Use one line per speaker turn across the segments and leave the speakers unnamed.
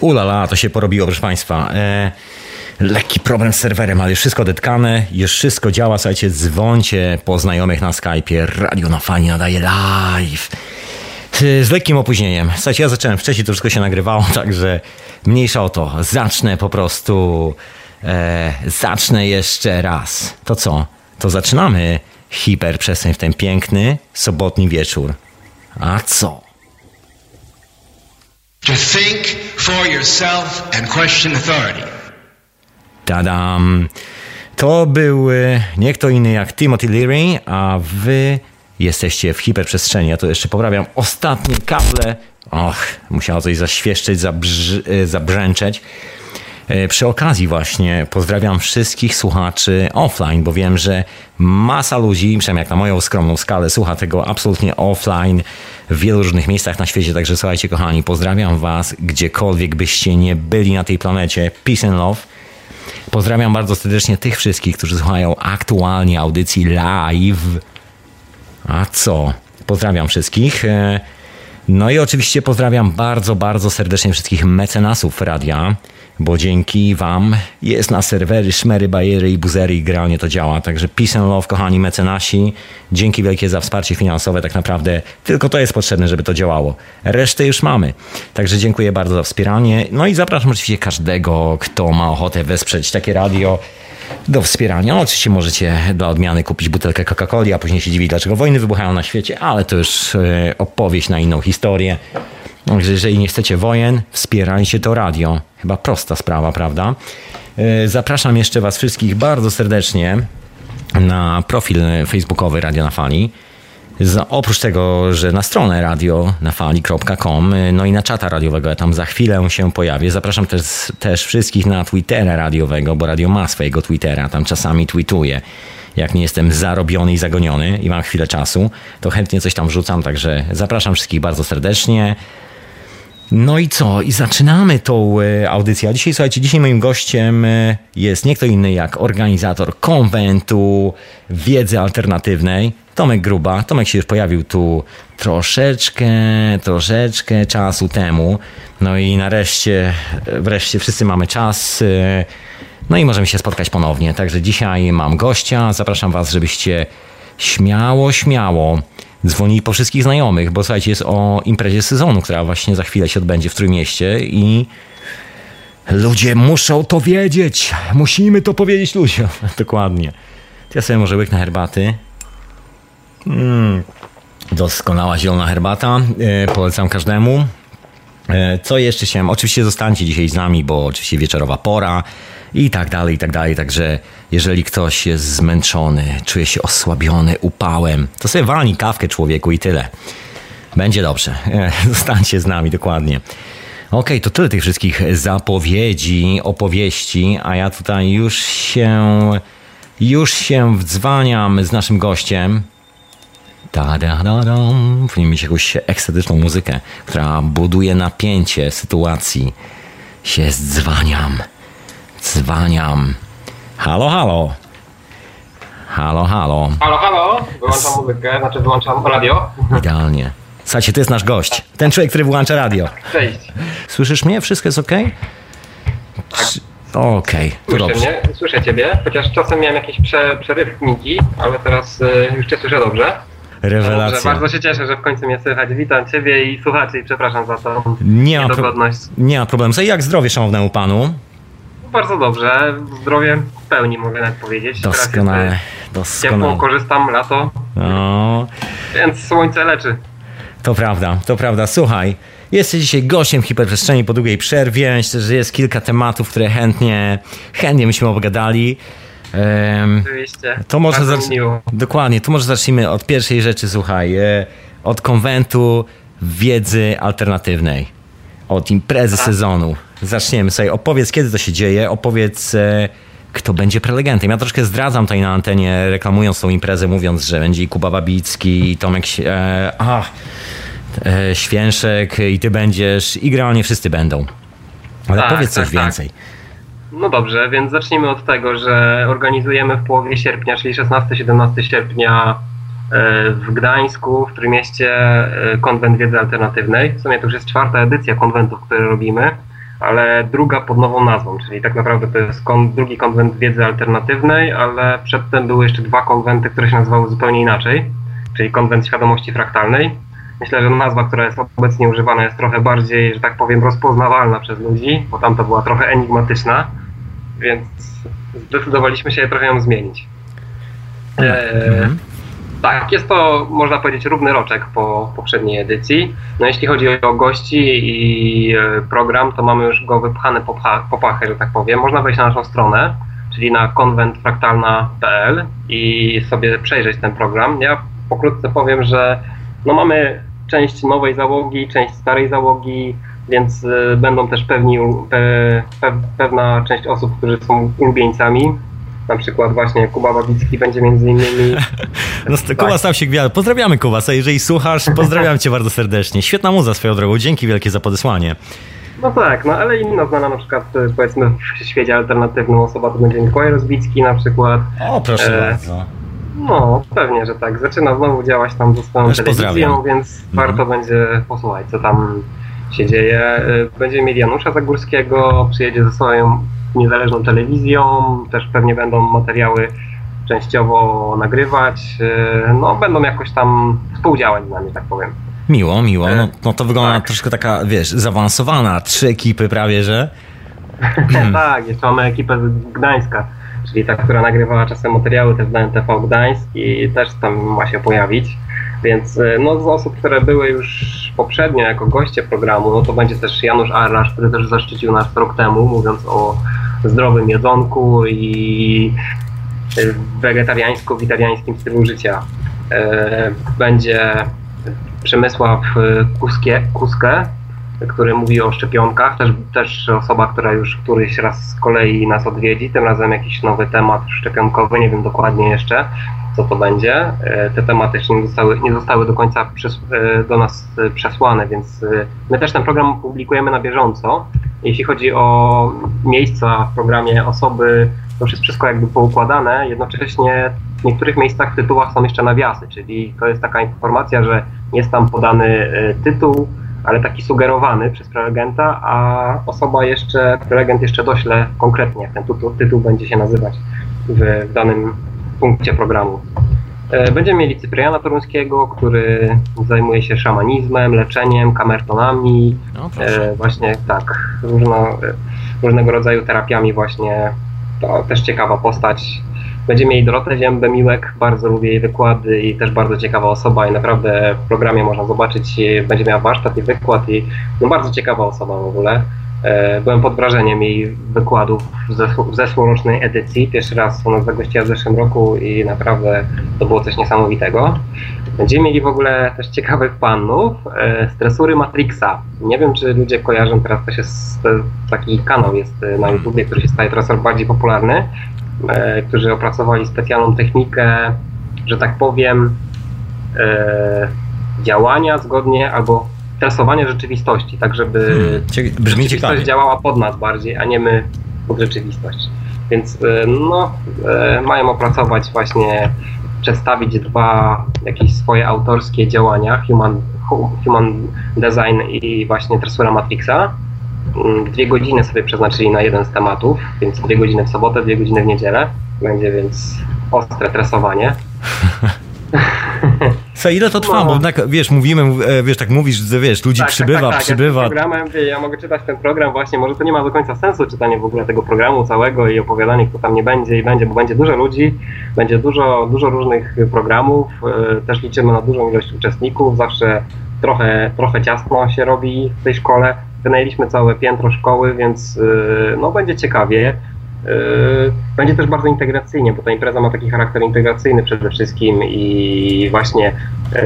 Ulala, to się porobiło, proszę Państwa. E, lekki problem z serwerem, ale już wszystko detkane, już wszystko działa. Słuchajcie, dzwońcie po znajomych na Skype'ie. Radio na fani nadaje live. E, z lekkim opóźnieniem. Słuchajcie, ja zacząłem wcześniej, to wszystko się nagrywało, także mniejsza o to. Zacznę po prostu. E, zacznę jeszcze raz. To co? To zaczynamy hiperprzestrzeń w ten piękny sobotni wieczór. A co?
To think for yourself and question authority.
Tadam! To był nie kto inny jak Timothy Leary, a wy jesteście w hiperprzestrzeni. Ja to jeszcze poprawiam ostatnie kable. Och, musiało coś zaświeszczyć, zabrz- e, zabrzęczeć. E, Przy okazji właśnie pozdrawiam wszystkich słuchaczy offline, bo wiem, że masa ludzi, przynajmniej jak na moją skromną skalę, słucha tego absolutnie offline w wielu różnych miejscach na świecie. Także słuchajcie, kochani, pozdrawiam was gdziekolwiek byście nie byli na tej planecie. Peace and love. Pozdrawiam bardzo serdecznie tych wszystkich, którzy słuchają aktualnie audycji live. A co? Pozdrawiam wszystkich. E, No i oczywiście pozdrawiam bardzo, bardzo serdecznie wszystkich mecenasów radia, bo dzięki Wam jest na serwery szmery, bajery i buzery i granie to działa. Także peace and love, kochani mecenasi. Dzięki wielkie za wsparcie finansowe. Tak naprawdę tylko to jest potrzebne, żeby to działało. Resztę już mamy. Także dziękuję bardzo za wspieranie. No i zapraszam oczywiście każdego, kto ma ochotę wesprzeć takie radio do wspierania. No, oczywiście możecie dla odmiany kupić butelkę Coca-Coli, a później się dziwić, dlaczego wojny wybuchają na świecie, ale to już e, opowieść na inną historię. Także jeżeli nie chcecie wojen, wspierajcie to radio. Chyba prosta sprawa, prawda? E, Zapraszam jeszcze Was wszystkich bardzo serdecznie na profil facebookowy Radio na Fali. Oprócz tego, że na stronę radio na fali.com, no i na czata radiowego, ja tam za chwilę się pojawię. Zapraszam też, też wszystkich na Twittera radiowego, bo radio ma swojego Twittera, tam czasami tweetuję. Jak nie jestem zarobiony i zagoniony i mam chwilę czasu, to chętnie coś tam wrzucam, także zapraszam wszystkich bardzo serdecznie. No i co? I zaczynamy tą e, audycję. A dzisiaj, słuchajcie, dzisiaj moim gościem e, jest nie kto inny jak organizator konwentu wiedzy alternatywnej, Tomek Gruba. Tomek się już pojawił tu troszeczkę, troszeczkę czasu temu. No i nareszcie, wreszcie wszyscy mamy czas. e, No i możemy się spotkać ponownie. Także dzisiaj mam gościa. Zapraszam Was, żebyście śmiało, śmiało dzwonili po wszystkich znajomych, bo słuchajcie, jest o imprezie sezonu, która właśnie za chwilę się odbędzie w Trójmieście i ludzie muszą to wiedzieć. Musimy to powiedzieć ludziom. Dokładnie. Ja sobie może łyknę herbaty. Mm, doskonała zielona herbata. E, polecam każdemu. E, Co jeszcze chciałem? Oczywiście zostańcie dzisiaj z nami, bo oczywiście wieczorowa pora i tak dalej, i tak dalej. Także jeżeli ktoś jest zmęczony, czuje się osłabiony upałem, to sobie walni kawkę człowieku i tyle. Będzie dobrze. Zostańcie z nami, dokładnie. Okej, to tyle tych wszystkich zapowiedzi, opowieści, a ja tutaj już się, już się wdzwaniam z naszym gościem. Ta-da-da-dam. Powinien mieć jakąś ekstatyczną muzykę, która buduje napięcie sytuacji. Się zdzwaniam. Dzwaniam. Halo, halo. Halo, halo.
Halo, halo, wyłączam muzykę, znaczy wyłączam radio.
Idealnie. Słuchajcie, to jest nasz gość. Ten człowiek, który włącza radio.
Cześć,
Słyszysz mnie? Wszystko jest ok? Okej, to
słyszę
dobrze.
mnie, słyszę ciebie, chociaż czasem miałem jakieś prze, przerywniki, ale teraz y, już cię słyszę dobrze. Dobrze,
Rewelacja.
bardzo się cieszę, że w końcu mnie słychać. Witam ciebie i słuchaczy i przepraszam za tą
Nie ma, pro...
niedogodność.
nie ma problemu. Co, jak zdrowie szanownemu panu?
Bardzo dobrze, zdrowie w pełni mogę nawet powiedzieć.
Doskonale,
y, Ciepło,
doskonale.
korzystam, lato,
No,
więc słońce leczy.
to prawda, to prawda. Słuchaj, jesteś dzisiaj gościem hiperprzestrzeni po długiej przerwie. Myślę, że jest kilka tematów, które chętnie, chętnie byśmy obgadali.
Oczywiście.
to może zacz... Dokładnie, to może zacznijmy od pierwszej rzeczy, słuchaj. E, od konwentu wiedzy alternatywnej. Od imprezy
Tak.
sezonu. Zaczniemy sobie. Opowiedz, kiedy to się dzieje. Opowiedz, e, kto będzie prelegentem. Ja troszkę zdradzam tutaj na antenie, reklamując tą imprezę, mówiąc, że będzie i Kuba Babicki, i Tomek... E, ach, e, Święszek i ty będziesz i generalnie wszyscy będą. Ale
Tak,
powiedz coś
tak, tak.
więcej.
No dobrze, więc zacznijmy od tego, że organizujemy w połowie sierpnia, czyli 16-17 sierpnia e, w Gdańsku, w Trójmieście, e, konwent wiedzy alternatywnej. W sumie to już jest czwarta edycja konwentów, które robimy, ale druga pod nową nazwą, czyli tak naprawdę to jest kon, drugi konwent wiedzy alternatywnej, ale przedtem były jeszcze dwa konwenty, które się nazywały zupełnie inaczej, czyli konwent świadomości fraktalnej. Myślę, że nazwa, która jest obecnie używana jest trochę bardziej, że tak powiem, rozpoznawalna przez ludzi, bo tamta była trochę enigmatyczna, więc zdecydowaliśmy się trochę ją zmienić.
Mhm.
Tak, jest to, można powiedzieć, równy roczek po poprzedniej edycji. No jeśli chodzi o gości i e, program, to mamy już go wypchany po, po pachę, że tak powiem. Można wejść na naszą stronę, czyli na konwentfraktalna.pl i sobie przejrzeć ten program. Ja pokrótce powiem, że no mamy część nowej załogi, część starej załogi, więc y, będą też pewni, pe, pe, pewna część osób, którzy są ulubieńcami. Na przykład właśnie Kuba Babicki będzie między innymi.
No, st- Kuba stał się gwiazdą. Pozdrawiamy Kubasa, jeżeli słuchasz, pozdrawiam cię bardzo serdecznie. Świetna muza swoją drogą, dzięki wielkie za podesłanie.
No tak, no ale inna znana na przykład powiedzmy w świecie alternatywnym osoba to będzie Mikołaj Rozbicki na przykład.
O, proszę
E,
bardzo.
No, pewnie, że tak. Zaczyna znowu działać tam ze swoją
Też
telewizją,
pozdrawiam.
więc
Mhm.
warto będzie posłuchać, co tam się dzieje. Y, Będziemy mieli Janusza Zagórskiego, przyjedzie ze swoją niezależną telewizją, też pewnie będą materiały częściowo nagrywać. y, No, będą jakoś tam współdziałać z nami, tak powiem.
Miło, miło. No, no to wygląda
tak.
troszkę taka, wiesz, zaawansowana. Trzy ekipy prawie, że.
tak, jeszcze mamy ekipę z Gdańska, czyli ta, która nagrywała czasem materiały też dla NTV Gdańsk i też tam ma się pojawić. Więc y, no, z osób, które były już poprzednio jako goście programu, no to będzie też Janusz Arlasz, który też zaszczycił nas rok temu, mówiąc o zdrowym jedzonku i y, wegetariańsko-witariańskim stylu życia. E, Będzie Przemysław Kuskie, Kuskę, który mówi o szczepionkach. Też, też osoba, która już któryś raz z kolei nas odwiedzi. Tym razem jakiś nowy temat szczepionkowy, nie wiem dokładnie jeszcze, co to będzie. E, Te tematy jeszcze nie zostały, nie zostały do końca przys- e, do nas e, przesłane, więc my też ten program publikujemy na bieżąco. Jeśli chodzi o miejsca w programie, osoby, to już jest wszystko jakby poukładane. Jednocześnie w niektórych miejscach w tytułach są jeszcze nawiasy, czyli to jest taka informacja, że jest tam podany tytuł, ale taki sugerowany przez prelegenta, a osoba jeszcze, prelegent jeszcze dośle konkretnie, jak ten tytuł, tytuł będzie się nazywać w, w danym punkcie programu. E, Będziemy mieli Cypriana Toruńskiego, który zajmuje się szamanizmem, leczeniem, kamertonami,
No,
e, właśnie tak, różno, e, różnego rodzaju terapiami właśnie. To też ciekawa postać. Będziemy mieli Dorotę Ziębę-Miłek, bardzo lubię jej wykłady i też bardzo ciekawa osoba i naprawdę w programie można zobaczyć, będzie miała warsztat i wykład i no bardzo ciekawa osoba w ogóle. E, Byłem pod wrażeniem jej wykładów w, zeszł- w zeszłorocznej edycji. Pierwszy raz u nas zagościła w zeszłym roku i naprawdę to było coś niesamowitego. Będziemy mieli w ogóle też ciekawych panów, e, stresury Matrixa. Nie wiem, czy ludzie kojarzą, teraz to się s- taki kanał jest e, na YouTubie, który się staje coraz bardziej popularny, którzy opracowali specjalną technikę, że tak powiem, działania zgodnie albo tresowania rzeczywistości, tak żeby
Hmm, brzmi
rzeczywistość
ciekawie.
działała pod nas bardziej, a nie my pod rzeczywistość. Więc e, no, e, mają opracować właśnie, przedstawić dwa jakieś swoje autorskie działania, Human, hu- human Design i właśnie Tresura Matrixa. Mm, Dwie godziny sobie przeznaczyli na jeden z tematów, więc dwie godziny w sobotę, dwie godziny w niedzielę. Będzie więc ostre tresowanie.
Co, ile to trwa?
No.
Bo tak, wiesz, mówimy, e, wiesz, tak mówisz, że wiesz, ludzi przybywa,
tak, tak,
przybywa.
Ja, programem, ja mogę czytać ten program właśnie, może to nie ma do końca sensu czytanie w ogóle tego programu całego i opowiadanie, kto tam nie będzie i będzie, bo będzie dużo ludzi, będzie dużo, dużo różnych programów, e, też liczymy na dużą ilość uczestników, zawsze trochę, trochę ciasno się robi w tej szkole. Wynajęliśmy całe piętro szkoły, więc e, no będzie ciekawie. Yy, Będzie też bardzo integracyjnie, bo ta impreza ma taki charakter integracyjny przede wszystkim i właśnie yy,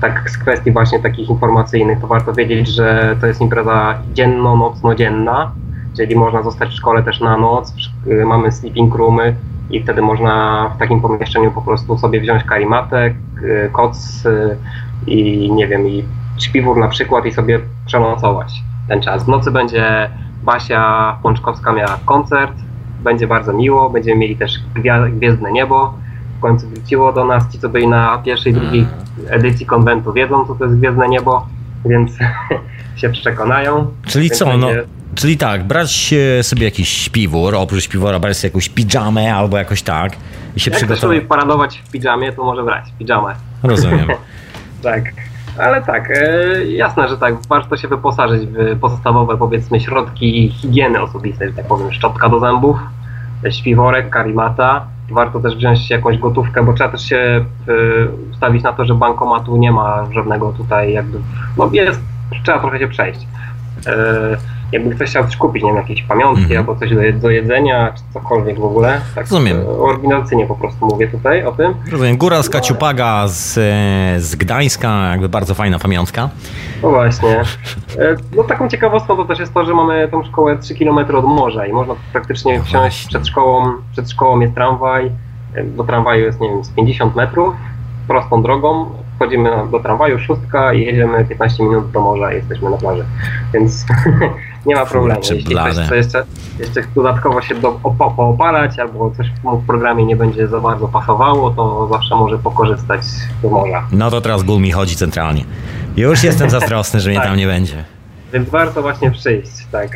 tak z kwestii właśnie takich informacyjnych to warto wiedzieć, że to jest impreza dzienno-nocno-dzienna, czyli można zostać w szkole też na noc, yy, mamy sleeping roomy i wtedy można w takim pomieszczeniu po prostu sobie wziąć karimatę, yy, koc i nie wiem, i śpiwór na przykład i sobie przenocować ten czas. W nocy będzie Basia Pączkowska miała koncert, będzie bardzo miło, będziemy mieli też Gwiezdne Niebo, w końcu wróciło do nas, ci co byli na pierwszej, drugiej edycji konwentu wiedzą co to jest Gwiezdne Niebo, więc się przekonają.
Czyli co, no, czyli tak, brać sobie jakiś śpiwór, oprócz śpiwora brać sobie jakąś pijamę albo jakoś tak i się
Jak
przygotować.
Jak paradować w pijamie, to może brać pijamę.
Rozumiem.
tak. Ale tak, e, jasne, że tak, warto się wyposażyć w podstawowe, powiedzmy, środki higieny osobistej, że tak powiem, szczotka do zębów, śpiworek, karimata. Warto też wziąć jakąś gotówkę, bo trzeba też się e, ustawić na to, że bankomatu nie ma żadnego tutaj jakby, no jest, trzeba trochę się przejść. Jakby ktoś chciał coś kupić, nie wiem, jakieś pamiątki
Mhm.
albo coś do, do jedzenia, czy cokolwiek w ogóle. Tak,
Rozumiem.
e, Oryginalcyjnie po prostu mówię tutaj o tym.
Rozumiem. Góra z Kaciupaga z, e, z Gdańska, jakby bardzo fajna pamiątka.
No właśnie. E, No taką ciekawostką to też jest to, że mamy tą szkołę 3 km od morza i można praktycznie wsiąść
Właśnie.
przed szkołą, przed szkołą jest tramwaj, do tramwaju jest nie wiem z 50 metrów, prostą drogą, wchodzimy do tramwaju, szóstka i jedziemy 15 minut do morza i jesteśmy na plaży. Więc nie ma problemu.
Kurczę,
Jeśli ktoś chce jeszcze, jeszcze dodatkowo się do, poopalać albo coś mu w programie nie będzie za bardzo pasowało, to zawsze może pokorzystać z morza.
No to teraz ból mi chodzi centralnie. Już jestem zazdrosny, że mnie
Tak.
tam nie będzie.
Więc warto właśnie przyjść, tak.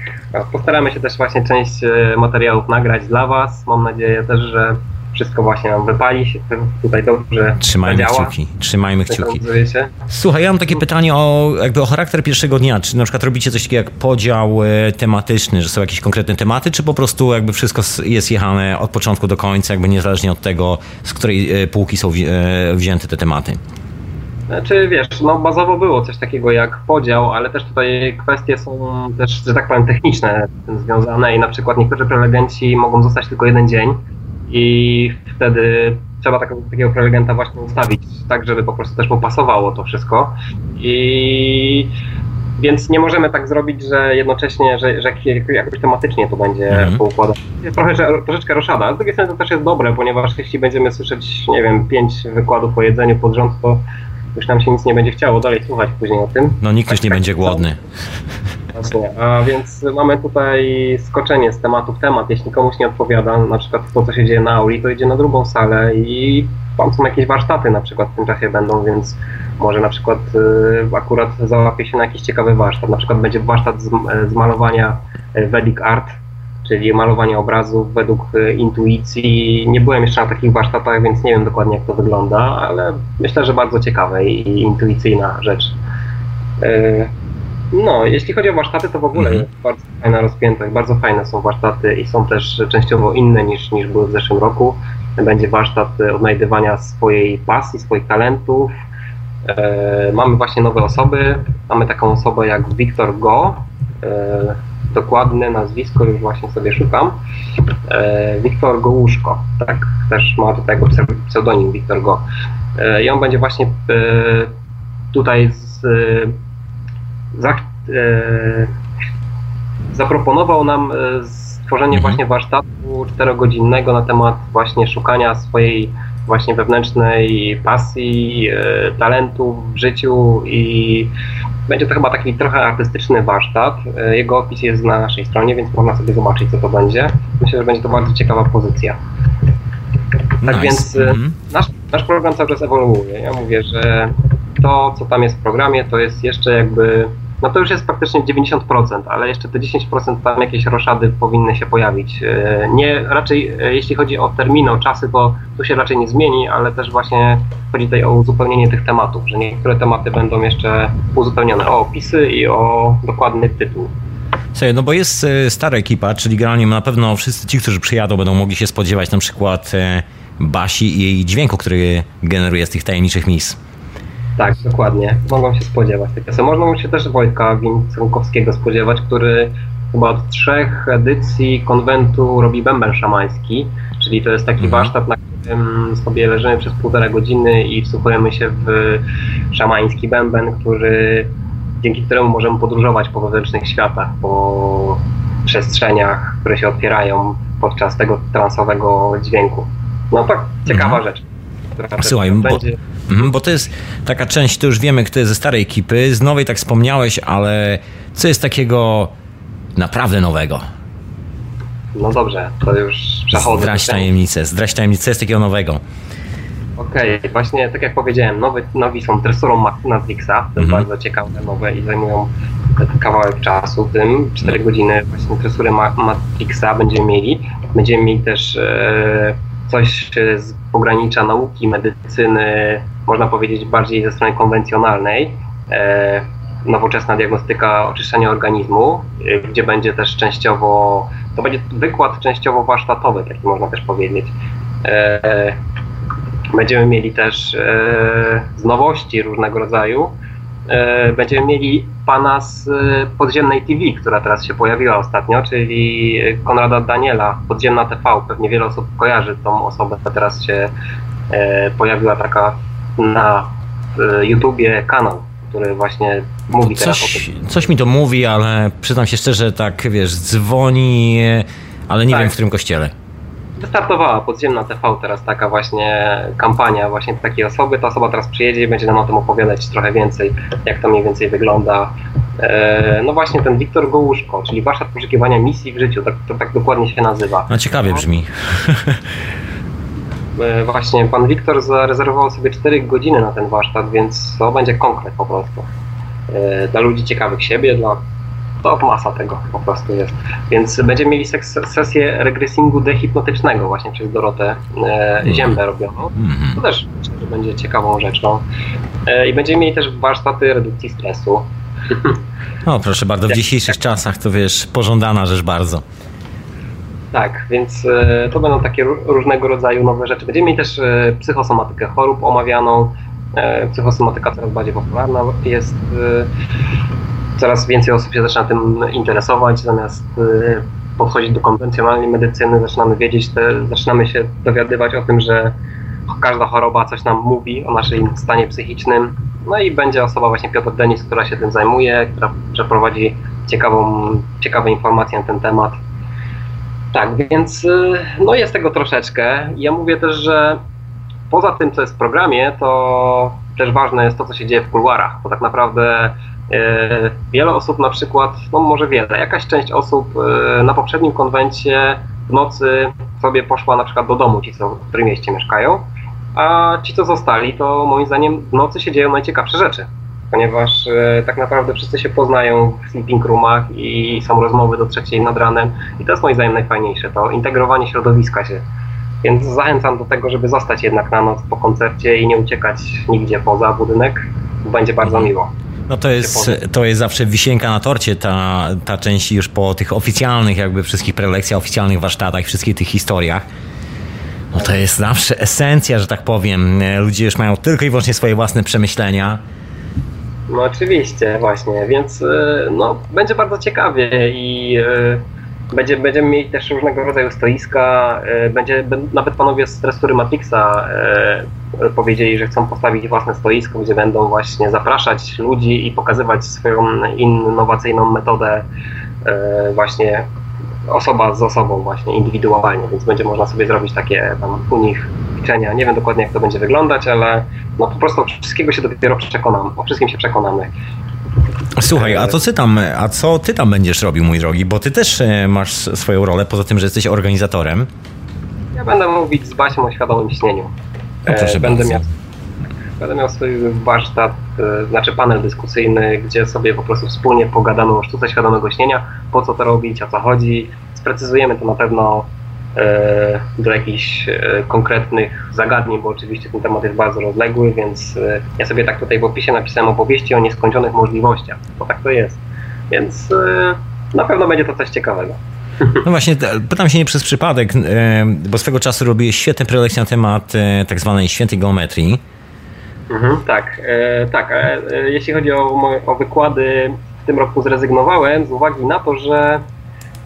Postaramy się też właśnie część e, materiałów nagrać dla Was. Mam nadzieję też, że wszystko właśnie nam wypali się tutaj dobrze
Trzymajmy
zadziała.
kciuki, trzymajmy kciuki. Słuchaj, ja mam takie pytanie o, jakby o charakter pierwszego dnia. Czy na przykład robicie coś takiego jak podział e, tematyczny, że są jakieś konkretne tematy, czy po prostu jakby wszystko jest jechane od początku do końca, jakby niezależnie od tego, z której e, półki są e, wzięte te tematy?
Znaczy wiesz, no bazowo było coś takiego jak podział, ale też tutaj kwestie są też, że tak powiem, techniczne z tym związane i na przykład niektórzy prelegenci mogą zostać tylko jeden dzień i wtedy trzeba takiego, takiego prelegenta właśnie ustawić tak, żeby po prostu też mu pasowało to wszystko i więc nie możemy tak zrobić, że jednocześnie, że, że jak- jakoś tematycznie to będzie
Mhm.
poukładane. Jest trochę, że, troszeczkę roszada, ale z drugiej strony to też jest dobre, ponieważ jeśli będziemy słyszeć, nie wiem, pięć wykładów o jedzeniu pod rząd, to już nam się nic nie będzie chciało dalej słuchać później o tym.
No nikt już nie będzie głodny.
Właśnie. A więc mamy tutaj skoczenie z tematu w temat. Jeśli komuś nie odpowiada, na przykład to, co się dzieje na auli, to idzie na drugą salę i tam są jakieś warsztaty na przykład w tym czasie będą, więc może na przykład y, akurat załapie się na jakiś ciekawy warsztat. Na przykład będzie warsztat z, z malowania y, Vedic Art, czyli malowanie obrazów według y, intuicji. Nie byłem jeszcze na takich warsztatach, więc nie wiem dokładnie jak to wygląda, ale myślę, że bardzo ciekawe i intuicyjna rzecz. Y, No, jeśli chodzi o warsztaty, to w ogóle
Mhm.
jest bardzo fajna rozpiętość, bardzo fajne są warsztaty i są też częściowo inne niż, niż były w zeszłym roku. Będzie warsztat e, odnajdywania swojej pasji, swoich talentów. E, mamy właśnie nowe osoby. Mamy taką osobę jak Wiktor Go. E, dokładne nazwisko już właśnie sobie szukam. E, Wiktor Gołuszko, tak? Też ma tutaj jego pseudonim Wiktor Go. E, I on będzie właśnie e, tutaj z, za, e, zaproponował nam e, stworzenie
Mhm.
właśnie warsztatu czterogodzinnego na temat właśnie szukania swojej właśnie wewnętrznej pasji, e, talentów w życiu i będzie to chyba taki trochę artystyczny warsztat. E, Jego opis jest na naszej stronie, więc można sobie zobaczyć, co to będzie. Myślę, że będzie to bardzo ciekawa pozycja. Tak
Nice.
więc e,
Mhm.
nasz, nasz program cały czas ewoluuje. Ja mówię, że to, co tam jest w programie, to jest jeszcze jakby. No to już jest praktycznie 90%, ale jeszcze te 10% tam jakieś roszady powinny się pojawić. E, Nie, raczej e, jeśli chodzi o terminy, o czasy, to tu się raczej nie zmieni, ale też właśnie chodzi tutaj o uzupełnienie tych tematów, że niektóre tematy będą jeszcze uzupełnione o opisy i o dokładny tytuł.
Słuchaj, no bo jest e, stara ekipa, czyli generalnie na pewno wszyscy ci, którzy przyjadą, będą mogli się spodziewać na przykład Basi i jej dźwięku, który generuje z tych tajemniczych mis.
Tak, dokładnie. Mogą się spodziewać tego. Co Można się też Wojtka Wincenkowskiego spodziewać, który chyba od trzech edycji konwentu robi bęben szamański, czyli to jest taki
Mhm.
warsztat, na którym sobie leżymy przez półtora godziny i wsłuchujemy się w szamański bęben, który dzięki któremu możemy podróżować po wewnętrznych światach, po przestrzeniach, które się otwierają podczas tego transowego dźwięku. No tak, ciekawa
Mhm.
rzecz.
Słuchaj, bo, mhm, bo to jest taka część, to już wiemy, kto jest ze starej ekipy, z nowej tak wspomniałeś, ale co jest takiego naprawdę nowego?
No dobrze, to już przechodzę.
Zdraść tajemnicę, zdraść tajemnicę jest takiego nowego.
Okej, okay, właśnie tak jak powiedziałem, nowy, nowi są tresurą Matrixa, to jest mhm. bardzo ciekawe, nowe i zajmują kawałek czasu, w tym 4 no. godziny właśnie tresury Matrixa będziemy mieli. Będziemy mieli też e, coś z pogranicza nauki, medycyny, można powiedzieć bardziej ze strony konwencjonalnej. E, nowoczesna diagnostyka oczyszczenia organizmu, e, gdzie będzie też częściowo, to będzie wykład częściowo warsztatowy, taki można też powiedzieć. E, będziemy mieli też z nowości różnego rodzaju. Będziemy mieli pana z podziemnej TV, która teraz się pojawiła ostatnio, czyli Konrada Daniela, Podziemna TV. Pewnie wiele osób kojarzy tą osobę, teraz się pojawiła taka na YouTubie kanał który właśnie mówi teraz
coś, o tym. Coś mi to mówi, ale przyznam się szczerze, tak wiesz, dzwoni, ale nie tak. wiem w którym kościele.
Wystartowała podziemna TV teraz taka właśnie kampania właśnie takiej osoby. Ta osoba teraz przyjedzie i będzie nam o tym opowiadać trochę więcej, jak to mniej więcej wygląda. E, no właśnie ten Wiktor Gołuszko, czyli warsztat poszukiwania misji w życiu, tak, to tak dokładnie się nazywa.
No ciekawie brzmi.
E, właśnie pan Wiktor zarezerwował sobie 4 godziny na ten warsztat, więc to będzie konkret po prostu. E, dla ludzi ciekawych siebie, dla to masa tego po prostu jest. Więc będziemy mieli sesję regresingu dehipnotycznego właśnie przez Dorotę e, mhm. Ziębę robioną. Mhm. To też myślę, że będzie ciekawą rzeczą. E, I będziemy mieli też warsztaty redukcji stresu.
O, proszę bardzo, w dzisiejszych czasach to wiesz, pożądana rzecz bardzo.
Tak, więc e, to będą takie różnego rodzaju nowe rzeczy. Będziemy mieli też e, psychosomatykę chorób omawianą. E, psychosomatyka coraz bardziej popularna jest. Coraz więcej osób się zaczyna tym interesować, zamiast podchodzić do konwencjonalnej medycyny, zaczynamy wiedzieć, te, zaczynamy się dowiadywać o tym, że każda choroba coś nam mówi o naszym stanie psychicznym. No i będzie osoba właśnie Piotr Denis, która się tym zajmuje, która przeprowadzi ciekawą, ciekawe informacje na ten temat. Tak, więc y, no jest tego troszeczkę. Ja mówię też, że poza tym, co jest w programie, to też ważne jest to, co się dzieje w kuluarach, bo tak naprawdę y, wiele osób na przykład, no może wiele, jakaś część osób y, na poprzednim konwencie w nocy sobie poszła na przykład do domu, ci co w którym mieście mieszkają, a ci co zostali, to moim zdaniem w nocy się dzieją najciekawsze rzeczy ponieważ e, tak naprawdę wszyscy się poznają w sleeping roomach i są rozmowy do trzeciej nad ranem i to jest moim zdaniem najfajniejsze, to integrowanie środowiska się. Więc zachęcam do tego, żeby zostać jednak na noc po koncercie i nie uciekać nigdzie poza budynek, będzie bardzo mhm. miło.
No to jest, to jest zawsze wisienka na torcie, ta, ta część już po tych oficjalnych jakby wszystkich prelekcjach, oficjalnych warsztatach, wszystkich tych historiach. No to jest zawsze esencja, że tak powiem. Ludzie już mają tylko i wyłącznie swoje własne przemyślenia
no oczywiście, właśnie, więc e, no, będzie bardzo ciekawie i e, będzie, będziemy mieli też różnego rodzaju stoiska. E, będzie, nawet panowie z Trestury Matrixa powiedzieli, że chcą postawić własne stoisko, gdzie będą właśnie zapraszać ludzi i pokazywać swoją innowacyjną metodę właśnie osoba z osobą właśnie indywidualnie, więc będzie można sobie zrobić takie tam u nich ćwiczenia. Nie wiem dokładnie jak to będzie wyglądać, ale no po prostu wszystkiego się dopiero przekonam, o wszystkim się przekonamy.
Słuchaj, a co ty tam, a co ty tam będziesz robił, mój drogi? Bo ty też e, masz swoją rolę, poza tym, że jesteś organizatorem.
Ja będę mówić z Basią o świadomym śnieniu.
No, proszę będę
miał, będę miał swój warsztat, e, znaczy panel dyskusyjny, gdzie sobie po prostu wspólnie pogadamy o sztuce świadomego śnienia, po co to robić, o co chodzi. Sprecyzujemy to na pewno E, do jakichś e, konkretnych zagadnień, bo oczywiście ten temat jest bardzo rozległy, więc e, ja sobie tak tutaj w opisie napisałem opowieści o nieskończonych możliwościach, bo tak to jest. Więc na pewno będzie to coś ciekawego.
No właśnie, pytam się nie przez przypadek, bo swego czasu robiłeś świetne prelekcje na temat tak zwanej świętej geometrii.
Mhm, tak, tak. Jeśli chodzi o, o wykłady, w tym roku zrezygnowałem z uwagi na to, że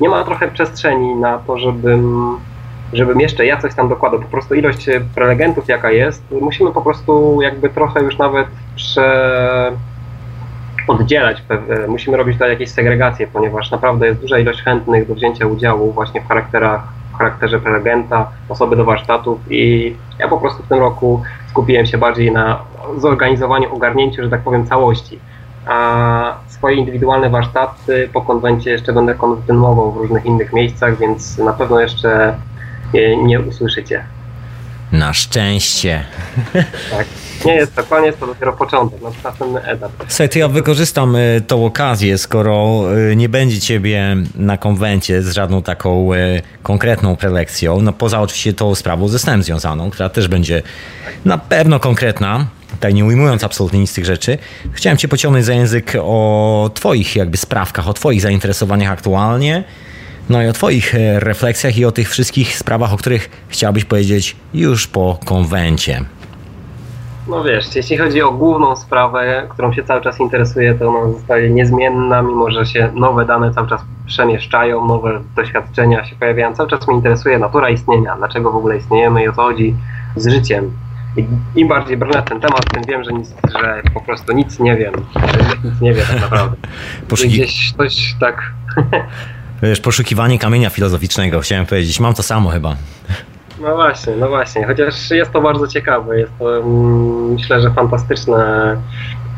nie ma trochę przestrzeni na to, żebym, żebym jeszcze ja coś tam dokładał. Po prostu ilość prelegentów jaka jest, musimy po prostu jakby trochę już nawet prze oddzielać, musimy robić tutaj jakieś segregacje, ponieważ naprawdę jest duża ilość chętnych do wzięcia udziału właśnie w charakterach w charakterze prelegenta, osoby do warsztatów i ja po prostu w tym roku skupiłem się bardziej na zorganizowaniu, ogarnięciu, że tak powiem, całości. A swoje indywidualne warsztaty po konwencie jeszcze będę kontynuował w różnych innych miejscach, więc na pewno jeszcze nie, nie usłyszycie.
Na szczęście.
Tak. Nie jest to koniec, to dopiero początek, no, następny etap.
Słuchaj, to ja wykorzystam y, tą okazję, skoro y, nie będzie ciebie na konwencie z żadną taką y, konkretną prelekcją, no poza oczywiście tą sprawą ze snem związaną, która też będzie na pewno konkretna, tak nie ujmując absolutnie nic z tych rzeczy, chciałem cię pociągnąć za język o twoich jakby sprawkach, o twoich zainteresowaniach aktualnie, no i o Twoich refleksjach i o tych wszystkich sprawach, o których chciałbyś powiedzieć już po konwencie.
No wiesz, jeśli chodzi o główną sprawę, którą się cały czas interesuje, to ona zostaje niezmienna, mimo że się nowe dane cały czas przemieszczają, nowe doświadczenia się pojawiają. Cały czas mnie interesuje natura istnienia, dlaczego w ogóle istniejemy i o co chodzi z życiem. I im bardziej brnę ten temat, tym wiem, że, nic, że po prostu nic nie wiem. Nic nie wiem tak naprawdę. Poszuki... Gdzieś coś tak...
Wiesz, poszukiwanie kamienia filozoficznego, chciałem powiedzieć. Mam to samo chyba.
No właśnie, no właśnie. Chociaż jest to bardzo ciekawe. Jest to, mm, myślę, że fantastyczne.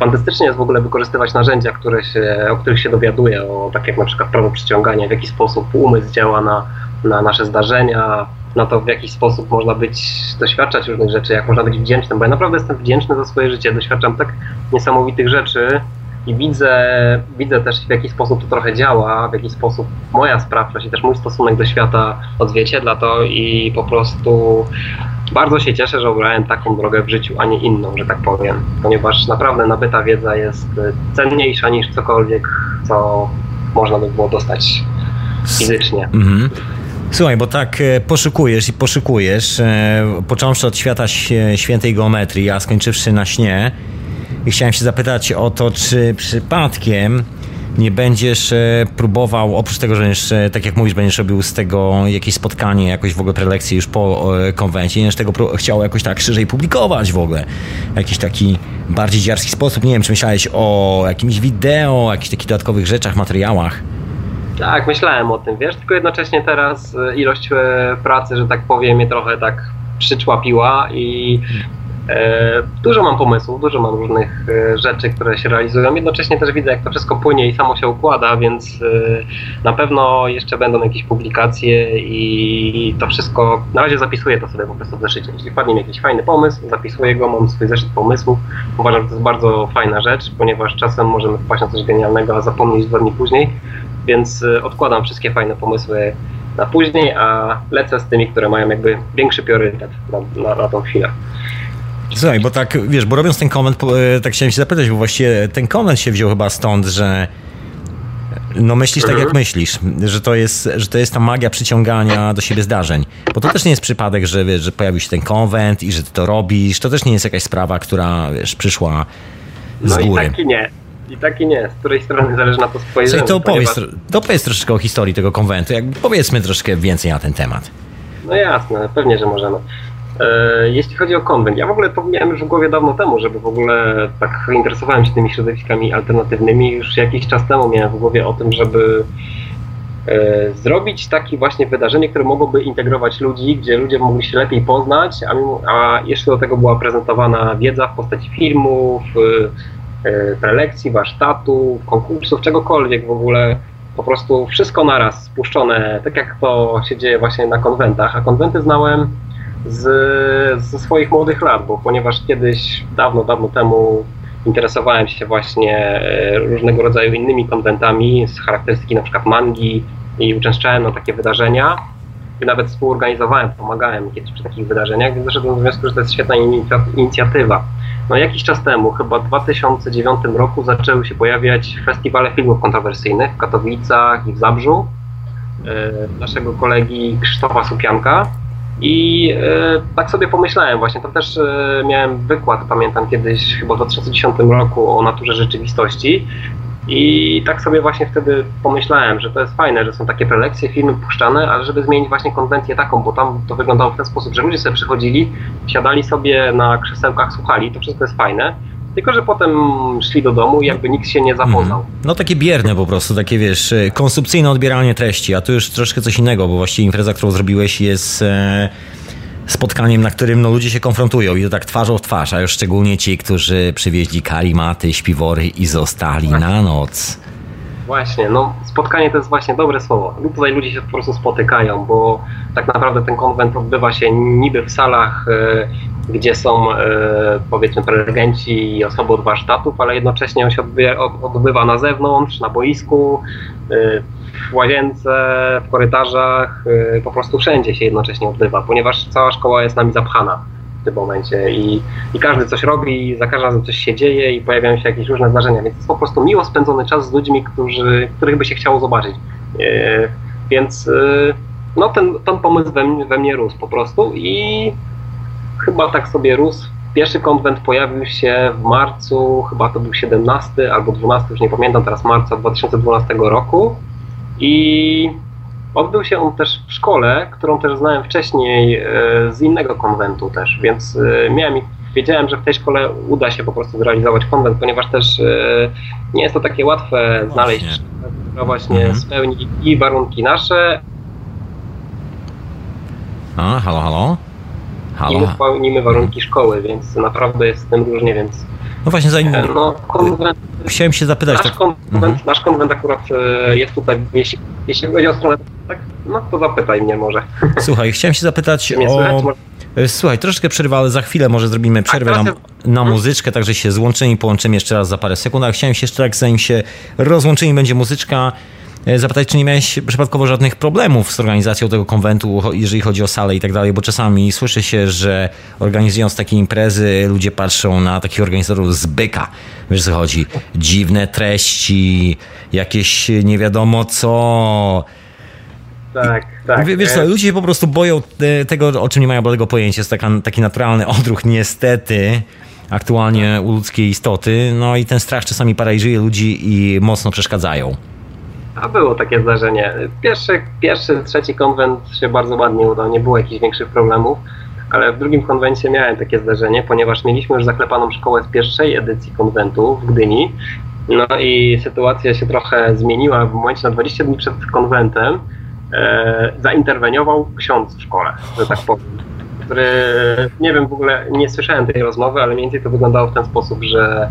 Fantastycznie jest w ogóle wykorzystywać narzędzia, które się, o których się dowiaduje, o, tak jak na przykład prawo przyciągania, w jaki sposób umysł działa na, na nasze zdarzenia, na to, w jaki sposób można być, doświadczać różnych rzeczy, jak można być wdzięcznym, bo ja naprawdę jestem wdzięczny za swoje życie, doświadczam tak niesamowitych rzeczy, i widzę, widzę też w jaki sposób to trochę działa, w jaki sposób moja sprawczość i też mój stosunek do świata odzwierciedla to i po prostu bardzo się cieszę, że obrałem taką drogę w życiu, a nie inną, że tak powiem, ponieważ naprawdę nabyta wiedza jest cenniejsza niż cokolwiek, co można by było dostać fizycznie. Mhm.
Słuchaj, bo tak e, poszukujesz i poszukujesz, e, począwszy od świata świętej geometrii, a skończywszy na śnie, i chciałem się zapytać o to, czy przypadkiem nie będziesz e, próbował, oprócz tego, że będziesz, tak jak mówisz, będziesz robił z tego jakieś spotkanie, jakoś w ogóle prelekcję już po konwencie, nie tego chciał jakoś tak szerzej publikować w ogóle, jakiś taki bardziej dziarski sposób. Nie wiem, czy myślałeś o jakimś wideo, jakichś takich dodatkowych rzeczach, materiałach?
Tak, myślałem o tym, wiesz, tylko jednocześnie teraz ilość pracy, że tak powiem, mnie trochę tak przyczłapiła i E, dużo mam pomysłów, dużo mam różnych e, rzeczy, które się realizują. Jednocześnie też widzę, jak to wszystko płynie i samo się układa, więc e, na pewno jeszcze będą jakieś publikacje i to wszystko. Na razie zapisuję to sobie po prostu w zeszycie. Jeśli wpadnie mi jakiś fajny pomysł, zapisuję go, mam swój zeszyt pomysłów. Uważam, że to jest bardzo fajna rzecz, ponieważ czasem możemy wpaść na coś genialnego, a zapomnieć dwa dni później, więc odkładam wszystkie fajne pomysły na później, a lecę z tymi, które mają jakby większy priorytet na, na, na tą chwilę.
Słuchaj, bo tak, wiesz, bo robiąc ten koment, e, tak chciałem się zapytać, bo właściwie ten koment się wziął chyba stąd, że no myślisz tak jak mhm. myślisz, że to jest, że to jest ta magia przyciągania do siebie zdarzeń. Bo to też nie jest przypadek, że wiesz, że pojawił się ten konwent i że ty to robisz. To też nie jest jakaś sprawa, która wiesz, przyszła z
no
góry.
i tak i nie. I tak i nie. Z której strony zależy na to spojrzenie.
to opowiedz, ponieważ... to opowiedz troszeczkę o historii tego konwentu. Jak, powiedzmy troszkę więcej na ten temat.
No jasne, pewnie, że możemy. E, jeśli chodzi o konwent, ja w ogóle to miałem już w głowie dawno temu, żeby w ogóle tak interesowałem się tymi środowiskami alternatywnymi. Już jakiś czas temu miałem w głowie o tym, żeby e, zrobić takie właśnie wydarzenie, które mogłoby integrować ludzi, gdzie ludzie mogli się lepiej poznać, a, mimo, a jeszcze do tego była prezentowana wiedza w postaci filmów, e, prelekcji, warsztatów, konkursów, czegokolwiek w ogóle po prostu wszystko naraz spuszczone, tak jak to się dzieje właśnie na konwentach. A konwenty znałem z, ze swoich młodych lat, bo ponieważ kiedyś, dawno, dawno temu interesowałem się właśnie e, różnego rodzaju innymi konwentami z charakterystyki na przykład mangi i uczęszczałem na takie wydarzenia nawet współorganizowałem, pomagałem kiedyś przy takich wydarzeniach, więc doszedłem do wniosku, że to jest świetna inicjatywa. No jakiś czas temu, chyba w 2009 roku zaczęły się pojawiać festiwale filmów kontrowersyjnych w Katowicach i w Zabrzu e, naszego kolegi Krzysztofa Supianka i e, tak sobie pomyślałem właśnie, to też e, miałem wykład, pamiętam kiedyś chyba w 2010 roku o naturze rzeczywistości i tak sobie właśnie wtedy pomyślałem, że to jest fajne, że są takie prelekcje, filmy puszczane, ale żeby zmienić właśnie konwencję taką, bo tam to wyglądało w ten sposób, że ludzie sobie przychodzili, siadali sobie na krzesełkach, słuchali, to wszystko jest fajne, tylko że potem szli do domu i jakby nikt się nie zapoznał.
No takie bierne po prostu, takie wiesz, konsumpcyjne odbieranie treści, a tu już troszkę coś innego, bo właściwie impreza, którą zrobiłeś jest e, spotkaniem, na którym no, ludzie się konfrontują i to tak twarzą w twarz, a już szczególnie ci, którzy przywieźli karimaty, śpiwory i zostali na noc.
Właśnie, no spotkanie to jest właśnie dobre słowo. Tutaj ludzie się po prostu spotykają, bo tak naprawdę ten konwent odbywa się niby w salach, e, gdzie są e, powiedzmy prelegenci i osoby od warsztatów, ale jednocześnie on się odbywa, na zewnątrz, na boisku, e, w łazience, w korytarzach, po prostu wszędzie się jednocześnie odbywa, ponieważ cała szkoła jest nami zapchana tym momencie i, i każdy coś robi, za każdym razem coś się dzieje i pojawiają się jakieś różne zdarzenia, więc jest po prostu miło spędzony czas z ludźmi, którzy, których by się chciało zobaczyć. E, więc e, no ten, ten pomysł we, we mnie rósł po prostu i chyba tak sobie rósł. Pierwszy konwent pojawił się w marcu, chyba to był 17 albo 12, już nie pamiętam teraz, marca 2012 roku i odbył się on też w szkole, którą też znałem wcześniej e, z innego konwentu też, więc e, miałem wiedziałem, że w tej szkole uda się po prostu zrealizować konwent, ponieważ też e, nie jest to takie łatwe znaleźć, właśnie. która właśnie mhm. spełni i warunki nasze.
A, halo, halo?
Halo. I my spełnimy warunki szkoły, więc naprawdę jest z tym różnie, więc
no właśnie, zanim... No, konwent, Chciałem się zapytać.
Nasz, tak... konwent, mhm. nasz konwent akurat jest tutaj, jeśli, jeśli chodzi o stronę, tak, no to zapytaj mnie może.
Słuchaj, chciałem się zapytać o... Słychać? E, słuchaj, troszkę przerwę, ale za chwilę może zrobimy przerwę na, na muzyczkę, także się złączymy i połączymy jeszcze raz za parę sekund. Ale chciałem się jeszcze tak, zanim się rozłączymy, będzie muzyczka, zapytać, czy nie miałeś przypadkowo żadnych problemów z organizacją tego konwentu, jeżeli chodzi o salę i tak dalej, bo czasami słyszy się, że organizując takie imprezy, ludzie patrzą na takich organizatorów z byka. Wiesz co chodzi? Dziwne treści, jakieś nie wiadomo co.
Tak, tak.
Wiesz co, ludzie się po prostu boją e, tego, o czym nie mają bladego pojęcia. Jest taka, taki naturalny odruch, niestety, aktualnie u ludzkiej istoty. No i ten strach czasami paraliżuje ludzi i mocno przeszkadzają.
A było takie zdarzenie. Pierwszy, pierwszy, trzeci konwent się bardzo ładnie udał, nie było jakichś większych problemów, ale w drugim konwencie miałem takie zdarzenie, ponieważ mieliśmy już zaklepaną szkołę z pierwszej edycji konwentu w Gdyni. No i sytuacja się trochę zmieniła w momencie na 20 dni przed konwentem. E, zainterweniował ksiądz w szkole, że tak powiem który nie wiem, w ogóle nie słyszałem tej rozmowy, ale mniej więcej to wyglądało w ten sposób, że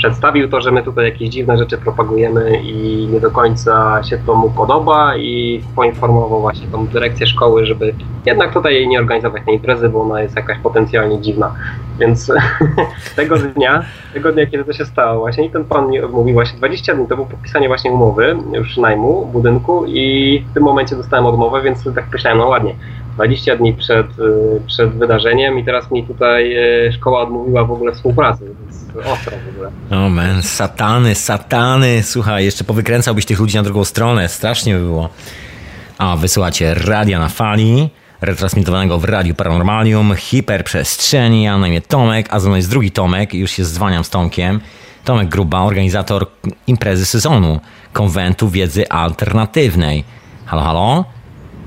przedstawił to, że my tutaj jakieś dziwne rzeczy propagujemy i nie do końca się to mu podoba i poinformował właśnie tą dyrekcję szkoły, żeby jednak tutaj nie organizować tej imprezy, bo ona jest jakaś potencjalnie dziwna. Więc tego dnia, tego dnia, kiedy to się stało właśnie i ten pan mi mówił właśnie 20 dni, to było podpisanie właśnie umowy już najmu budynku i w tym momencie dostałem odmowę, więc tak myślałem, no ładnie, 20 dni przed, y, przed wydarzeniem i teraz mi tutaj y, szkoła odmówiła w ogóle współpracy, ostro w ogóle.
O man, satany, satany, słuchaj, jeszcze powykręcałbyś tych ludzi na drugą stronę, strasznie by było. A, wysyłacie radia na fali, retransmitowanego w Radiu Paranormalium, hiperprzestrzeni, ja na imię Tomek, a ze mną jest drugi Tomek, już się zwaniam z Tomkiem. Tomek Gruba, organizator imprezy sezonu, konwentu wiedzy alternatywnej. Halo, halo?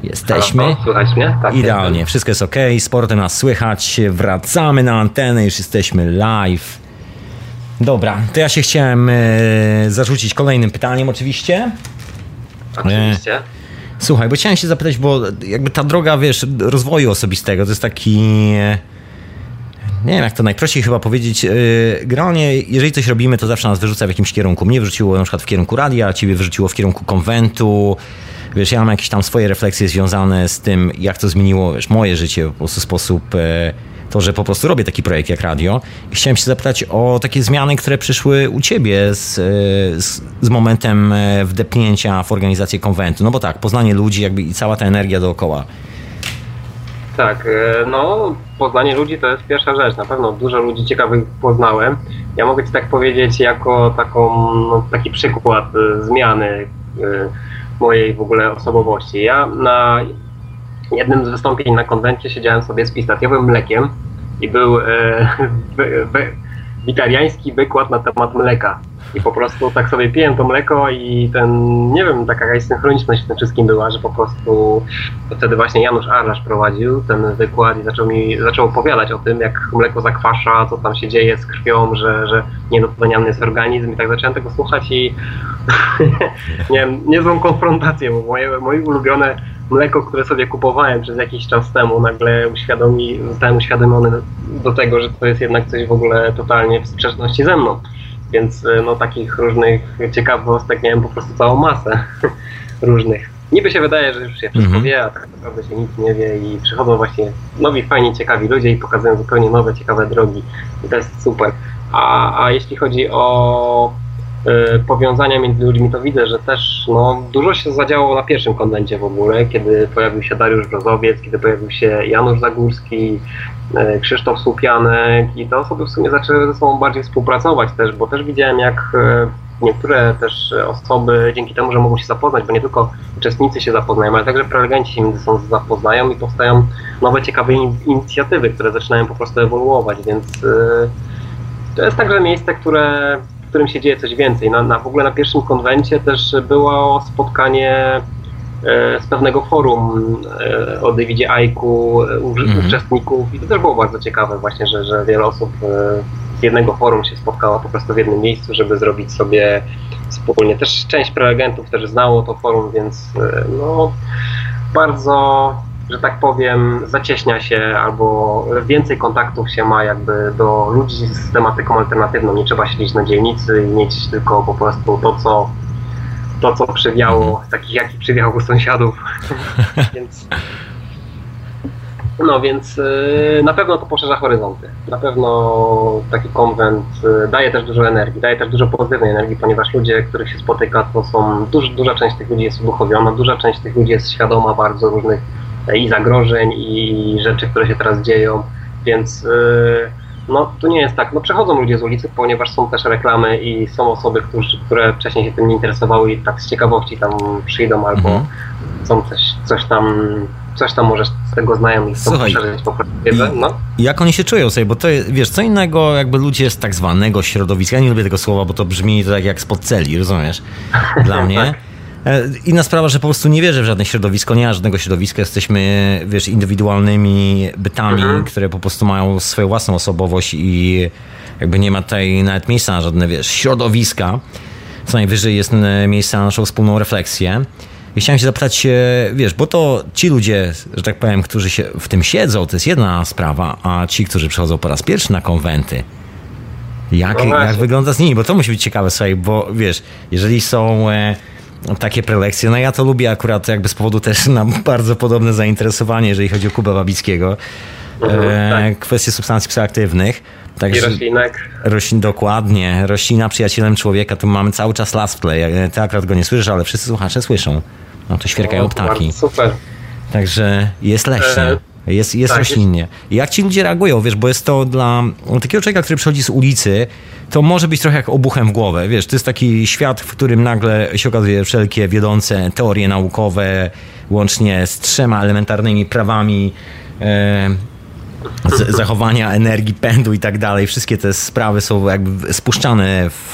Jesteśmy. Halo,
słychać mnie?
Tak, Idealnie, wszystko jest ok, sportem nas słychać, wracamy na antenę, już jesteśmy live. Dobra, to ja się chciałem e, zarzucić kolejnym pytaniem oczywiście.
Oczywiście. E,
słuchaj, bo chciałem się zapytać, bo jakby ta droga, wiesz, rozwoju osobistego to jest taki... E, nie wiem, jak to najprościej chyba powiedzieć. E, generalnie, jeżeli coś robimy, to zawsze nas wyrzuca w jakimś kierunku. Mnie wyrzuciło na przykład w kierunku radia, ciebie wyrzuciło w kierunku konwentu, Wiesz, ja mam jakieś tam swoje refleksje związane z tym, jak to zmieniło wiesz, moje życie prostu sposób e, to, że po prostu robię taki projekt jak radio. I chciałem się zapytać o takie zmiany, które przyszły u ciebie z, e, z, z momentem e, wdepnięcia w organizację konwentu. No bo tak, poznanie ludzi jakby i cała ta energia dookoła.
Tak, no poznanie ludzi to jest pierwsza rzecz. Na pewno dużo ludzi ciekawych poznałem. Ja mogę Ci tak powiedzieć jako taką, no, taki przykład zmiany mojej w ogóle osobowości. Ja na jednym z wystąpień na konwencie siedziałem sobie z pistacjowym mlekiem i był e, witariański wykład na temat mleka. I po prostu tak sobie piłem to mleko i ten, nie wiem, taka jakaś synchroniczność w tym wszystkim była, że po prostu wtedy właśnie Janusz Arlasz prowadził ten wykład i zaczął mi, zaczął opowiadać o tym, jak mleko zakwasza, co tam się dzieje z krwią, że, że niedopłaniany jest organizm i tak zacząłem tego słuchać i nie wiem, niezłą konfrontację, bo moje, moje ulubione mleko, które sobie kupowałem przez jakiś czas temu, nagle uświadomi, zostałem uświadomiony do tego, że to jest jednak coś w ogóle totalnie w sprzeczności ze mną. Więc e, no takich różnych ciekawostek miałem po prostu całą masę różnych. Niby się wydaje, że już się wszystko
Mhm.
wie, a tak naprawdę się nic nie wie i przychodzą właśnie nowi, fajni, ciekawi ludzie i pokazują zupełnie nowe, ciekawe drogi. I to jest super. A, a jeśli chodzi o powiązania między ludźmi, to widzę, że też no, dużo się zadziało na pierwszym konwencie w ogóle, kiedy pojawił się Dariusz Brozowiec, kiedy pojawił się Janusz Zagórski, y, Krzysztof Słupianek i te osoby w sumie zaczęły ze sobą bardziej współpracować też, bo też widziałem jak y, niektóre też osoby dzięki temu, że mogą się zapoznać, bo nie tylko uczestnicy się zapoznają, ale także prelegenci się między sobą zapoznają i powstają nowe, ciekawe in- inicjatywy, które zaczynają po prostu ewoluować, więc y, to jest także miejsce, które, którym się dzieje coś więcej. Na, na, w ogóle na pierwszym konwencie też było spotkanie e, z pewnego forum e, o Davidzie Aiku, e,
Mhm.
uczestników i to też było bardzo ciekawe właśnie, że, że wiele osób z jednego forum się spotkało po prostu w jednym miejscu, żeby zrobić sobie wspólnie. Też część prelegentów też znało to forum, więc no bardzo, że tak powiem, zacieśnia się albo więcej kontaktów się ma jakby do ludzi z tematyką alternatywną. Nie trzeba siedzieć na dzielnicy i mieć tylko po prostu to, co to, co przywiało, takich jaki przywiało u sąsiadów. więc no więc y, na pewno to poszerza horyzonty. Na pewno taki konwent y, daje też dużo energii, daje też dużo pozytywnej energii, ponieważ ludzie, których się spotyka, to są, duż, duża część tych ludzi jest uduchowiona, duża część tych ludzi jest świadoma bardzo różnych i zagrożeń, i rzeczy, które się teraz dzieją, więc y, no to nie jest tak. No przechodzą ludzie z ulicy, ponieważ są też reklamy i są osoby, którzy, które wcześniej się tym nie interesowały i tak z ciekawości tam przyjdą albo
Mhm.
chcą coś, coś tam coś tam może z tego znają i chcą
Słuchaj,
poszerzyć po prostu wiedzę. No.
Jak oni się czują sobie, bo to jest, wiesz, co innego jakby ludzie z tak zwanego środowiska, ja nie lubię tego słowa, bo to brzmi tak jak spod celi, rozumiesz? Dla mnie. E, Inna sprawa, że po prostu nie wierzę w żadne środowisko, nie ma żadnego środowiska, jesteśmy, wiesz, indywidualnymi bytami,
Mhm.
które po prostu mają swoją własną osobowość i jakby nie ma tutaj nawet miejsca na żadne, wiesz, środowiska. Co najwyżej jest e, miejsce na naszą wspólną refleksję. I chciałem się zapytać, e, wiesz, bo to ci ludzie, że tak powiem, którzy się w tym siedzą, to jest jedna sprawa, a ci, którzy przychodzą po raz pierwszy na konwenty, jak,
No
jak wygląda z nimi? Bo to musi być ciekawe, słuchaj, bo wiesz, jeżeli są e, takie prelekcje, no ja to lubię akurat jakby z powodu też na bardzo podobne zainteresowanie, jeżeli chodzi o Kubę Babickiego,
Mhm,
e,
tak.
kwestie substancji psychoaktywnych.
I
Także
roślinek.
roślin, dokładnie, roślina przyjacielem człowieka, tu mamy cały czas last play. E, Ty akurat go nie słyszysz, ale wszyscy słuchacze słyszą. No to świerkają
No,
ptaki.
Super.
Także jest leśnie.
E,
Jest, jest
tak,
roślinnie. I Jak ci ludzie reagują, wiesz, bo jest to dla takiego człowieka, który przychodzi z ulicy, to może być trochę jak obuchem w głowę. Wiesz, to jest taki świat, w którym nagle się okazuje wszelkie wiodące teorie naukowe, łącznie z trzema elementarnymi prawami e, z, zachowania energii, pędu i tak dalej. Wszystkie te sprawy są jakby spuszczane w,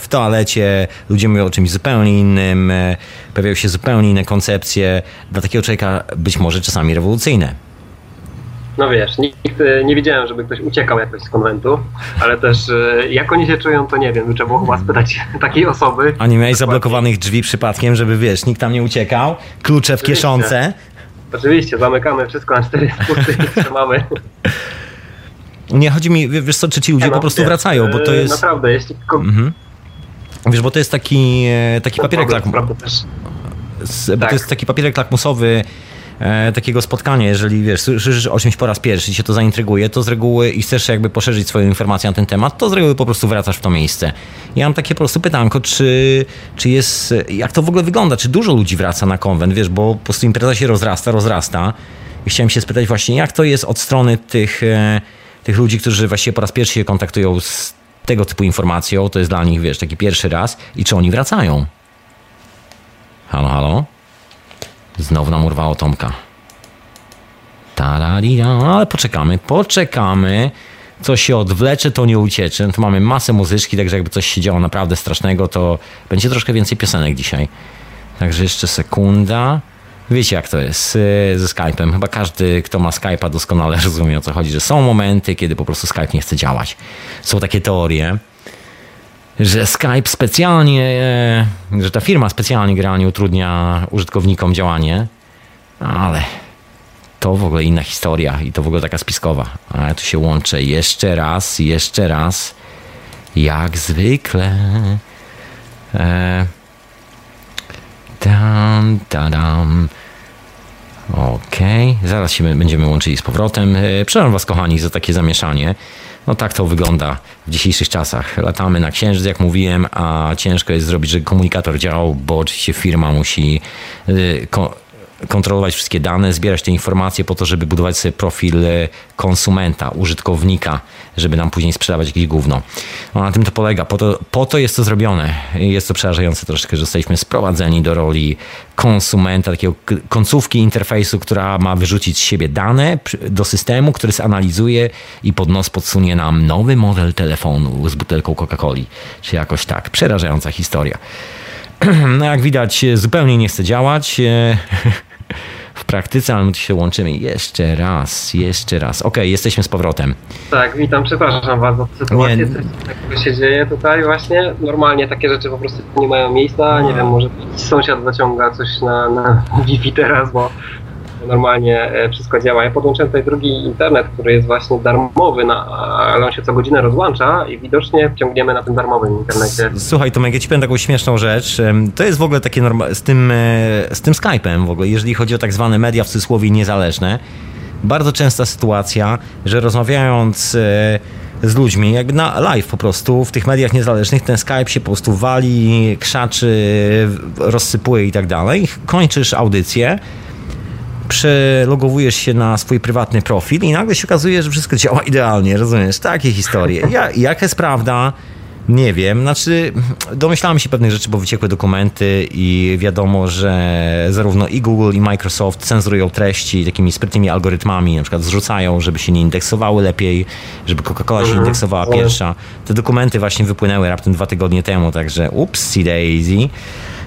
w toalecie. Ludzie mówią o czymś zupełnie innym. e, Pojawiają się zupełnie inne koncepcje. Dla takiego człowieka być może czasami rewolucyjne.
No wiesz, nikt, e, nie widziałem, żeby ktoś uciekał jakoś z konwentu, ale też e, jak oni się czują, to nie wiem. Trzeba było chyba spytać takiej osoby.
A nie miałeś zablokowanych drzwi przypadkiem, żeby wiesz, nikt tam nie uciekał. Klucze w kieszonce.
Oczywiście, zamykamy wszystko na cztery spusty i trzymamy.
Nie, chodzi mi, wiesz co, czy ci ludzie
no,
po prostu
wiesz,
wracają, bo to
e,
jest...
Naprawdę, jeśli...
Mhm. Wiesz, bo to jest taki, taki papierek
problem, też.
S- Bo
Tak.
to jest taki papierek lakmusowy e, takiego spotkania, jeżeli wiesz, słyszysz o czymś po raz pierwszy i cię to zaintryguje, to z reguły i chcesz jakby poszerzyć swoją informację na ten temat, to z reguły po prostu wracasz w to miejsce. Ja mam takie po prostu pytanko, czy, czy jest, jak to w ogóle wygląda, czy dużo ludzi wraca na konwent, wiesz, bo po prostu impreza się rozrasta, rozrasta i chciałem się spytać właśnie, jak to jest od strony tych, e, tych ludzi, którzy właściwie po raz pierwszy się kontaktują z tego typu informacją, to jest dla nich, wiesz, taki pierwszy raz i czy oni wracają? Halo, halo? Znowu nam urwało Tomka. Tararira, ale poczekamy, poczekamy. coś się odwlecze, to nie uciecze. No to mamy masę muzyczki, także jakby coś się działo naprawdę strasznego, to będzie troszkę więcej piosenek dzisiaj. Także jeszcze sekunda. Wiecie jak to jest ze Skype'em. Chyba każdy, kto ma Skype'a doskonale rozumie o co chodzi, że są momenty, kiedy po prostu Skype nie chce działać. Są takie teorie, że Skype specjalnie, e, że ta firma specjalnie generalnie utrudnia użytkownikom działanie, ale to w ogóle inna historia i to w ogóle taka spiskowa. A ja tu się łączę jeszcze raz, jeszcze raz, jak zwykle. E, tam. Okej, okay. zaraz się będziemy łączyli z powrotem. E, przepraszam Was, kochani, za takie zamieszanie. No tak to wygląda w dzisiejszych czasach. Latamy na księżyc, jak mówiłem, a ciężko jest zrobić, żeby komunikator działał, bo oczywiście firma musi e, kontrolować wszystkie dane, zbierać te informacje po to, żeby budować sobie profil e, konsumenta, użytkownika, żeby nam później sprzedawać jakieś gówno. No, na tym to polega. Po to, po to jest to zrobione. Jest to przerażające troszeczkę, że jesteśmy sprowadzeni do roli konsumenta, takiego końcówki interfejsu, która ma wyrzucić z siebie dane do systemu, który zanalizuje i pod nos podsunie nam nowy model telefonu z butelką Coca-Coli. Czy jakoś tak. Przerażająca historia. No jak widać, zupełnie nie chce działać. w praktyce, ale my się łączymy jeszcze raz, jeszcze raz. Okej, okay, jesteśmy z powrotem.
Tak, witam, przepraszam tę sytuację, nie. coś takiego się dzieje tutaj właśnie. Normalnie takie rzeczy po prostu nie mają miejsca, nie wiem, może sąsiad zaciąga coś na, na Wi-Fi teraz, bo normalnie e, wszystko działa. Ja podłączyłem tutaj drugi internet, który jest właśnie darmowy, na, ale on się co godzinę rozłącza i widocznie ciągniemy na tym darmowym internecie.
Słuchaj Tomek, ja ci powiem taką śmieszną rzecz. To jest w ogóle takie norma- z tym, e, z tym Skype'em w ogóle, jeżeli chodzi o tak zwane media w cudzysłowie niezależne. Bardzo częsta sytuacja, że rozmawiając e, z ludźmi, jakby na live po prostu, w tych mediach niezależnych, ten Skype się po prostu wali, krzaczy, rozsypuje i tak dalej. Kończysz audycję, przelogowujesz się na swój prywatny profil i nagle się okazuje, że wszystko działa idealnie, rozumiesz? Takie historie. Ja, jaka jest prawda? Nie wiem, znaczy domyślałem się pewnych rzeczy, bo wyciekły dokumenty i wiadomo, że zarówno i Google i Microsoft cenzurują treści takimi sprytnymi algorytmami, na przykład zrzucają, żeby się nie indeksowały lepiej, żeby Coca-Cola się mhm. indeksowała pierwsza. Te dokumenty właśnie wypłynęły raptem dwa tygodnie temu, także upsi daisy.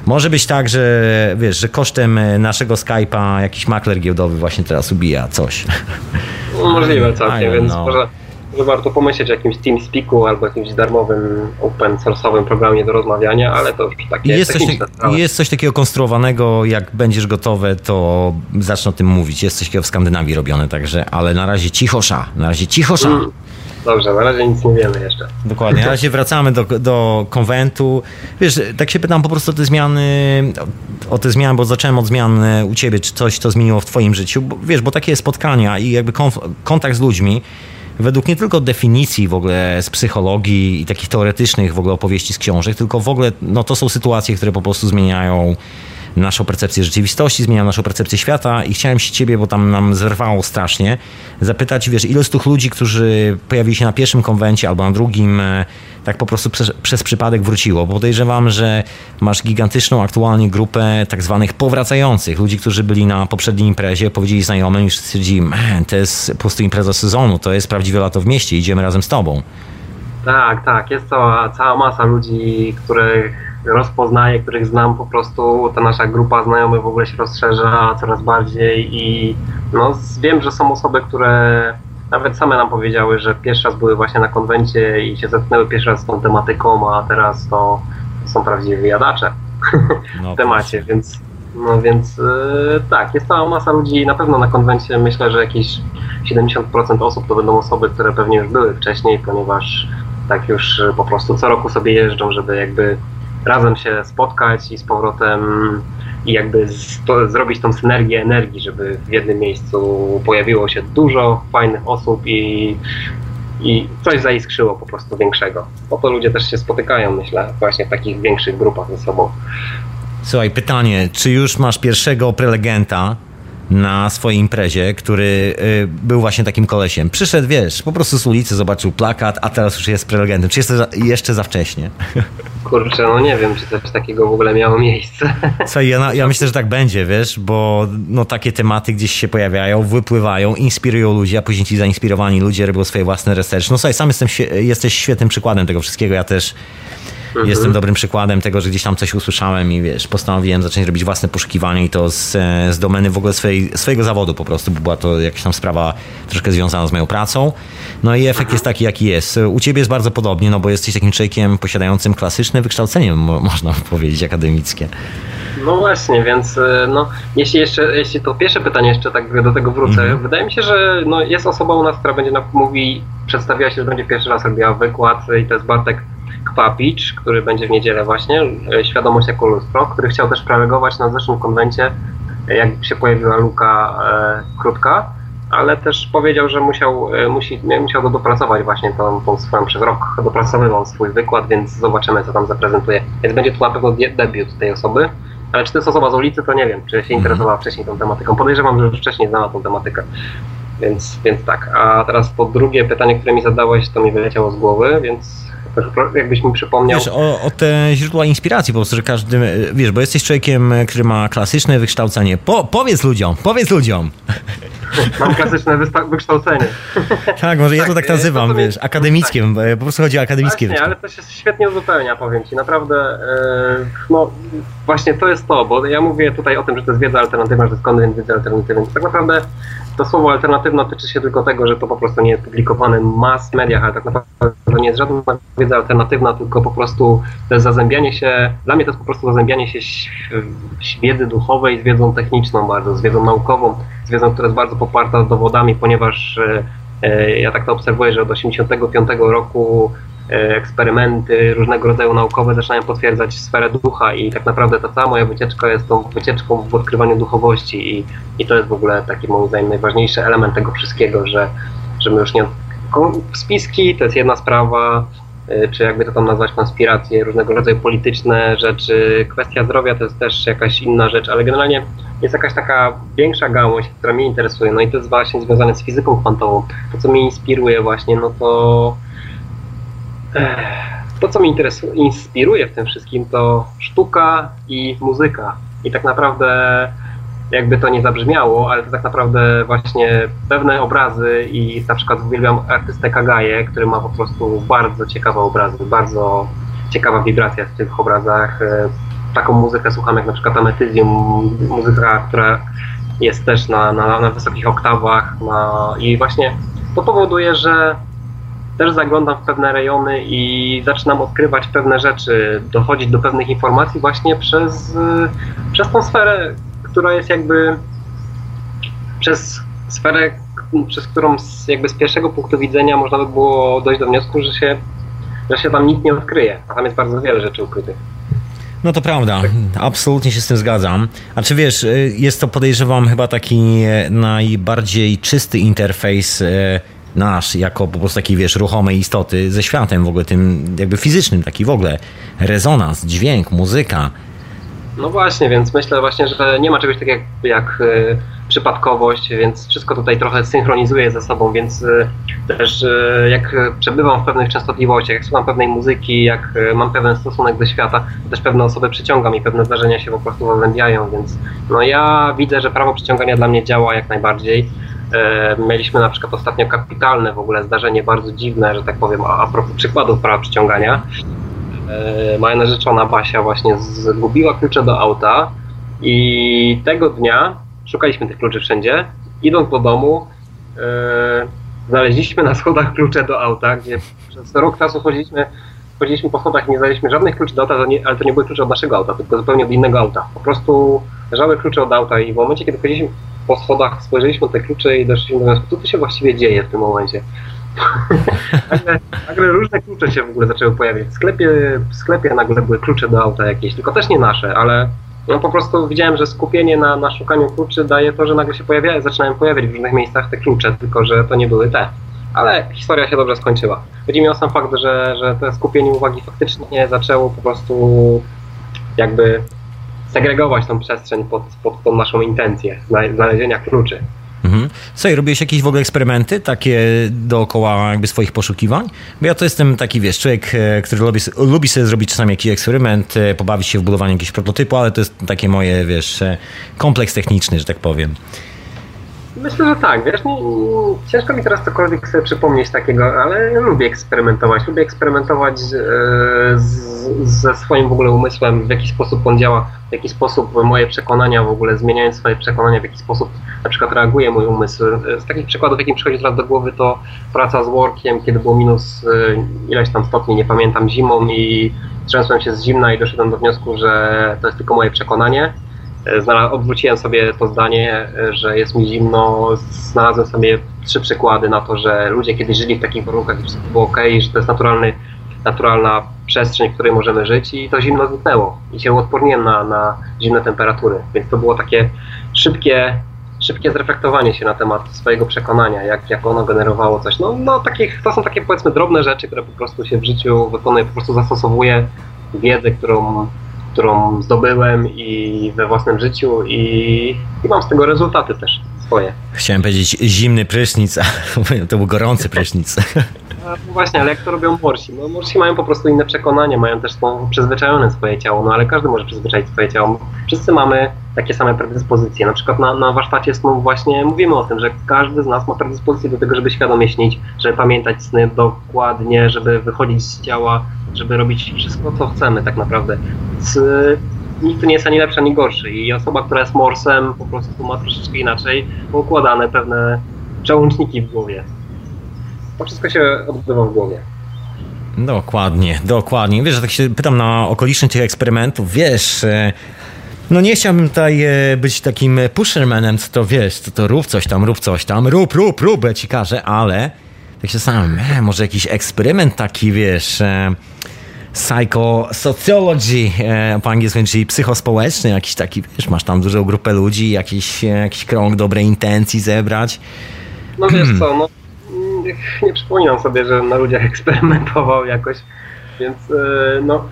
Może być tak, że wiesz, że kosztem e, naszego Skype'a jakiś makler giełdowy właśnie teraz ubija coś.
Możliwe całkiem, więc może, może warto pomyśleć o jakimś TeamSpeaku albo jakimś darmowym open source'owym programie do rozmawiania, ale to już takie
jest coś, jest coś takiego konstruowanego, jak będziesz gotowe, to zacznę o tym mówić. Jest coś takiego w Skandynawii robione, także, ale na razie cichosza, na razie cichosza. Mm.
Dobrze, na razie nic nie wiemy jeszcze.
Dokładnie, na razie wracamy do, do konwentu. Wiesz, tak się pytam po prostu o te zmiany, o te zmiany, bo zacząłem od zmian u ciebie, czy coś to zmieniło w twoim życiu. Bo, wiesz, bo takie spotkania i jakby kontakt z ludźmi, według nie tylko definicji w ogóle z psychologii i takich teoretycznych w ogóle opowieści z książek, tylko w ogóle no, to są sytuacje, które po prostu zmieniają naszą percepcję rzeczywistości, zmienia naszą percepcję świata i chciałem się ciebie, bo tam nam zerwało strasznie, zapytać, wiesz, ilu z tych ludzi, którzy pojawili się na pierwszym konwencie albo na drugim, e, tak po prostu przez, przez przypadek wróciło, bo podejrzewam, że masz gigantyczną aktualnie grupę tak zwanych powracających, ludzi, którzy byli na poprzedniej imprezie, powiedzieli znajomym i stwierdzili, man, to jest po prostu impreza sezonu, to jest prawdziwe lato w mieście, idziemy razem z tobą.
Tak, tak, jest cała, cała masa ludzi, których rozpoznaję, których znam po prostu, ta nasza grupa znajomych w ogóle się rozszerza coraz bardziej i no, wiem, że są osoby, które nawet same nam powiedziały, że pierwszy raz były właśnie na konwencie i się zetknęły pierwszy raz z tą tematyką, a teraz to są prawdziwi wyjadacze no, w temacie, więc no więc yy, tak, jest cała masa ludzi na pewno na konwencie, myślę, że jakieś 70% osób to będą osoby, które pewnie już były wcześniej, ponieważ tak już po prostu co roku sobie jeżdżą, żeby jakby razem się spotkać i z powrotem i jakby z, to, zrobić tą synergię energii, żeby w jednym miejscu pojawiło się dużo fajnych osób i, i coś zaiskrzyło po prostu większego. Po to ludzie też się spotykają, myślę, właśnie w takich większych grupach ze sobą.
Słuchaj, pytanie, czy już masz pierwszego prelegenta na swojej imprezie, który y, był właśnie takim kolesiem. Przyszedł, wiesz, po prostu z ulicy, zobaczył plakat, a teraz już jest prelegentem. Czy jest jeszcze za wcześnie?
Kurczę, no nie wiem, czy coś takiego w ogóle miało miejsce.
Co, ja, ja myślę, że tak będzie, wiesz, bo no, takie tematy gdzieś się pojawiają, wypływają, inspirują ludzi, a później ci zainspirowani ludzie robią swoje własne research. No słuchaj, sam jestem, jesteś świetnym przykładem tego wszystkiego. Ja też Mhm. Jestem dobrym przykładem tego, że gdzieś tam coś usłyszałem i wiesz, postanowiłem zacząć robić własne poszukiwanie i to z, z domeny w ogóle swojej, swojego zawodu po prostu, bo była to jakaś tam sprawa troszkę związana z moją pracą. No i efekt jest taki, jaki jest. U ciebie jest bardzo podobnie, no bo jesteś takim człowiekiem posiadającym klasyczne wykształcenie, można powiedzieć, akademickie.
No właśnie, więc e, no, jeśli jeszcze, jeśli to pierwsze pytanie jeszcze tak do tego wrócę, mm. wydaje mi się, że no, jest osoba u nas, która będzie mówi, przedstawiła się, że będzie pierwszy raz robiła wykład i to jest Bartek Kwapicz, który będzie w niedzielę właśnie, e, Świadomość jako lustro, który chciał też prelegować na zeszłym konwencie, e, jak się pojawiła luka e, krótka, ale też powiedział, że musiał, e, musi, musiał to dopracować właśnie tą, tą swoją przez rok dopracowywał swój wykład, więc zobaczymy co tam zaprezentuje. Więc będzie to na pewno debiut tej osoby. Ale czy to jest osoba z ulicy, to nie wiem, czy się mhm. interesowała wcześniej tą tematyką. Podejrzewam, że już wcześniej znała tą tematykę. Więc, więc tak. A teraz po drugie pytanie, które mi zadałeś, to mi wyleciało z głowy, więc jakbyś mi przypomniał.
Wiesz, o, o, te źródła inspiracji po prostu, że każdy, wiesz, bo jesteś człowiekiem, który ma klasyczne wykształcenie. Po, powiedz ludziom, powiedz ludziom.
Mam klasyczne wykształcenie.
Tak, może ja to tak, tak nazywam, to wiesz, akademickie, tak. po prostu chodzi o akademickie
Nie, ale to się świetnie uzupełnia, powiem Ci, naprawdę, e, no właśnie to jest to, bo ja mówię tutaj o tym, że to jest wiedza alternatywna, że konwent wiedzy alternatywnej, tak naprawdę to słowo alternatywna tyczy się tylko tego, że to po prostu nie jest publikowane w mass mediach, ale tak naprawdę to nie jest żadna wiedza alternatywna, tylko po prostu to jest zazębianie się, dla mnie to jest po prostu zazębianie się wiedzy duchowej z wiedzą techniczną bardzo, z wiedzą naukową, z wiedzą, która jest bardzo poparta dowodami, ponieważ e, e, ja tak to obserwuję, że od 1985 roku eksperymenty różnego rodzaju naukowe zaczynają potwierdzać sferę ducha i tak naprawdę ta cała moja wycieczka jest tą wycieczką w odkrywaniu duchowości i, i to jest w ogóle taki moim zdaniem najważniejszy element tego wszystkiego, że, że my już nie... Spiski to jest jedna sprawa, e, czy jakby to tam nazwać konspiracje, różnego rodzaju polityczne rzeczy, kwestia zdrowia to jest też jakaś inna rzecz, ale generalnie jest jakaś taka większa gałąź, która mnie interesuje, no i to jest właśnie związane z fizyką kwantową. To, co mnie inspiruje właśnie, no to to, co mnie inspiruje w tym wszystkim, to sztuka i muzyka. I tak naprawdę, jakby to nie zabrzmiało, ale to tak naprawdę właśnie pewne obrazy i na przykład uwielbiam artystę Kagaje, który ma po prostu bardzo ciekawe obrazy, bardzo ciekawa wibracja w tych obrazach. E, taką muzykę słucham jak na przykład Ametyzjum, muzyka, która jest też na, na, na wysokich oktawach i właśnie to powoduje, że też zaglądam w pewne rejony i zaczynam odkrywać pewne rzeczy, dochodzić do pewnych informacji właśnie przez, przez tą sferę, która jest jakby przez sferę, przez którą z, jakby z pierwszego punktu widzenia można by było dojść do wniosku, że się, że się tam nic nie odkryje, a tam jest bardzo wiele rzeczy ukrytych.
No to prawda, absolutnie się z tym zgadzam. A czy wiesz, jest to podejrzewam chyba taki najbardziej czysty interfejs nasz, jako po prostu takiej, wiesz, ruchomej istoty ze światem w ogóle tym jakby fizycznym, taki w ogóle rezonans, dźwięk, muzyka.
No właśnie, więc myślę właśnie, że nie ma czegoś takiego jak, jak y, przypadkowość, więc wszystko tutaj trochę synchronizuje ze sobą, więc y, też y, jak przebywam w pewnych częstotliwościach, jak słucham pewnej muzyki, jak mam pewien stosunek do świata, to też pewne osoby przyciągam i pewne zdarzenia się po prostu zazębiają, więc no ja widzę, że prawo przyciągania dla mnie działa jak najbardziej. E, mieliśmy na przykład ostatnio kapitalne w ogóle zdarzenie, bardzo dziwne, że tak powiem, a, propos przykładów prawa przyciągania. E, moja narzeczona Basia właśnie zgubiła klucze do auta i tego dnia szukaliśmy tych kluczy wszędzie. Idąc do domu, e, znaleźliśmy na schodach klucze do auta, gdzie przez rok czasu chodziliśmy, chodziliśmy po schodach i nie znaleźliśmy żadnych kluczy do auta, ale to nie były klucze od naszego auta, tylko zupełnie od innego auta. Po prostu leżały klucze od auta i w momencie, kiedy chodziliśmy po schodach spojrzeliśmy na te klucze i doszliśmy do wniosku, co tu się właściwie dzieje w tym momencie. nagle, nagle, różne klucze się w ogóle zaczęły pojawiać. W sklepie, w sklepie nagle były klucze do auta jakieś, tylko też nie nasze, ale no po prostu widziałem, że skupienie na, na szukaniu kluczy daje to, że nagle się pojawiają, zaczynają pojawiać w różnych miejscach te klucze, tylko że to nie były te. Ale historia się dobrze skończyła. Chodzi mi o sam fakt, że, że to skupienie uwagi faktycznie zaczęło po prostu jakby segregować tą przestrzeń pod, pod naszą intencję znalezienia kluczy.
Mhm. Słuchaj, robiłeś jakieś w ogóle eksperymenty takie dookoła jakby swoich poszukiwań? Bo ja to jestem taki, wiesz, człowiek, e, który lubi, lubi sobie zrobić czasami jakiś eksperyment, e, pobawić się w budowanie jakiegoś prototypu, ale to jest takie moje, wiesz, e, kompleks techniczny, że tak powiem.
Myślę, że tak. Wiesz, nie, ciężko mi teraz cokolwiek sobie przypomnieć takiego, ale lubię eksperymentować. Lubię eksperymentować z, ze swoim w ogóle umysłem, w jaki sposób on działa, w jaki sposób moje przekonania w ogóle, zmieniając swoje przekonania, w jaki sposób na przykład reaguje mój umysł. Z takich przykładów, jaki mi przychodzi teraz do głowy, to praca z workiem, kiedy było minus e, ileś tam stopni, nie pamiętam, zimą i trzęsłem się z zimna i doszedłem do wniosku, że to jest tylko moje przekonanie E, odwróciłem sobie to zdanie, e, że jest mi zimno. Znalazłem sobie trzy przykłady na to, że ludzie kiedyś żyli w takich warunkach i wszystko było ok, że to jest naturalny, naturalna przestrzeń, w której możemy żyć i to zimno zniknęło. I się uodporniłem na, na zimne temperatury. Więc to było takie szybkie, szybkie zreflektowanie się na temat swojego przekonania, jak, jak ono generowało coś. No, no takich, to są takie powiedzmy drobne rzeczy, które po prostu się w życiu wykonuje, po prostu zastosowuję wiedzę, którą którą zdobyłem i we własnym życiu i, i mam z tego rezultaty też swoje.
Chciałem powiedzieć zimny prysznic, a to był gorący prysznic.
No właśnie, ale jak to robią morsi? No morsi mają po prostu inne przekonanie, mają też są przyzwyczajone swoje ciało, no ale każdy może przyzwyczaić swoje ciało. Wszyscy mamy takie same predyspozycje. Na przykład na, na warsztacie snu właśnie mówimy o tym, że każdy z nas ma predyspozycję do tego, żeby świadomie śnić, żeby pamiętać sny dokładnie, żeby wychodzić z ciała, żeby robić wszystko, co chcemy tak naprawdę. Z, nikt nie jest ani lepszy, ani gorszy i osoba, która jest morsem po prostu ma troszeczkę inaczej poukładane pewne przełączniki w głowie. To wszystko się odbywa w głowie.
Dokładnie, dokładnie. Wiesz, że tak się pytam na okoliczność tych eksperymentów, wiesz, e, no nie chciałbym tutaj e, być takim pushermanem, co to wiesz, co to rób coś tam, rób coś tam, rób, rób, rób, ja ci każę, ale tak się sam, e, może jakiś eksperyment taki, wiesz, psychosociology e, po angielsku, czyli psychospołeczny, jakiś taki, wiesz, masz tam dużą grupę ludzi, jakiś, e, jakiś krąg dobrej intencji zebrać.
No wiesz co, no nie przypominam sobie, że na ludziach eksperymentował jakoś, więc e, no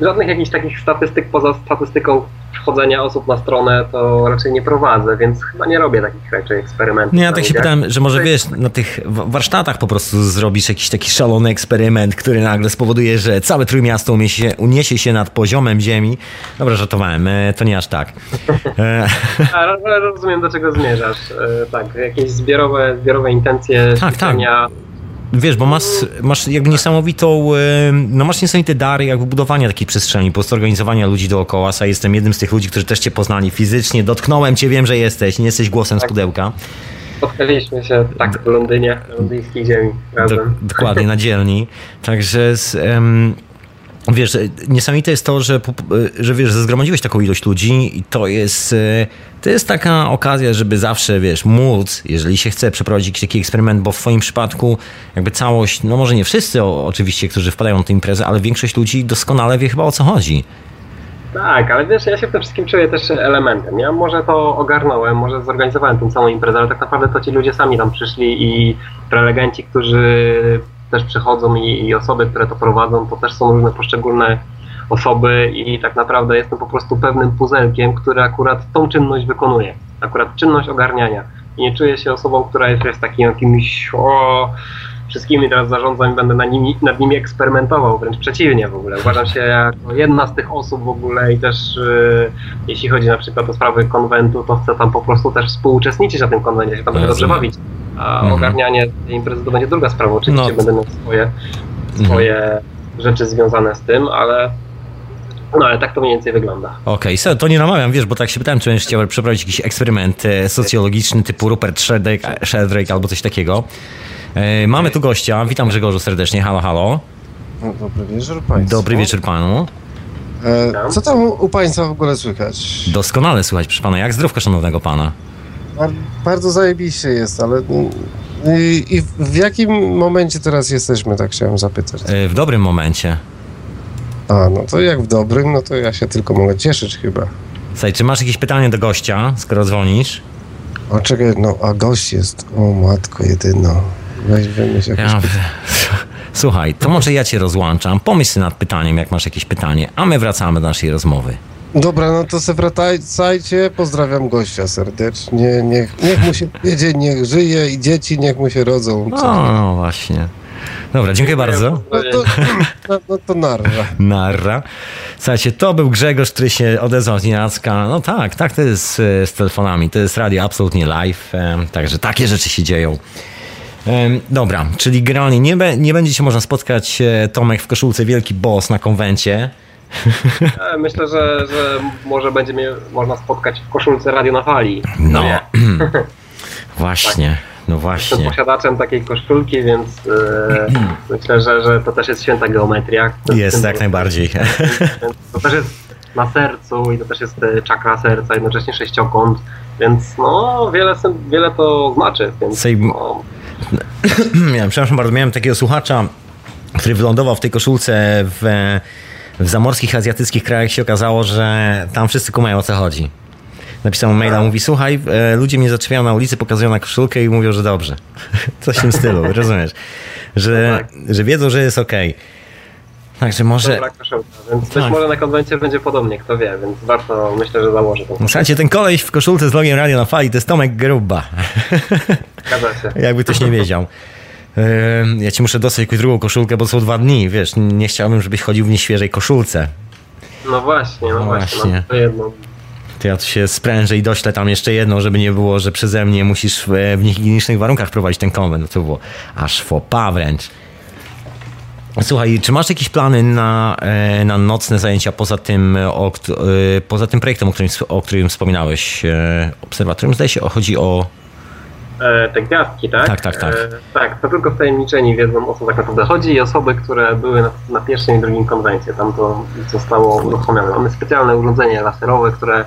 żadnych jakichś takich statystyk poza statystyką wchodzenia osób na stronę to raczej nie prowadzę, więc chyba nie robię takich raczej eksperymentów.
Nie, ja tak się pytałem, że może wiesz, na tych warsztatach po prostu zrobisz jakiś taki szalony eksperyment, który nagle spowoduje, że całe Trójmiasto uniesie, uniesie się nad poziomem ziemi. Dobra, żartowałem, e, to nie aż tak.
E, ale rozumiem, do czego zmierzasz. E, tak, jakieś zbiorowe, zbiorowe intencje
tak, tak. Wiesz, bo masz, masz jakby niesamowitą, no masz niesamowite dary jakby budowania takiej przestrzeni, po prostu organizowania ludzi dookoła. Ja jestem jednym z tych ludzi, którzy też cię poznali fizycznie, dotknąłem cię, wiem, że jesteś, nie jesteś głosem tak. z pudełka.
Spotkaliśmy się tak w Londynie, w londyńskiej ziemi razem. Do,
dokładnie, na dzielni. Także z, um, Wiesz, niesamowite jest to, że, że wiesz, zgromadziłeś taką ilość ludzi i to jest, e, to jest taka okazja, żeby zawsze, wiesz, móc, jeżeli się chce przeprowadzić jakiś taki eksperyment, bo w twoim przypadku jakby całość, no może nie wszyscy oczywiście, którzy wpadają na tę imprezę, ale większość ludzi doskonale wie chyba o co chodzi.
Tak, ale wiesz, ja się w tym wszystkim czuję też elementem. Ja może to ogarnąłem, może zorganizowałem tą samą imprezę, ale tak naprawdę to ci ludzie sami tam przyszli i prelegenci, którzy też przychodzą i, i osoby, które to prowadzą, to też są różne poszczególne osoby i tak naprawdę jestem po prostu pewnym puzelkiem, który akurat tą czynność wykonuje. Akurat czynność ogarniania. I nie czuję się osobą, która jest, jest takim jakimś o, wszystkimi teraz zarządzam i będę nad nimi, nad nimi eksperymentował, wręcz przeciwnie w ogóle. Uważam się jako jedna z tych osób w ogóle i też yy, jeśli chodzi na przykład o sprawy konwentu, to chcę tam po prostu też współuczestniczyć na tym konwencie, się tam będę dobrze bawić. A mhm. ogarnianie tej imprezy to będzie druga sprawa. Oczywiście no. będę miał swoje, swoje mhm. rzeczy związane z tym, ale no ale tak to mniej więcej wygląda.
Okej, okay, to nie namawiam, wiesz, bo tak się pytałem, czy będziesz chciał przeprowadzić jakiś eksperyment e, socjologiczny typu Rupert Sheldrake, Sheldrake albo coś takiego. E, mamy tu gościa, witam Grzegorzu serdecznie, halo, halo.
No, dobry wieczór Państwu.
Dobry wieczór Panu.
E, co tam u Państwa w ogóle słychać?
Doskonale słychać, proszę Pana. Jak zdrówka szanownego Pana?
Bardzo zajebiście jest, ale i, w jakim momencie teraz jesteśmy, tak chciałem zapytać.
E, w dobrym momencie.
A, no to jak w dobrym, no to ja się tylko mogę cieszyć chyba.
Słuchaj, czy masz jakieś pytanie do gościa, skoro dzwonisz?
O, czekaj, no, a gość jest, o matko jedyno. Weź wymyśl jakieś ja,
Słuchaj, to może ja cię rozłączam. Pomyśl nad pytaniem, jak masz jakieś pytanie, a my wracamy do naszej rozmowy.
Dobra, no to se wracajcie. Pozdrawiam gościa serdecznie. Niech, niech mu się wiedzie, niech żyje i dzieci niech mu się rodzą.
No, no właśnie. Dobra, dziękuję bardzo.
No to, no, no to narra.
Narra. Słuchajcie, to był Grzegorz, który się odezwał z Nienacka. No tak, tak to jest z, z telefonami. To jest radio absolutnie live, em, także takie rzeczy się dzieją. Em, Dobra, czyli generalnie nie, be, nie będzie się można spotkać e, Tomek w koszulce Wielki Boss na konwencie.
E, Myślę, że, że może będzie mnie można spotkać w koszulce Radio na Fali.
No,
Nie.
właśnie, no
Jestem
właśnie.
posiadaczem takiej koszulki, więc e, myślę, że, że to też jest święta geometria.
Jest jak najbardziej.
To też jest na sercu i to też jest e, czakra serca, jednocześnie sześciokąt, więc no wiele, wiele to znaczy. Więc,
Sej-
no,
przepraszam bardzo, miałem takiego słuchacza, który wylądował w tej koszulce w, w zamorskich azjatyckich krajach się okazało, że tam wszyscy kumają o co chodzi. Napisał maila, mówi, słuchaj, e, ludzie mnie zaczepiają na ulicy, pokazują na koszulkę i mówią, że dobrze. Coś w tym stylu, rozumiesz? Że, że wiedzą, że jest okej. Także może...
dobra koszulka, więc być
Tak.
może na konwencie będzie podobnie, kto wie, więc warto, myślę, że założę tą.
Słuchajcie, ten koleś w koszulce z logiem Radio na Fali to jest Tomek Gruba.
Zgadza się.
Jakby ktoś nie wiedział. Ja ci muszę dostać jakąś drugą koszulkę, bo są dwa dni, wiesz, nie chciałbym, żebyś chodził w nieświeżej koszulce.
No właśnie, no,
No
właśnie, mam to jedno.
To ja tu się sprężę i doślę tam jeszcze jedną, żeby nie było, że przeze mnie musisz w, w niehigienicznych warunkach prowadzić ten konwent. No to było aż fopa wręcz. Słuchaj, czy masz jakieś plany na, e, na nocne zajęcia poza tym, e, o, e, poza tym projektem, o którym, o którym wspominałeś, e, obserwatorium? Zdaje się, chodzi o...
E, te gwiazdki, tak?
Tak, tak, tak.
E, tak, to tylko wtajemniczeni wiedzą o co tak naprawdę chodzi i osoby, które były na, na pierwszym i drugim konwencie. Tam to zostało uruchomione. Mamy specjalne urządzenie laserowe, które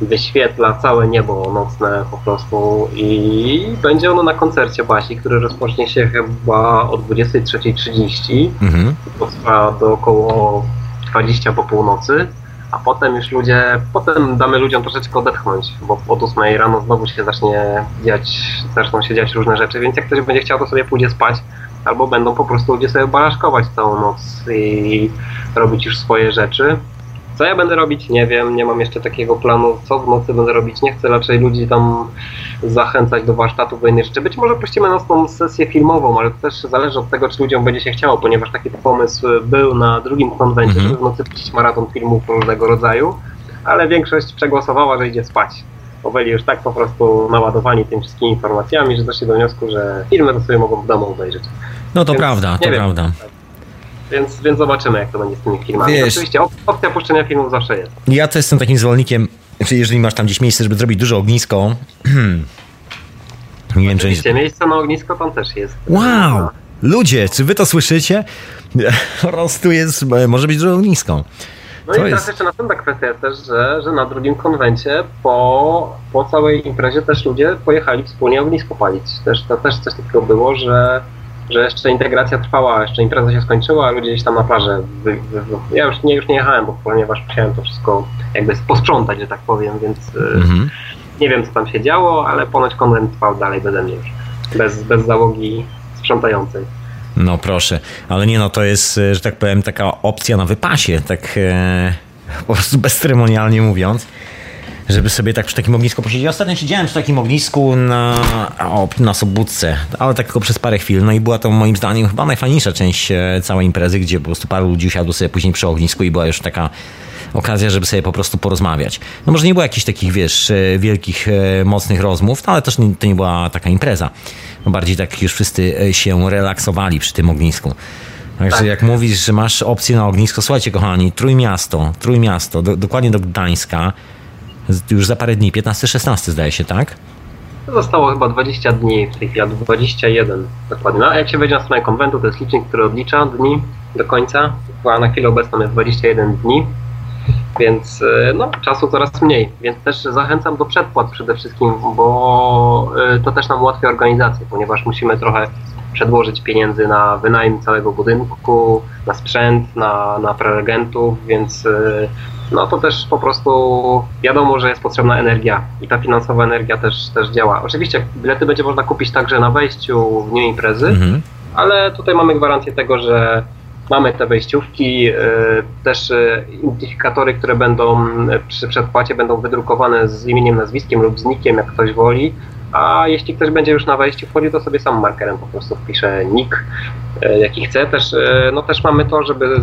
wyświetla całe niebo nocne po prostu i będzie ono na koncercie Basi, który rozpocznie się chyba o 23.30
Mhm.
potrwa do około 20 po północy, a potem już ludzie, potem damy ludziom troszeczkę odetchnąć, bo od 8 rano znowu się zacznie dziać, zaczną się dziać różne rzeczy, więc jak ktoś będzie chciał, to sobie pójdzie spać, albo będą po prostu ludzie sobie balaszkować całą noc i robić już swoje rzeczy. Co ja będę robić? Nie wiem, nie mam jeszcze takiego planu, co w nocy będę robić. Nie chcę raczej ludzi tam zachęcać do warsztatów do innych rzeczy. Być może puścimy nocną sesję filmową, ale to też zależy od tego, czy ludziom będzie się chciało, ponieważ taki pomysł był na drugim konwencie,
Mhm.
żeby w nocy puścić maraton filmów różnego rodzaju, ale większość przegłosowała, że idzie spać. Bo byli już tak po prostu naładowani tymi wszystkimi informacjami, że doszli do wniosku, że filmy to sobie mogą w domu obejrzeć.
No to
Więc
prawda, to
wiem.
prawda.
Więc, więc zobaczymy, jak to będzie z tymi filmami.
Wiesz-
Oczywiście op- opcja puszczenia filmów zawsze jest.
Ja to jestem takim zwolennikiem, że jeżeli masz tam gdzieś miejsce, żeby zrobić duże ognisko. nie wiem, czy.
Oczywiście miejsce na ognisko tam też jest.
Wow! Ludzie, czy wy to słyszycie? Po prostu jest, może być duże ognisko.
No
To
i teraz
jest-
jeszcze następna kwestia jest też, że, że na drugim konwencie po, po całej imprezie też ludzie pojechali wspólnie ognisko palić. Też, to też coś takiego było, że, że jeszcze integracja trwała, jeszcze impreza się skończyła, a ludzie gdzieś tam na plażę. Wy, wy, wy. Ja już nie, już nie jechałem, bo ponieważ musiałem to wszystko jakby posprzątać, że tak powiem, więc y,
Mhm.
nie wiem co tam się działo, ale ponoć konwent trwał dalej beze mnie już. Bez, bez załogi sprzątającej.
No proszę, ale nie no, to jest, e, że tak powiem, taka opcja na wypasie, tak e, po prostu bezceremonialnie mówiąc, żeby sobie tak przy takim ognisku posiedzieć. Ostatnio siedziałem przy takim ognisku na, o, na Sobótce, ale tak tylko przez parę chwil, no i była to moim zdaniem chyba najfajniejsza część e, całej imprezy, gdzie po prostu paru ludzi usiadło sobie później przy ognisku i była już taka okazja, żeby sobie po prostu porozmawiać. No może nie było jakichś takich, wiesz, e, wielkich, e, mocnych rozmów, no ale też nie, to nie była taka impreza. No bardziej tak już wszyscy się relaksowali przy tym ognisku. Także
Tak.
jak mówisz, że masz opcję na ognisko, słuchajcie kochani, Trójmiasto, Trójmiasto, do, dokładnie do Gdańska, już za parę dni, 15-16 zdaje się, tak?
Zostało chyba 20 dni w tej chwili, albo 21 dokładnie. No, a jak się wejdzie na stronę konwentu, to jest licznik, który odlicza dni do końca. Chyba na chwilę obecną jest 21 dni, więc e, no, czasu coraz mniej. Więc też zachęcam do przedpłat przede wszystkim, bo e, to też nam ułatwia organizację, ponieważ musimy trochę przedłożyć pieniędzy na wynajem całego budynku, na sprzęt, na, na prelegentów, więc e, no to też po prostu wiadomo, że jest potrzebna energia i ta finansowa energia też, też działa. Oczywiście bilety będzie można kupić także na wejściu w dniu imprezy,
Mhm.
ale tutaj mamy gwarancję tego, że Mamy te wejściówki, e, też e, identyfikatory, które będą przy przedpłacie będą wydrukowane z imieniem, nazwiskiem lub z nikiem, jak ktoś woli. A jeśli ktoś będzie już na wejściu wchodził, to sobie sam markerem po prostu wpisze nick, jaki chce. Też, no też mamy to, żeby,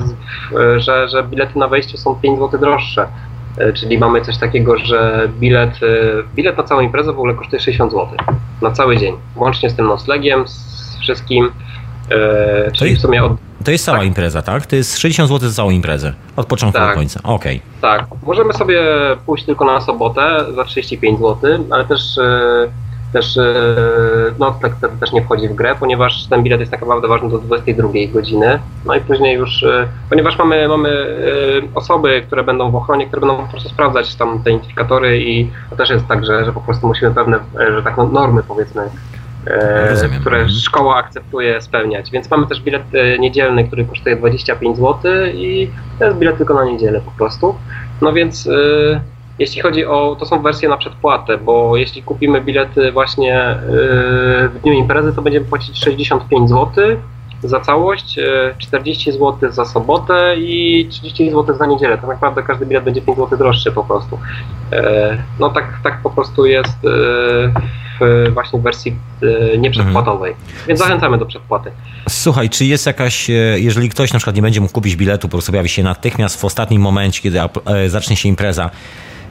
że, że bilety na wejściu są 5 zł droższe. Czyli mamy coś takiego, że bilet, bilet na całą imprezę w ogóle kosztuje 60 zł. Na cały dzień. Łącznie z tym noclegiem, z wszystkim. Czyli w sumie od
to jest cała tak. impreza, tak? To jest 60 zł za całą imprezę. Od początku tak. do końca. Okej.
Okay. Tak. Możemy sobie pójść tylko na sobotę za 35 zł, ale też e, też e, no, tak, tak, też nie wchodzi w grę, ponieważ ten bilet jest tak naprawdę ważny do 22 godziny. No i później już, e, ponieważ mamy, mamy osoby, które będą w ochronie, które będą po prostu sprawdzać tam te identyfikatory i to też jest tak, że, że po prostu musimy pewne, że tak no, normy powiedzmy E, Rozumiem. które mhm. szkoła akceptuje spełniać. Więc mamy też bilet e, niedzielny, który kosztuje 25 zł i to jest bilet tylko na niedzielę po prostu. No więc e, jeśli chodzi o, to są wersje na przedpłatę, bo jeśli kupimy bilety właśnie w dniu imprezy, to będziemy płacić 65 zł za całość, 40 zł za sobotę i 30 zł za niedzielę. Tak naprawdę każdy bilet będzie 5 zł droższy po prostu. No tak, tak po prostu jest w właśnie wersji nieprzedpłatowej. Mhm. Więc zachęcamy do przedpłaty.
Słuchaj, czy jest jakaś, e, jeżeli ktoś na przykład nie będzie mógł kupić biletu, po prostu pojawi się natychmiast w ostatnim momencie, kiedy e, zacznie się impreza,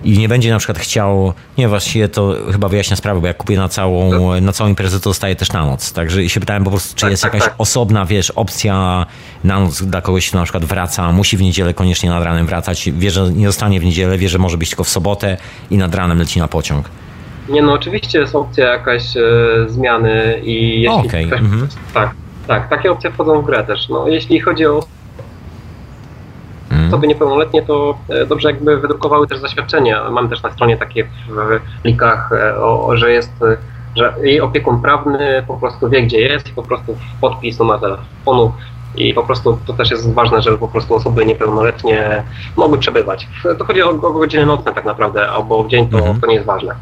i nie będzie na przykład chciał, nie właściwie to chyba wyjaśnia sprawę, bo jak kupię na całą, na całą imprezę, to dostaję też na noc. Także się pytałem po prostu, czy tak, jest tak, jakaś tak. osobna, wiesz, opcja na noc dla kogoś, kto na przykład wraca, musi w niedzielę koniecznie nad ranem wracać, wie, że nie zostanie w niedzielę, wie, że może być tylko w sobotę i nad ranem leci na pociąg.
Nie no, oczywiście jest opcja jakaś e, zmiany i jeśli... Okay. Ktoś, mhm. Tak, tak, takie opcje wchodzą w grę też. No, jeśli chodzi o. osoby niepełnoletnie, to e, dobrze jakby wydrukowały też zaświadczenia. Mamy też na stronie takie w plikach, e, że jest że jej opiekun prawny po prostu wie, gdzie jest i po prostu podpis numer telefonu i po prostu to też jest ważne, żeby po prostu osoby niepełnoletnie mogły przebywać. To chodzi o, o godziny nocne tak naprawdę, albo w dzień to, mhm. to nie jest ważne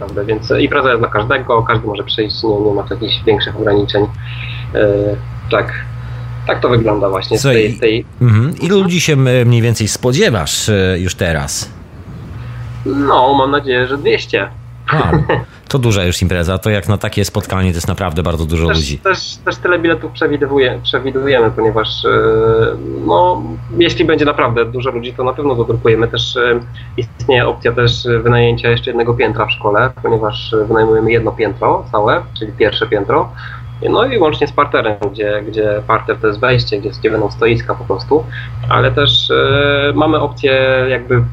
naprawdę, więc impreza jest dla każdego, każdy może przyjść, nie, nie ma tu jakichś większych ograniczeń. E, tak, tak to wygląda właśnie z tej... tej...
Mhm. Ilu ludzi się mniej więcej spodziewasz e, już teraz?
No, mam nadzieję, że 200. A,
to duża już impreza, to jak na takie spotkanie to jest naprawdę bardzo dużo
też,
ludzi.
Też, też tyle biletów przewiduje, przewidujemy, ponieważ e, no, jeśli będzie naprawdę dużo ludzi, to na pewno dodrukujemy. Też e, istnieje opcja też wynajęcia jeszcze jednego piętra w szkole, ponieważ wynajmujemy jedno piętro całe, czyli pierwsze piętro. No i łącznie z parterem, gdzie, gdzie parter to jest wejście, gdzie, gdzie będą stoiska po prostu, ale też e, mamy opcję jakby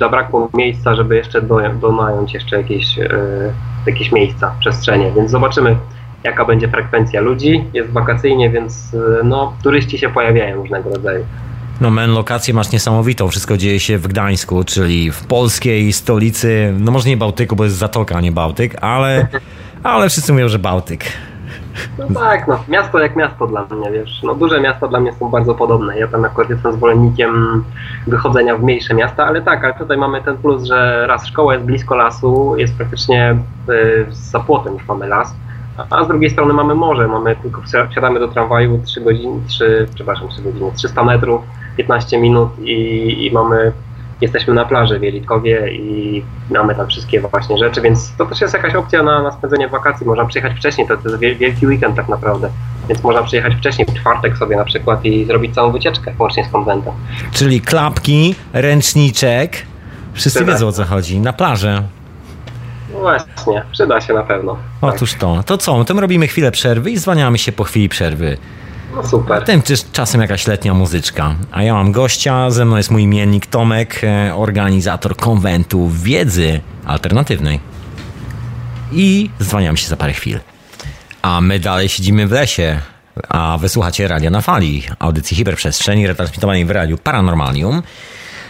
zabrakło miejsca, żeby jeszcze do, donająć jeszcze jakieś, e, jakieś miejsca, przestrzenie, więc zobaczymy jaka będzie frekwencja ludzi. Jest wakacyjnie, więc e, no, turyści się pojawiają różnego rodzaju.
No men, lokację masz niesamowitą. Wszystko dzieje się w Gdańsku, czyli w polskiej stolicy, no może nie Bałtyku, bo jest Zatoka, a nie Bałtyk, ale, ale wszyscy mówią, że Bałtyk.
No tak, no, miasto jak miasto dla mnie, wiesz. No, duże miasta dla mnie są bardzo podobne. Ja tam akurat jestem zwolennikiem wychodzenia w mniejsze miasta, ale tak, ale tutaj mamy ten plus, że raz szkoła jest blisko lasu, jest praktycznie y, za płotem już mamy las, a z drugiej strony mamy morze, mamy tylko wsiadamy do tramwaju 3 godziny, 3, przepraszam, 3 godziny, 300 metrów, 15 minut i, i mamy jesteśmy na plaży w Jelitkowie i mamy tam wszystkie właśnie rzeczy, więc to też jest jakaś opcja na, na spędzenie wakacji. Można przyjechać wcześniej, to, to jest wielki weekend tak naprawdę, więc można przyjechać wcześniej, w czwartek sobie na przykład i zrobić całą wycieczkę, łącznie z konwentem.
Czyli klapki, ręczniczek, wszyscy Przyda. wiedzą o co chodzi, na plażę.
No właśnie, przyda się na pewno.
Otóż to. To co, to my robimy chwilę przerwy i zwaniamy się po chwili przerwy.
No super.
Tym czasem jakaś letnia muzyczka. A ja mam gościa, ze mną jest mój imiennik Tomek, e, organizator konwentu wiedzy alternatywnej. I zwaniam się za parę chwil. A my dalej siedzimy w lesie, a wysłuchacie Radia na Fali, audycji hiperprzestrzeni retransmitowanej w Radiu Paranormalium.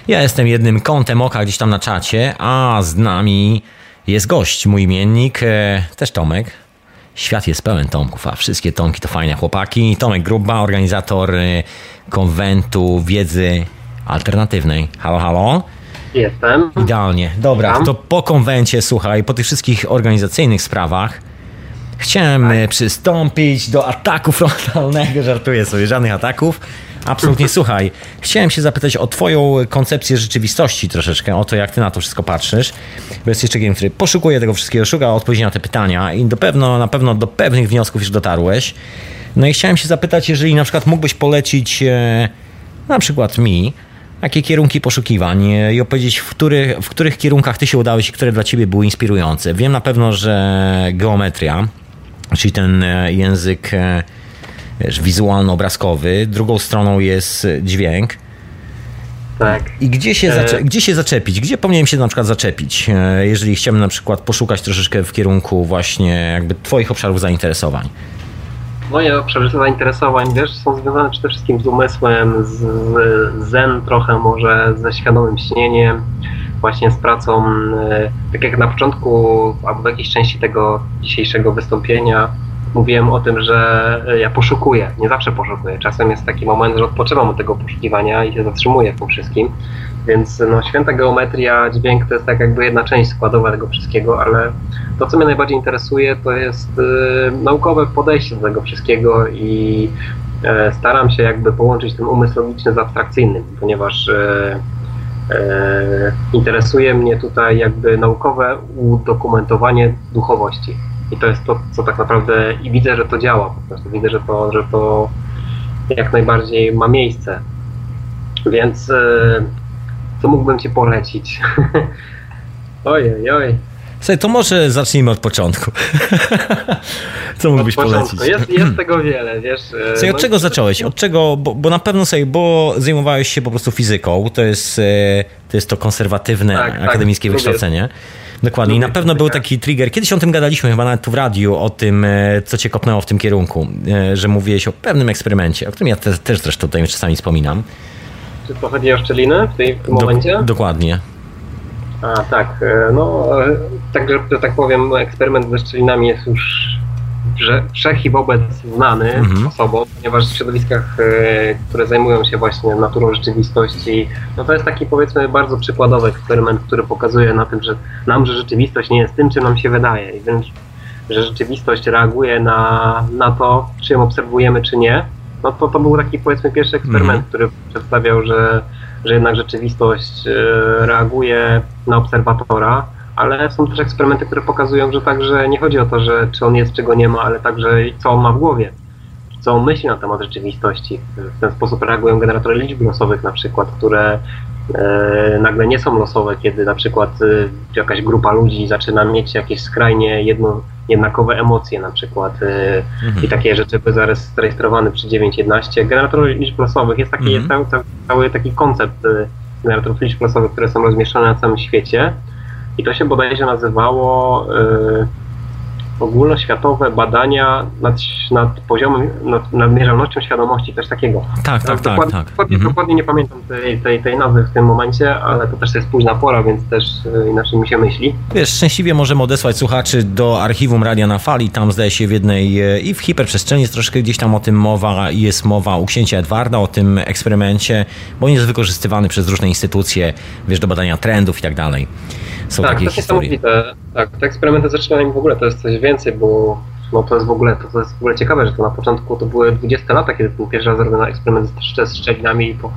Ja jestem jednym kątem oka gdzieś tam na czacie, a z nami jest gość, mój imiennik, e, też Tomek. Świat jest pełen Tomków, a wszystkie Tomki to fajne chłopaki. Tomek Gruba, organizator y, konwentu wiedzy alternatywnej. Halo, halo?
Jestem.
Idealnie. Dobra, to po konwencie, słuchaj, po tych wszystkich organizacyjnych sprawach chciałem tak. przystąpić do ataku frontalnego. Żartuję sobie, żadnych ataków, Absolutnie, słuchaj. Chciałem się zapytać o twoją koncepcję rzeczywistości troszeczkę, o to, jak ty na to wszystko patrzysz. Bo jesteś człowiekiem, który poszukuje tego wszystkiego, szuka odpowiedzi na te pytania i do pewno, na pewno do pewnych wniosków już dotarłeś. No i chciałem się zapytać, jeżeli na przykład mógłbyś polecić e, na przykład mi, jakie kierunki poszukiwań e, i opowiedzieć, w których, w których kierunkach ty się udałeś i które dla ciebie były inspirujące. Wiem na pewno, że geometria, czyli ten e, język wiesz, wizualno-obrazkowy, drugą stroną jest dźwięk.
Tak.
I gdzie się,
E-
zacze- gdzie się zaczepić? Gdzie powinienem się na przykład zaczepić, e, jeżeli chciałbym na przykład poszukać troszeczkę w kierunku właśnie jakby twoich obszarów zainteresowań?
Moje obszary zainteresowań, wiesz, są związane przede wszystkim z umysłem, z, z zen trochę może, ze świadomym śnieniem, właśnie z pracą, e, tak jak na początku, albo w jakiejś części tego dzisiejszego wystąpienia, mówiłem o tym, że e, ja poszukuję, nie zawsze poszukuję. Czasem jest taki moment, że odpoczywam od tego poszukiwania i się zatrzymuję w tym wszystkim. Więc no, święta geometria, dźwięk to jest tak jakby jedna część składowa tego wszystkiego, ale to, co mnie najbardziej interesuje, to jest e, naukowe podejście do tego wszystkiego i e, staram się jakby połączyć ten umysł logiczny z abstrakcyjnym, ponieważ e, interesuje mnie tutaj jakby naukowe udokumentowanie duchowości. I to jest to, co tak naprawdę i widzę, że to działa po prostu. Widzę, że to, że to jak najbardziej ma miejsce. Więc e, co mógłbym Ci polecić? ojej, oj.
Słuchaj, to może zacznijmy od początku. Co mógłbyś polecić?
Jest, jest tego wiele, wiesz. e,
Słuchaj, od
no i
czego
przede
zacząłeś? Od czego, bo, bo na pewno sobie, bo zajmowałeś się po prostu fizyką, to jest, e, to, jest to konserwatywne
Tak, tak,
akademickie
lubię.
Dokładnie. I na pewno był taki trigger. Kiedyś o tym gadaliśmy chyba nawet tu w radiu, o tym, e, co cię kopnęło w tym kierunku, e, że mówiłeś o pewnym eksperymencie, o którym ja te, też zresztą tutaj czasami wspominam.
Czy to chodzi o szczeliny w, tej, w tym momencie?
Dok- dokładnie.
A tak, e, no e, tak, że tak powiem, eksperyment ze szczelinami jest już wszech i wobec znany
Mhm.
osobom, ponieważ w środowiskach, e, które zajmują się właśnie naturą rzeczywistości, no to jest taki powiedzmy bardzo przykładowy eksperyment, który pokazuje na tym, że nam, że rzeczywistość nie jest tym, czym nam się wydaje i wręcz, że rzeczywistość reaguje na, na to, czy ją obserwujemy, czy nie. No to to był taki powiedzmy pierwszy eksperyment,
Mhm.
który przedstawiał, że że jednak rzeczywistość e, reaguje na obserwatora, ale są też eksperymenty, które pokazują, że także nie chodzi o to, że czy on jest, czy go nie ma, ale także co on ma w głowie, co on myśli na temat rzeczywistości. W ten sposób reagują generatory liczb losowych na przykład, które e, nagle nie są losowe, kiedy na przykład e, jakaś grupa ludzi zaczyna mieć jakieś skrajnie jedno, jednakowe emocje na przykład e,
Mhm.
i takie rzeczy były zarejestrowane przy 9.11. Generator liczb losowych jest taki,
Mhm.
jest cały, cały, cały taki koncept y, generatorów liczb losowych, które są rozmieszczone na całym świecie i to się bodajże nazywało y, ogólnoświatowe badania nad, nad poziomem, nad, nad mierzalnością świadomości, coś takiego.
Tak, tak, tak,
dokładnie,
tak.
Dokładnie,
Mhm.
dokładnie nie pamiętam tej, tej, tej nazwy w tym momencie, ale to też jest późna pora, więc też y, inaczej mi się myśli.
Wiesz, szczęśliwie możemy odesłać słuchaczy do archiwum Radia na Fali. Tam zdaje się w jednej e, i w hiperprzestrzeni jest troszkę gdzieś tam o tym mowa jest mowa u księcia Edwarda o tym eksperymencie, bo on jest wykorzystywany przez różne instytucje, wiesz, do badania trendów i tak dalej. Są
tak,
takie
to
historie.
niesamowite. Tak, te eksperymenty szczelinami w ogóle to jest coś więcej, bo no to jest w ogóle to, to jest w ogóle ciekawe, że to na początku to były 20 lata, kiedy ten pierwszy raz zrobiono eksperyment z, z szczelinami i to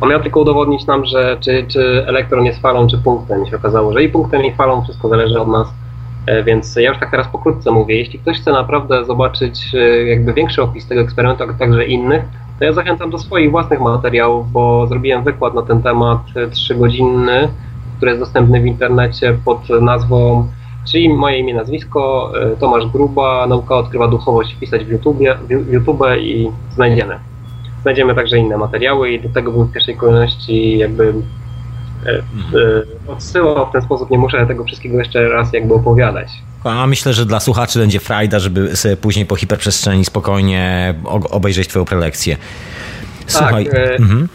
on miał tylko udowodnić nam, że czy, czy elektron jest falą, czy punktem. I się okazało, że i punktem, i falą wszystko zależy od nas. E, Więc ja już tak teraz pokrótce mówię, jeśli ktoś chce naprawdę zobaczyć e, jakby większy opis tego eksperymentu, a także innych, to ja zachęcam do swoich własnych materiałów, bo zrobiłem wykład na ten temat e, trzygodzinny, który jest dostępny w internecie pod nazwą, czyli moje imię, nazwisko, e, Tomasz Gruba, Nauka odkrywa duchowość, wpisać w YouTube, w YouTube i znajdziemy. Znajdziemy także inne materiały i do tego bym w pierwszej kolejności jakby e, e, odsyłał w ten sposób, nie muszę tego wszystkiego jeszcze raz jakby opowiadać.
A myślę, że dla słuchaczy będzie frajda, żeby sobie później po hiperprzestrzeni spokojnie obejrzeć twoją prelekcję. Słuchaj,
Tak,
mhm.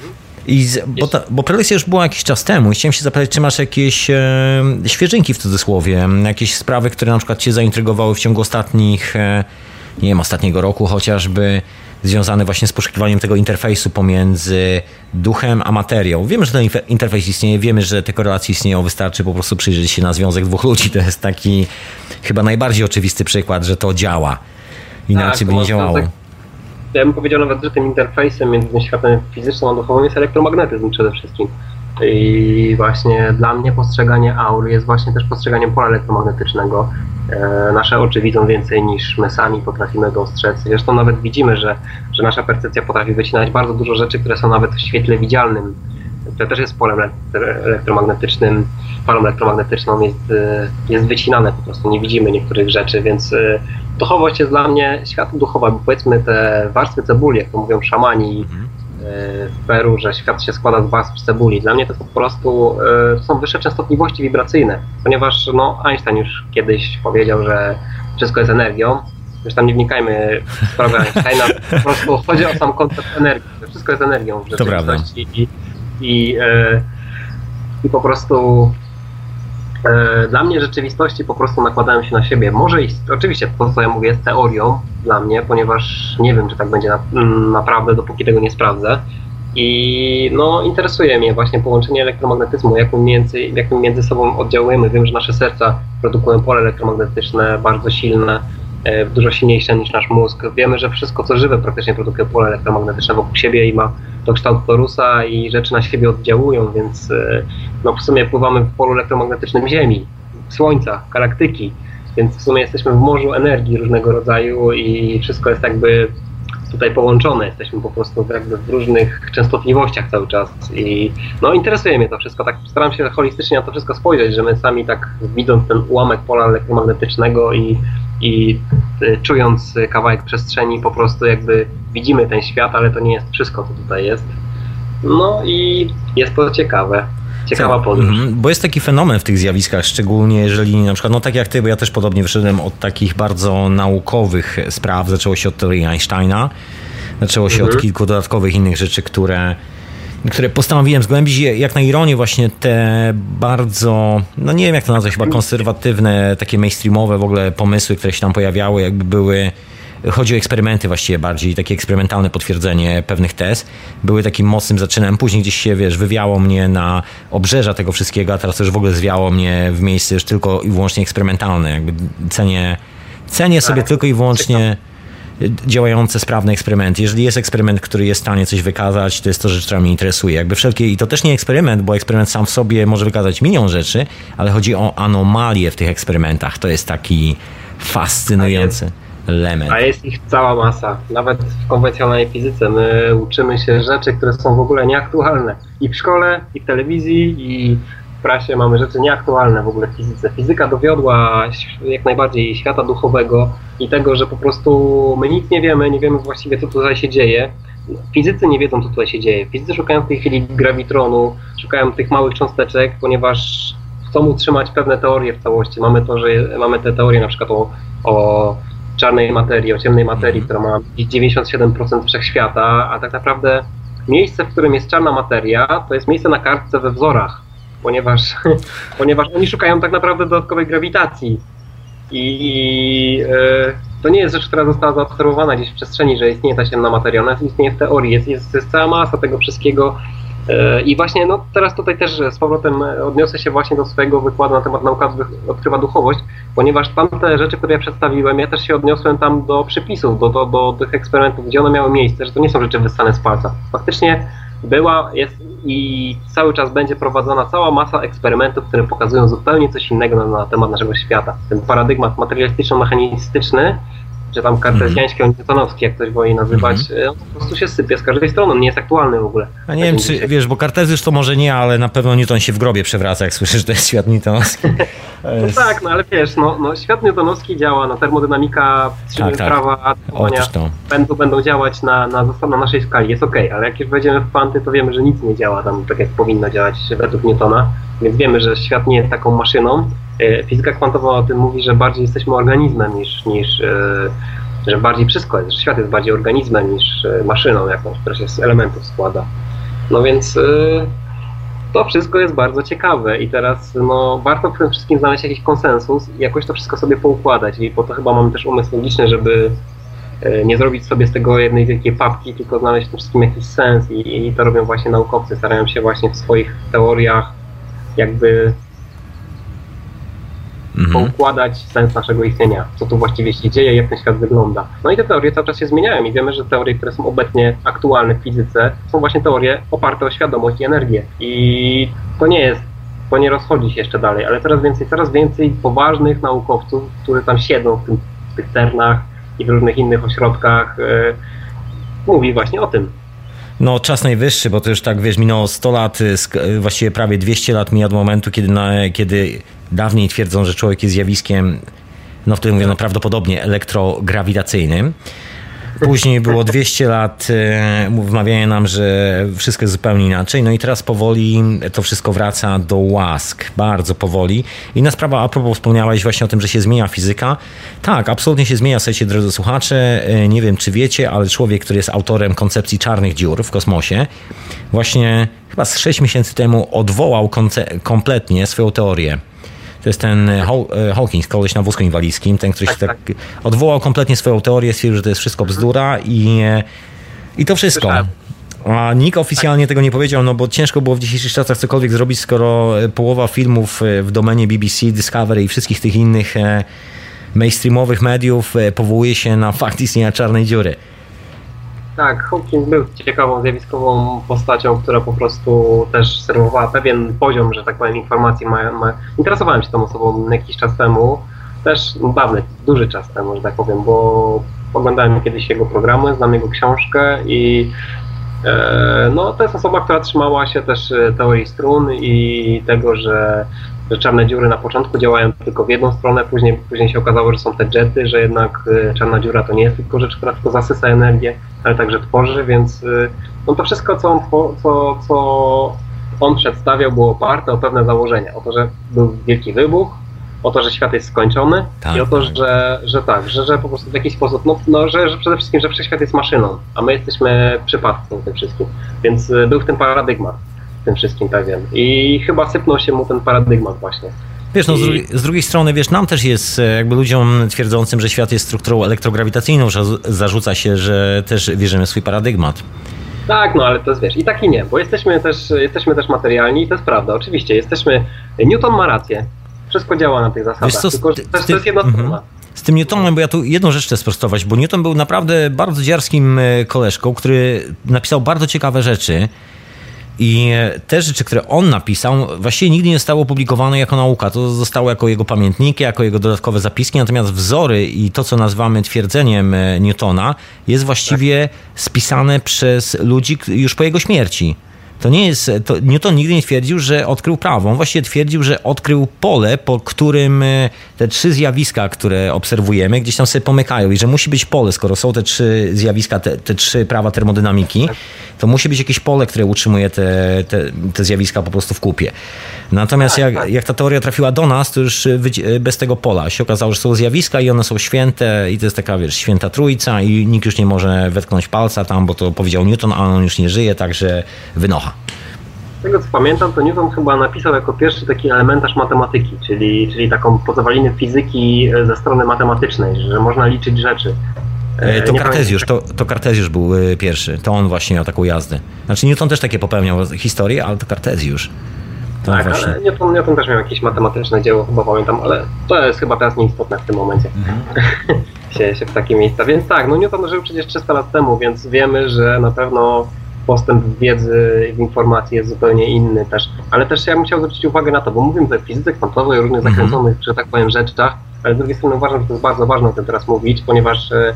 I z, bo, ta, bo prelekcja już była jakiś czas temu i chciałem się zapytać, czy masz jakieś e, świeżynki w cudzysłowie, jakieś sprawy, które na przykład cię zaintrygowały w ciągu ostatnich, e, nie wiem, ostatniego roku chociażby, związane właśnie z poszukiwaniem tego interfejsu pomiędzy duchem a materią. Wiemy, że ten interfejs istnieje, wiemy, że te korelacje istnieją, wystarczy po prostu przyjrzeć się na związek dwóch ludzi. To jest taki chyba najbardziej oczywisty przykład, że to działa. Inaczej
Tak,
by nie działało.
Ja bym powiedział nawet, że tym interfejsem między tym światem fizycznym a duchowym jest elektromagnetyzm przede wszystkim. I właśnie dla mnie postrzeganie aur jest właśnie też postrzeganiem pola elektromagnetycznego. E, nasze oczy widzą więcej niż my sami potrafimy dostrzec. Zresztą nawet widzimy, że, że nasza percepcja potrafi wycinać bardzo dużo rzeczy, które są nawet w świetle widzialnym. To też jest polem elektromagnetycznym, falą elektromagnetyczną jest, e, jest wycinane po prostu, nie widzimy niektórych rzeczy, więc e, duchowość jest dla mnie światem duchowa, bo powiedzmy te warstwy cebuli, jak to mówią szamani, mhm w Peru, że świat się składa z warstw cebuli. Dla mnie to po prostu e, to są wyższe częstotliwości wibracyjne, ponieważ no, Einstein już kiedyś powiedział, że wszystko jest energią. Już tam nie wnikajmy w sprawę Einsteina, po prostu chodzi o sam koncept energii, że wszystko jest energią w rzeczywistości. I, i, e, i po prostu E, dla mnie rzeczywistości po prostu nakładają się na siebie. Może i oczywiście to, co ja mówię, jest teorią dla mnie, ponieważ nie wiem, czy tak będzie na, mm, naprawdę, dopóki tego nie sprawdzę. I no, interesuje mnie właśnie połączenie elektromagnetyzmu, jak my, między, jak my między sobą oddziałujemy. Wiem, że nasze serca produkują pole elektromagnetyczne bardzo silne, e, dużo silniejsze niż nasz mózg. Wiemy, że wszystko, co żywe, praktycznie produkuje pole elektromagnetyczne wokół siebie i ma to kształt torusa i rzeczy na siebie oddziałują, więc e, no, w sumie pływamy w polu elektromagnetycznym Ziemi, Słońca, galaktyki, więc w sumie jesteśmy w morzu energii różnego rodzaju i wszystko jest jakby tutaj połączone, jesteśmy po prostu jakby w różnych częstotliwościach cały czas i no interesuje mnie to wszystko, tak staram się holistycznie na to wszystko spojrzeć, że my sami tak widząc ten ułamek pola elektromagnetycznego i, i y, czując kawałek przestrzeni po prostu jakby widzimy ten świat, ale to nie jest wszystko, co tutaj jest. No i jest to ciekawe. Ciekawa podróż. Mhm,
bo jest taki fenomen w tych zjawiskach, szczególnie jeżeli na przykład, no tak jak ty, bo ja też podobnie wyszedłem od takich bardzo naukowych spraw. Zaczęło się od teorii Einsteina, zaczęło się mhm. od kilku dodatkowych innych rzeczy, które które postanowiłem zgłębić, jak na ironię właśnie te bardzo, no nie wiem jak to nazwać, chyba konserwatywne, takie mainstreamowe w ogóle pomysły, które się tam pojawiały, jakby były Chodzi o eksperymenty właściwie bardziej, takie eksperymentalne potwierdzenie pewnych tez. Były takim mocnym zaczynem. Później gdzieś się, wiesz, wywiało mnie na obrzeża tego wszystkiego, a teraz już w ogóle zwiało mnie w miejsce już tylko i wyłącznie eksperymentalne. Jakby cenię, cenię sobie tak. tylko i wyłącznie działające, sprawne eksperymenty. Jeżeli jest eksperyment, który jest w stanie coś wykazać, to jest to rzecz, która mnie interesuje. Jakby wszelkie, i to też nie eksperyment, bo eksperyment sam w sobie może wykazać milion rzeczy, ale chodzi o anomalie w tych eksperymentach. To jest taki fascynujący
A jest ich cała masa. Nawet w konwencjonalnej fizyce my uczymy się rzeczy, które są w ogóle nieaktualne. I w szkole, i w telewizji, i w prasie mamy rzeczy nieaktualne w ogóle w fizyce. Fizyka dowiodła jak najbardziej świata duchowego i tego, że po prostu my nic nie wiemy, nie wiemy właściwie co tutaj się dzieje. Fizycy nie wiedzą, co tutaj się dzieje. Fizycy szukają w tej chwili grawitronu, szukają tych małych cząsteczek, ponieważ chcą utrzymać pewne teorie w całości. Mamy to, że mamy te teorie na przykład o, o czarnej materii, o ciemnej materii, mhm. która ma 97% wszechświata, a tak naprawdę miejsce, w którym jest czarna materia, to jest miejsce na kartce we wzorach, ponieważ, ponieważ oni szukają tak naprawdę dodatkowej grawitacji. I yy, to nie jest rzecz, która została zaobserwowana gdzieś w przestrzeni, że istnieje ta ciemna materia. Ona istnieje w teorii, jest, jest, jest cała masa tego wszystkiego, I właśnie no, teraz tutaj też z powrotem odniosę się właśnie do swojego wykładu na temat nauka odkrywa duchowość, ponieważ tamte rzeczy, które ja przedstawiłem, ja też się odniosłem tam do przepisów, do, do, do tych eksperymentów, gdzie one miały miejsce, że to nie są rzeczy wyssane z palca. Faktycznie była, jest i cały czas będzie prowadzona cała masa eksperymentów, które pokazują zupełnie coś innego na, na temat naszego świata. Ten paradygmat materialistyczno-mechanistyczny czy tam kartezjański, mm. newtonowski, jak ktoś woli nazywać, mm. on po prostu się sypie z każdej strony, nie jest aktualny w ogóle.
A nie wiem, czy wiesz, bo kartezysz to może nie, ale na pewno Newton się w grobie przewraca, jak słyszysz, że to jest świat newtonowski.
no tak, no ale wiesz, no, no świat newtonowski działa, no termodynamika, tak, tak. prawa będą, będą działać na, na, na naszej skali, jest ok, ale jak już wejdziemy w kwanty, to wiemy, że nic nie działa tam tak, jak powinno działać według Newtona, więc wiemy, że świat nie jest taką maszyną, E, fizyka kwantowa o tym mówi, że bardziej jesteśmy organizmem niż, niż e, że bardziej wszystko jest, że świat jest bardziej organizmem niż e, maszyną jakąś, która się z elementów składa. No więc to wszystko jest bardzo ciekawe i teraz no, warto w tym wszystkim znaleźć jakiś konsensus i jakoś to wszystko sobie poukładać i po to chyba mamy też umysł logiczny, żeby nie zrobić sobie z tego jednej wielkiej papki, tylko znaleźć w tym wszystkim jakiś sens i, i to robią właśnie naukowcy, starają się właśnie w swoich teoriach jakby mhm. poukładać sens naszego istnienia, co tu właściwie się dzieje, jak ten świat wygląda. No i te teorie cały czas się zmieniają i wiemy, że teorie, które są obecnie aktualne w fizyce, są właśnie teorie oparte o świadomość i energię. I to nie jest to nie rozchodzi się jeszcze dalej, ale coraz więcej, coraz więcej poważnych naukowców, którzy tam siedzą w, tym, w tych cernach i w różnych innych ośrodkach, yy, mówi właśnie o tym.
No, czas najwyższy, bo to już tak, wiesz, minęło 100 lat, y, y, właściwie prawie 200 lat mija od momentu, kiedy, na, kiedy dawniej twierdzą, że człowiek jest zjawiskiem, no wtedy mówiono prawdopodobnie elektrograwitacyjnym. Później było 200 lat e, wmawiania nam, że wszystko jest zupełnie inaczej. No i teraz powoli to wszystko wraca do łask. Bardzo powoli. Inna sprawa, a propos wspomniałeś właśnie o tym, że się zmienia fizyka. Tak, absolutnie się zmienia. Słuchajcie, drodzy słuchacze, e, nie wiem czy wiecie, ale człowiek, który jest autorem koncepcji czarnych dziur w kosmosie, właśnie chyba z 6 miesięcy temu odwołał kompletnie swoją teorię to jest ten e, e, Hawkins, koleś na wózku inwalidzkim, ten, który się tak, tak odwołał kompletnie swoją teorię, stwierdził, że to jest wszystko bzdura i, e, i to wszystko. A nikt oficjalnie tego nie powiedział, no bo ciężko było w dzisiejszych czasach cokolwiek zrobić, skoro połowa filmów w domenie BBC, Discovery i wszystkich tych innych mainstreamowych mediów powołuje się na fakt istnienia czarnej dziury.
Tak, Hawking był ciekawą, zjawiskową postacią, która po prostu też serwowała pewien poziom, że tak powiem, informacji. Ma, ma... Interesowałem się tą osobą jakiś czas temu, też dawny, duży czas temu, że tak powiem, bo oglądałem kiedyś jego programy, znam jego książkę i e, no, to jest osoba, która trzymała się też teorii strun i tego, że że czarne dziury na początku działają tylko w jedną stronę, później, później się okazało, że są te jety, że jednak y, czarna dziura to nie jest tylko rzecz, która tylko zasysa energię, ale także tworzy, więc y, no to wszystko, co on, co, co on przedstawiał, było oparte o pewne założenia. O to, że był wielki wybuch, o to, że świat jest skończony tak, i o to, tak. że, że tak, że, że po prostu w jakiś sposób, no, no że, że przede wszystkim, że wszechświat jest maszyną, a my jesteśmy przypadkiem tym wszystkim. Więc y, był w tym paradygmat tym wszystkim pewien. I chyba sypnął się mu ten paradygmat właśnie.
Wiesz, no, z, drugiej, z, drugiej strony, wiesz, nam też jest, e, jakby ludziom twierdzącym, że świat jest strukturą elektrograwitacyjną, że zarzuca się, że też wierzymy w swój paradygmat.
Tak, no ale to jest, wiesz, i tak i nie, bo jesteśmy też, jesteśmy też materialni i to jest prawda, oczywiście, jesteśmy, Newton ma rację, wszystko działa na tych zasadach, co, tylko ty, to jest jedna strona.
Z tym Newtonem, bo ja tu jedną rzecz chcę sprostować, bo Newton był naprawdę bardzo dziarskim e, koleżką, który napisał bardzo ciekawe rzeczy, i te rzeczy, które on napisał, właściwie nigdy nie zostały opublikowane jako nauka. To zostało jako jego pamiętniki, jako jego dodatkowe zapiski, natomiast wzory i to, co nazywamy twierdzeniem e, Newtona, jest właściwie spisane przez ludzi już po jego śmierci. To nie jest, to Newton nigdy nie twierdził, że odkrył prawo. On właściwie twierdził, że odkrył pole, po którym e, te trzy zjawiska, które obserwujemy, gdzieś tam sobie pomykają i że musi być pole, skoro są te trzy zjawiska, te, te trzy prawa termodynamiki, to musi być jakieś pole, które utrzymuje te, te, te zjawiska po prostu w kupie. Natomiast jak, jak ta teoria trafiła do nas, to już bez tego pola się okazało, że są zjawiska i one są święte i to jest taka, wiesz, święta trójca i nikt już nie może wetknąć palca tam, bo to powiedział Newton, a on już nie żyje, także wynocha.
Z tego co pamiętam, to Newton chyba napisał jako pierwszy taki elementarz matematyki, czyli, czyli taką podzawalinę fizyki ze strony matematycznej, że można liczyć rzeczy.
E, to Kartezjusz, to, to Kartezjusz był e, pierwszy. To on właśnie miał taką jazdę. Znaczy Newton też takie popełniał historie, ale to Kartezjusz.
To tak, właśnie. ale Newton, Newton też miał jakieś matematyczne dzieło, chyba pamiętam, ale to jest chyba teraz nieistotne w tym momencie. Mhm. się, się w takie miejsca. Więc tak, no Newton żył przecież 300 lat temu, więc wiemy, że na pewno postęp w wiedzy i w informacji jest zupełnie inny też. Ale też ja bym chciał zwrócić uwagę na to, bo mówimy tutaj o fizyce kwantowej, o różnych mhm. zakręconych, że tak powiem, rzeczach, ale z drugiej strony uważam, że to jest bardzo ważne o tym teraz mówić, ponieważ e,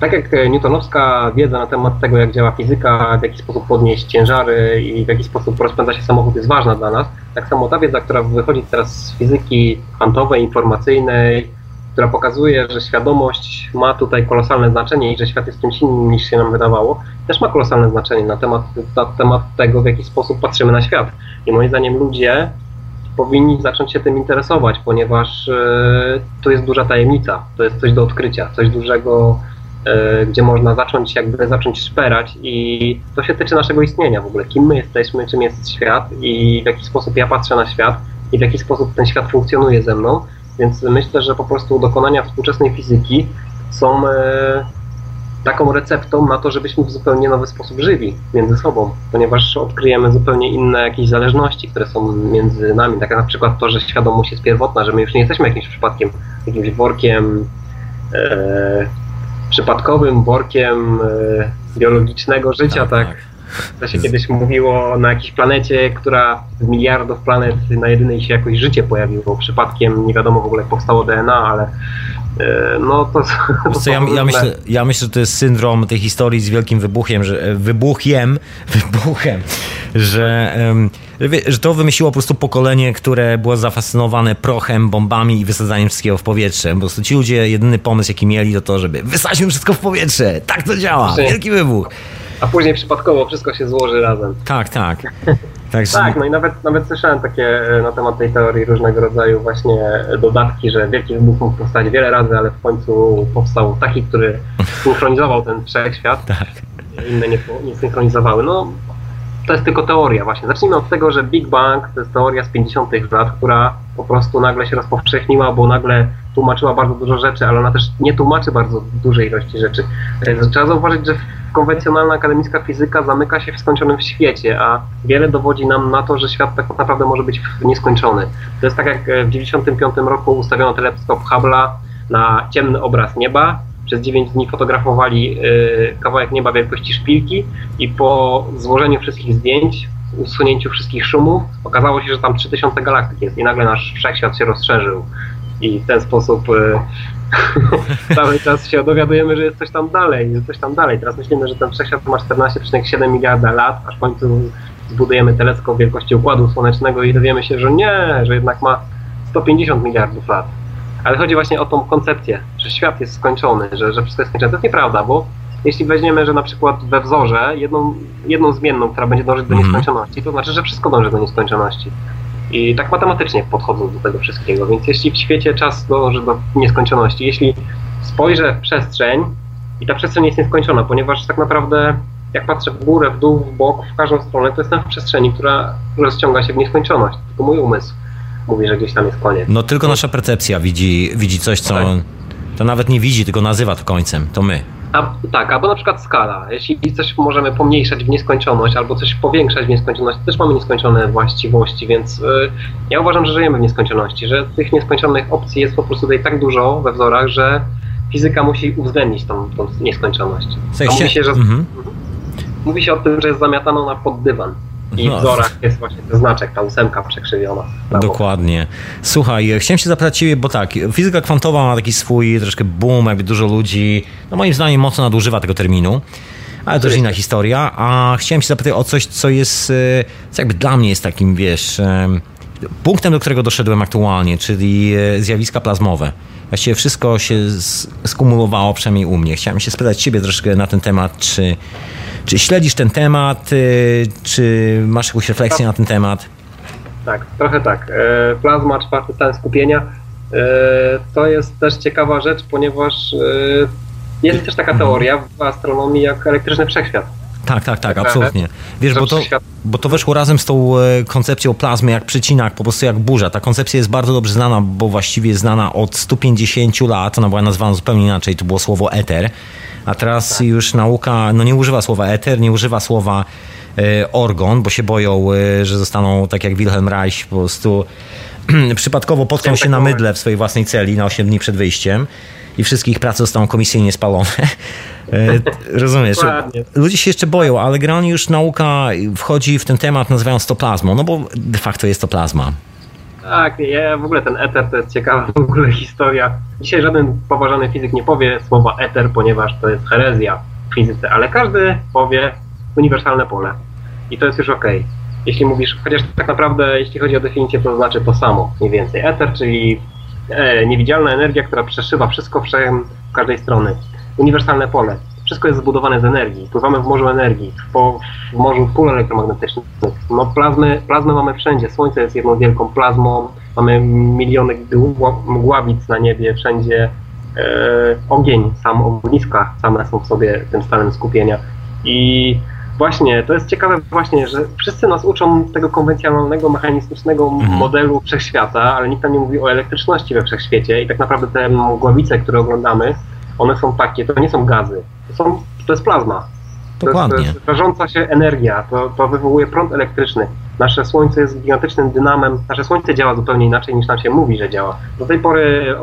tak jak newtonowska wiedza na temat tego, jak działa fizyka, w jaki sposób podnieść ciężary i w jaki sposób rozpędza się samochód jest ważna dla nas, tak samo ta wiedza, która wychodzi teraz z fizyki kwantowej, informacyjnej, która pokazuje, że świadomość ma tutaj kolosalne znaczenie i że świat jest czymś innym niż się nam wydawało, też ma kolosalne znaczenie na temat, na temat tego, w jaki sposób patrzymy na świat. I moim zdaniem ludzie powinni zacząć się tym interesować, ponieważ yy, to jest duża tajemnica, to jest coś do odkrycia, coś dużego, E, gdzie można zacząć jakby zacząć szperać i to się tyczy naszego istnienia w ogóle, kim my jesteśmy, czym jest świat i w jaki sposób ja patrzę na świat i w jaki sposób ten świat funkcjonuje ze mną, więc myślę, że po prostu dokonania współczesnej fizyki są, e, taką receptą na to, żebyśmy w zupełnie nowy sposób żyli między sobą, ponieważ odkryjemy zupełnie inne jakieś zależności, które są między nami. Tak jak na przykład to, że świadomość jest pierwotna, że my już nie jesteśmy jakimś przypadkiem, jakimś workiem e, przypadkowym, workiem e, biologicznego życia, tak? To się kiedyś mówiło na jakiejś planecie, która z miliardów planet na jedynej się jakoś życie pojawiło. Przypadkiem nie wiadomo w ogóle jak powstało DNA, ale e, no to, to
co, ja, ja, myślę, ja myślę, że to jest syndrom tej historii z wielkim wybuchem, że e, wybuchiem, wybuchem, że, że to wymyśliło po prostu pokolenie, które było zafascynowane prochem, bombami i wysadzaniem wszystkiego w powietrze. Po prostu ci ludzie, jedyny pomysł jaki mieli to to, żeby wysadźmy wszystko w powietrze. Tak to działa. Wielki wybuch
a później przypadkowo wszystko się złoży razem.
Tak, tak.
Także... Tak, no i nawet, nawet słyszałem takie e, na temat tej teorii różnego rodzaju właśnie dodatki, że wielki wybuch mógł powstać wiele razy, ale w końcu powstał taki, który synchronizował ten wszechświat. Tak. Inne nie, nie synchronizowały. No, to jest tylko teoria właśnie. Zacznijmy od tego, że Big Bang to jest teoria z 50 lat, która po prostu nagle się rozpowszechniła, bo nagle tłumaczyła bardzo dużo rzeczy, ale ona też nie tłumaczy bardzo dużej ilości rzeczy. E, trzeba zauważyć, że konwencjonalna akademicka fizyka zamyka się w skończonym świecie, a wiele dowodzi nam na to, że świat tak naprawdę może być nieskończony. To jest tak jak w 1995 roku ustawiono teleskop Hubble'a na ciemny obraz nieba, przez 9 dni fotografowali y, kawałek nieba wielkości szpilki i po złożeniu wszystkich zdjęć, usunięciu wszystkich szumów, okazało się, że tam 3000 galaktyk jest i nagle nasz wszechświat się rozszerzył. I w ten sposób y, cały czas się dowiadujemy, że jest coś tam dalej, że coś tam dalej. Teraz myślimy, że ten wszechświat ma 14,7 miliarda lat, aż w końcu zbudujemy teleskop wielkości Układu Słonecznego i dowiemy się, że nie, że jednak ma 150 miliardów lat. Ale chodzi właśnie o tą koncepcję, że świat jest skończony, że, że wszystko jest skończone. To jest nieprawda, bo jeśli weźmiemy, że na przykład we wzorze jedną, jedną zmienną, która będzie dążyć do mhm. nieskończoności, to znaczy, że wszystko dąży do nieskończoności. I tak matematycznie podchodzą do tego wszystkiego. Więc jeśli w świecie czas dąży do nieskończoności, jeśli spojrzę w przestrzeń i ta przestrzeń jest nieskończona, ponieważ tak naprawdę jak patrzę w górę, w dół, w bok, w każdą stronę, to jestem w przestrzeni, która rozciąga się w nieskończoność. Tylko mój umysł mówi, że gdzieś tam jest koniec.
No tylko nasza percepcja widzi, widzi coś, co tak. to nawet nie widzi, tylko nazywa to końcem. To my.
A, tak, albo na przykład skala. Jeśli coś możemy pomniejszać w nieskończoność, albo coś powiększać w nieskończoność, to też mamy nieskończone właściwości, więc y, ja uważam, że żyjemy w nieskończoności, że tych nieskończonych opcji jest po prostu tutaj tak dużo we wzorach, że fizyka musi uwzględnić tą, tą nieskończoność. Mówi się, że, mhm. mówi się o tym, że jest zamiatano na pod dywan. I no. w wzorach jest właśnie ten znaczek, ta ósemka przekrzywiona.
Dokładnie. Słuchaj, chciałem się zapytać Ciebie, bo tak, fizyka kwantowa ma taki swój troszkę boom, jakby dużo ludzi, no moim zdaniem mocno nadużywa tego terminu. Ale to już inna historia. A chciałem się zapytać o coś, co jest, e, co jakby dla mnie jest takim, wiesz, e, punktem, do którego doszedłem aktualnie, czyli e, zjawiska plazmowe. Właściwie wszystko się skumulowało, przynajmniej u mnie. Chciałem się spytać Ciebie troszkę na ten temat, czy czy śledzisz ten temat? Y, czy masz jakąś refleksję na ten temat?
Tak, trochę tak. E, plazma, czwarty stan skupienia. E, to jest też ciekawa rzecz, ponieważ e, jest też taka teoria w astronomii jak elektryczny wszechświat.
Tak, tak, tak, absolutnie. Wiesz, bo to, bo to weszło razem z tą koncepcją plazmy jak przycinak, po prostu jak burza. Ta koncepcja jest bardzo dobrze znana, bo właściwie jest znana od 150 lat. Ona była nazwana zupełnie inaczej, to było słowo eter a teraz tak. już nauka no nie używa słowa eter, nie używa słowa e, orgon, bo się boją, e, że zostaną tak jak Wilhelm Reich po prostu przypadkowo potkną się na mydle w swojej własnej celi na 8 dni przed wyjściem i wszystkie ich prace zostaną komisyjnie spalone. E, rozumiesz? Ludzie się jeszcze boją, ale generalnie już nauka wchodzi w ten temat nazywając to plazmą, no bo de facto jest to plazma.
Tak, ja w ogóle ten eter to jest ciekawa w ogóle historia. Dzisiaj żaden poważany fizyk nie powie słowa eter, ponieważ to jest herezja w fizyce, ale każdy powie uniwersalne pole. I to jest już ok. Jeśli mówisz, chociaż tak naprawdę, jeśli chodzi o definicję, to znaczy to samo, mniej więcej. Eter, czyli e, niewidzialna energia, która przeszywa wszystko w każdej strony. Uniwersalne pole wszystko jest zbudowane z energii. Pływamy w morzu energii, po, w morzu pól elektromagnetycznych. No plazmy, plazmy mamy wszędzie. Słońce jest jedną wielką plazmą. Mamy miliony mgławic na niebie, wszędzie e, ogień, sam ogniska same są w sobie tym stanem skupienia. I właśnie, to jest ciekawe właśnie, że wszyscy nas uczą tego konwencjonalnego, mechanistycznego mhm. modelu wszechświata, ale nikt tam nie mówi o elektryczności we wszechświecie i tak naprawdę te mgławice, które oglądamy, one są takie, to nie są gazy, to, są, to jest plazma.
Dokładnie.
To jest, rażąca się energia, to, to wywołuje prąd elektryczny. Nasze Słońce jest gigantycznym dynamem, nasze Słońce działa zupełnie inaczej niż nam się mówi, że działa. Do tej pory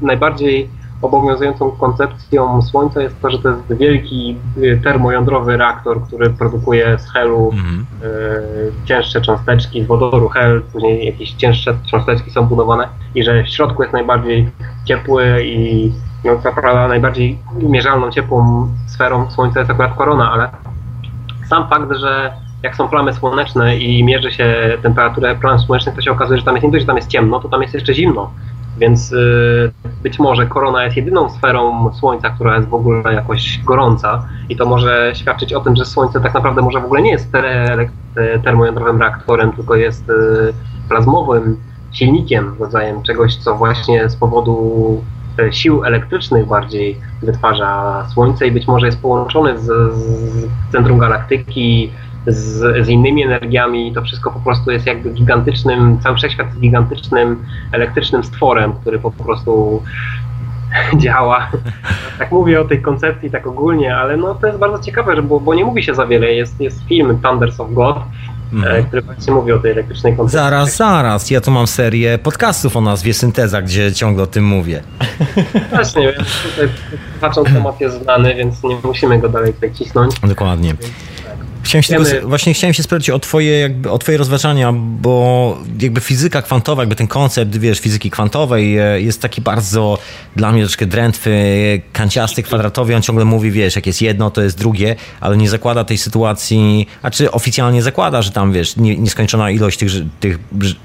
e, najbardziej obowiązującą koncepcją Słońca jest to, że to jest wielki e, termojądrowy reaktor, który produkuje z helu
Mhm.
e, cięższe cząsteczki z wodoru hel, później jakieś cięższe cząsteczki są budowane i że w środku jest najbardziej ciepły i no, co prawda najbardziej mierzalną ciepłą sferą Słońca jest akurat korona, ale sam fakt, że jak są plamy słoneczne i mierzy się temperaturę plam słonecznych, to się okazuje, że tam jest nie dość, że tam jest ciemno, to tam jest jeszcze zimno. Więc y, być może korona jest jedyną sferą Słońca, która jest w ogóle jakoś gorąca i to może świadczyć o tym, że Słońce tak naprawdę może w ogóle nie jest ter- te- termojądrowym reaktorem, tylko jest y, plazmowym silnikiem, rodzajem czegoś, co właśnie z powodu e, sił elektrycznych bardziej wytwarza Słońce i być może jest połączony z, z centrum galaktyki, z, z innymi energiami. To wszystko po prostu jest jakby gigantycznym, cały wszechświat jest gigantycznym elektrycznym stworem, który po prostu działa. Tak mówię o tej koncepcji tak ogólnie, ale no to jest bardzo ciekawe, że, bo, bo nie mówi się za wiele. Jest, jest film Thunders of God,
Mhm.
który właśnie mówi o tej elektrycznej koncepcji.
Zaraz, zaraz. Ja tu mam serię podcastów o nazwie Synteza, gdzie ciągle o tym mówię.
Właśnie, więc tutaj zaczął temat jest znany, więc nie musimy go dalej tutaj cisnąć.
Dokładnie. Chciałem się tylko, właśnie chciałem się spytać o twoje, jakby, o twoje rozważania, bo jakby fizyka kwantowa, jakby ten koncept, wiesz, fizyki kwantowej e, jest taki bardzo dla mnie troszkę drętwy, kanciasty, kwadratowy. On ciągle mówi, wiesz, jak jest jedno, to jest drugie, ale nie zakłada tej sytuacji, a czy oficjalnie zakłada, że tam, wiesz, nie, nieskończona ilość tych, tych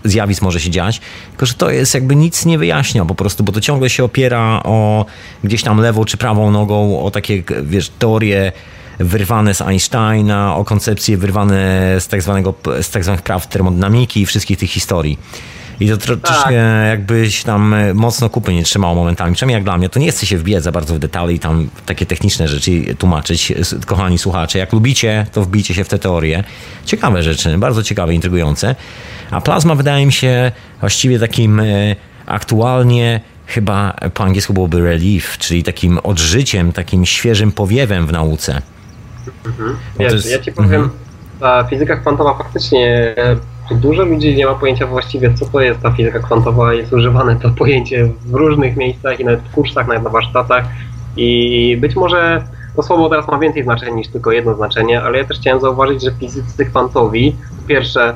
zjawisk może się dziać, tylko że to jest jakby nic nie wyjaśnia po prostu, bo to ciągle się opiera o gdzieś tam lewą czy prawą nogą, o takie, wiesz, teorie wyrwane z Einsteina, o koncepcje wyrwane z tak, zwanego, z tak zwanych praw termodynamiki i wszystkich tych historii. I to tro, troszkę jakbyś tam e, mocno kupy nie trzymało momentami. Przynajmniej jak dla mnie, to nie chce się wbijać za bardzo w detale i tam takie techniczne rzeczy tłumaczyć. S- Kochani słuchacze, jak lubicie, to wbijcie się w te teorie. Ciekawe rzeczy, bardzo ciekawe, intrygujące. A plazma wydaje mi się właściwie takim e, aktualnie chyba po angielsku byłoby relief, czyli takim odżyciem, takim świeżym powiewem w nauce. Bo
Wiesz,
to jest-
ja ci powiem,
Mhm.
ta fizyka kwantowa faktycznie e, dużo ludzi nie ma pojęcia właściwie, co to jest ta fizyka kwantowa. Jest używane to pojęcie w różnych miejscach i nawet w kursach, nawet na warsztatach. I być może to słowo teraz ma więcej znaczeń niż tylko jedno znaczenie, ale ja też chciałem zauważyć, że fizycy kwantowi, po pierwsze,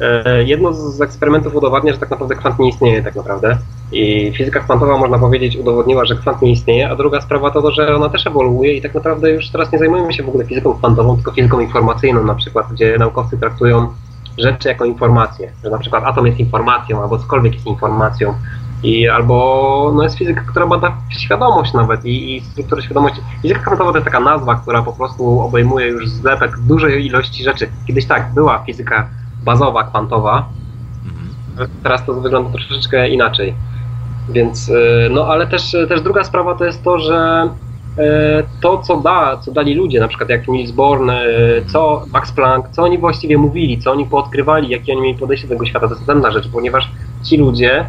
e, jedno z eksperymentów udowadnia, że tak naprawdę kwant nie istnieje tak naprawdę. I fizyka kwantowa, można powiedzieć, udowodniła, że kwant nie istnieje, a druga sprawa to to, że ona też ewoluuje i tak naprawdę już teraz nie zajmujemy się w ogóle fizyką kwantową, tylko fizyką informacyjną na przykład, gdzie naukowcy traktują rzeczy jako informacje, że na przykład atom jest informacją, albo cokolwiek jest informacją. I albo no jest fizyka, która bada świadomość nawet i, i strukturę świadomości. Fizyka kwantowa to jest taka nazwa, która po prostu obejmuje już zlepek dużej ilości rzeczy. Kiedyś tak, była fizyka bazowa, kwantowa, teraz to wygląda troszeczkę inaczej. Więc, y, no ale też, też druga sprawa to jest to, że y, to, co da, co dali ludzie, na przykład jak Niels Bohr, y, co Max Planck, co oni właściwie mówili, co oni poodkrywali, jakie oni mieli podejście do tego świata, to jest następna rzecz, ponieważ ci ludzie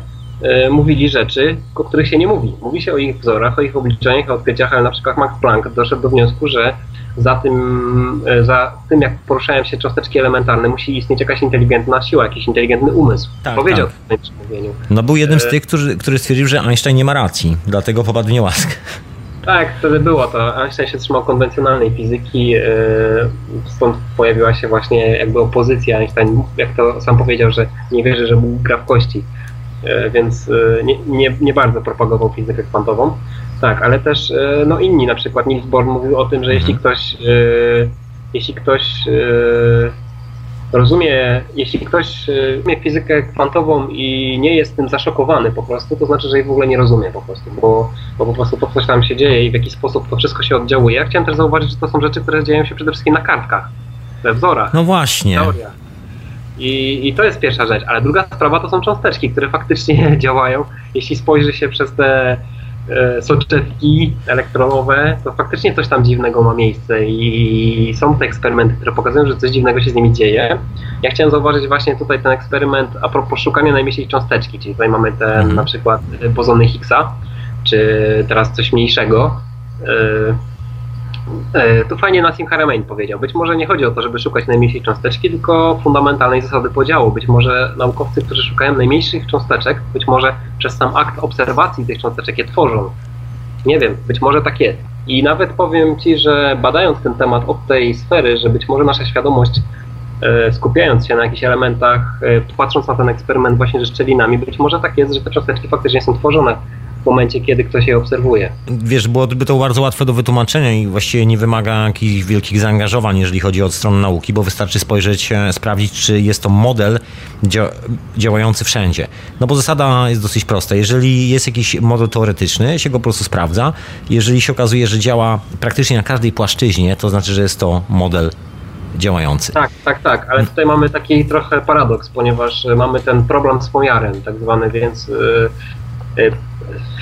mówili rzeczy, o których się nie mówi. Mówi się o ich wzorach, o ich obliczeniach, o odkryciach, ale na przykład Max Planck doszedł do wniosku, że za tym, y, za tym jak poruszają się cząsteczki elementarne, musi istnieć jakaś inteligentna siła, jakiś inteligentny umysł.
Tak,
Powiedział
tak.
w swoim przemówieniu.
No był jednym z
E-
tych, który, który stwierdził, że Einstein nie ma racji, dlatego popadł w niełaskę.
Tak, wtedy było to. Einstein się trzymał konwencjonalnej fizyki, yy, stąd pojawiła się właśnie jakby opozycja. Einstein, jak to sam powiedział, że nie wierzy, że Bóg gra w kości, więc nie, nie, nie bardzo propagował fizykę kwantową. Tak, ale też yy, no inni, na przykład Niels Bohr mówił o tym, że jeśli ktoś, yy, jeśli ktoś yy, rozumie, jeśli ktoś rozumie fizykę kwantową i nie jest tym zaszokowany po prostu, to znaczy, że jej w ogóle nie rozumie po prostu, bo, bo po prostu to coś tam się dzieje i w jaki sposób to wszystko się oddziałuje. Ja chciałem też zauważyć, że to są rzeczy, które dzieją się przede wszystkim na kartkach, we wzorach,
No właśnie.
teoriach. I, I to jest pierwsza rzecz, ale druga sprawa to są cząsteczki, które faktycznie działają. Jeśli spojrzy się przez te e, soczewki elektronowe, to faktycznie coś tam dziwnego ma miejsce i są te eksperymenty, które pokazują, że coś dziwnego się z nimi dzieje. Ja chciałem zauważyć właśnie tutaj ten eksperyment a propos szukania najmniejszej cząsteczki, czyli tutaj mamy ten
Mhm.
na przykład e, bozony Higgsa, czy teraz coś mniejszego. E, tu fajnie Nassim Haramein powiedział. Być może nie chodzi o to, żeby szukać najmniejszej cząsteczki, tylko fundamentalnej zasady podziału. Być może naukowcy, którzy szukają najmniejszych cząsteczek, być może przez sam akt obserwacji tych cząsteczek je tworzą. Nie wiem, być może tak jest. I nawet powiem Ci, że badając ten temat od tej sfery, że być może nasza świadomość e, skupiając się na jakichś elementach, e, patrząc na ten eksperyment właśnie ze szczelinami, być może tak jest, że te cząsteczki faktycznie są tworzone w momencie, kiedy ktoś je obserwuje.
Wiesz, byłoby to bardzo łatwe do wytłumaczenia i właściwie nie wymaga jakichś wielkich zaangażowań, jeżeli chodzi o stronę nauki, bo wystarczy spojrzeć, e, sprawdzić, czy jest to model dzia działający wszędzie. No bo zasada jest dosyć prosta. Jeżeli jest jakiś model teoretyczny, się go po prostu sprawdza. Jeżeli się okazuje, że działa praktycznie na każdej płaszczyźnie, to znaczy, że jest to model działający.
Tak, tak, tak, ale tutaj mamy taki trochę paradoks, ponieważ mamy ten problem z pomiarem, tak zwany, więc yy, yy,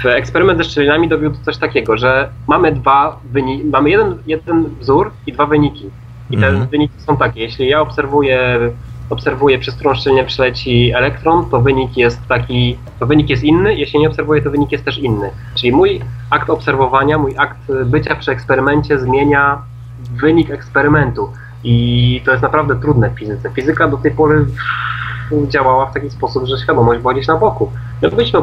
eksperyment ze szczelinami dowiódł coś takiego, że mamy dwa wyniki, mamy jeden, jeden wzór i dwa wyniki. I te mm. wyniki są takie, jeśli ja obserwuję, obserwuję przez którą szczelinę przyleci elektron, to wynik jest taki, to wynik jest inny, jeśli nie obserwuję, to wynik jest też inny. Czyli mój akt obserwowania, mój akt bycia przy eksperymencie zmienia wynik eksperymentu. I to jest naprawdę trudne w fizyce. Fizyka do tej pory działała w taki sposób, że świadomość była gdzieś na boku. My byliśmy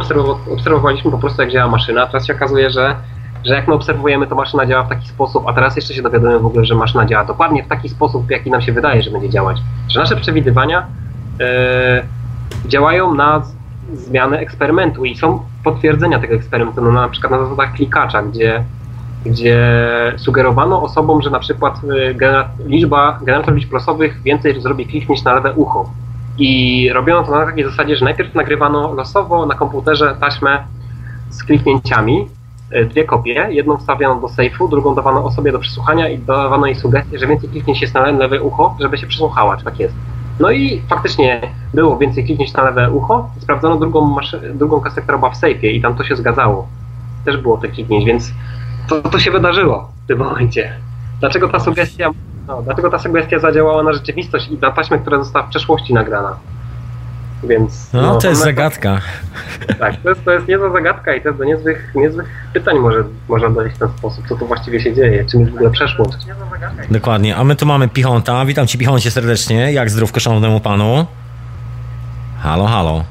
obserwowaliśmy po prostu jak działa maszyna, teraz się okazuje, że, że jak my obserwujemy, to maszyna działa w taki sposób, a teraz jeszcze się dowiadujemy w ogóle, że maszyna działa dokładnie w taki sposób, w jaki nam się wydaje, że będzie działać. Że nasze przewidywania yy, działają na zmianę eksperymentu i są potwierdzenia tego eksperymentu, no na przykład na zasadach klikacza, gdzie gdzie sugerowano osobom, że na przykład y, liczba, generator liczb losowych więcej zrobi klik niż na lewe ucho. I robiono to na takiej zasadzie, że najpierw nagrywano losowo na komputerze taśmę z kliknięciami, e, dwie kopie, jedną wstawiano do sejfu, drugą dawano osobie do przesłuchania i dawano jej sugestię, że więcej kliknięć jest na lewe ucho, żeby się przesłuchała, czy tak jest. No i faktycznie było więcej kliknięć na lewe ucho, sprawdzono drugą, drugą kasetę, która była w sejfie i tam to się zgadzało. Też było tych kliknięć, więc to, to się wydarzyło w tym momencie. Dlaczego ta sugestia no, dlatego ta sugestia zadziałała na rzeczywistość i na taśmę, która została w przeszłości nagrana. Więc,
no, no to jest zagadka.
Tak, to jest, to jest niezła zagadka i też do niezłych, niezłych pytań może, można dojść w ten sposób, co tu właściwie się dzieje, czym jest w ogóle przeszłość.
Dokładnie, a my tu mamy Pichonta. Witam Ci Pichoncie serdecznie, jak zdrówko szanownemu Panu. Halo, halo,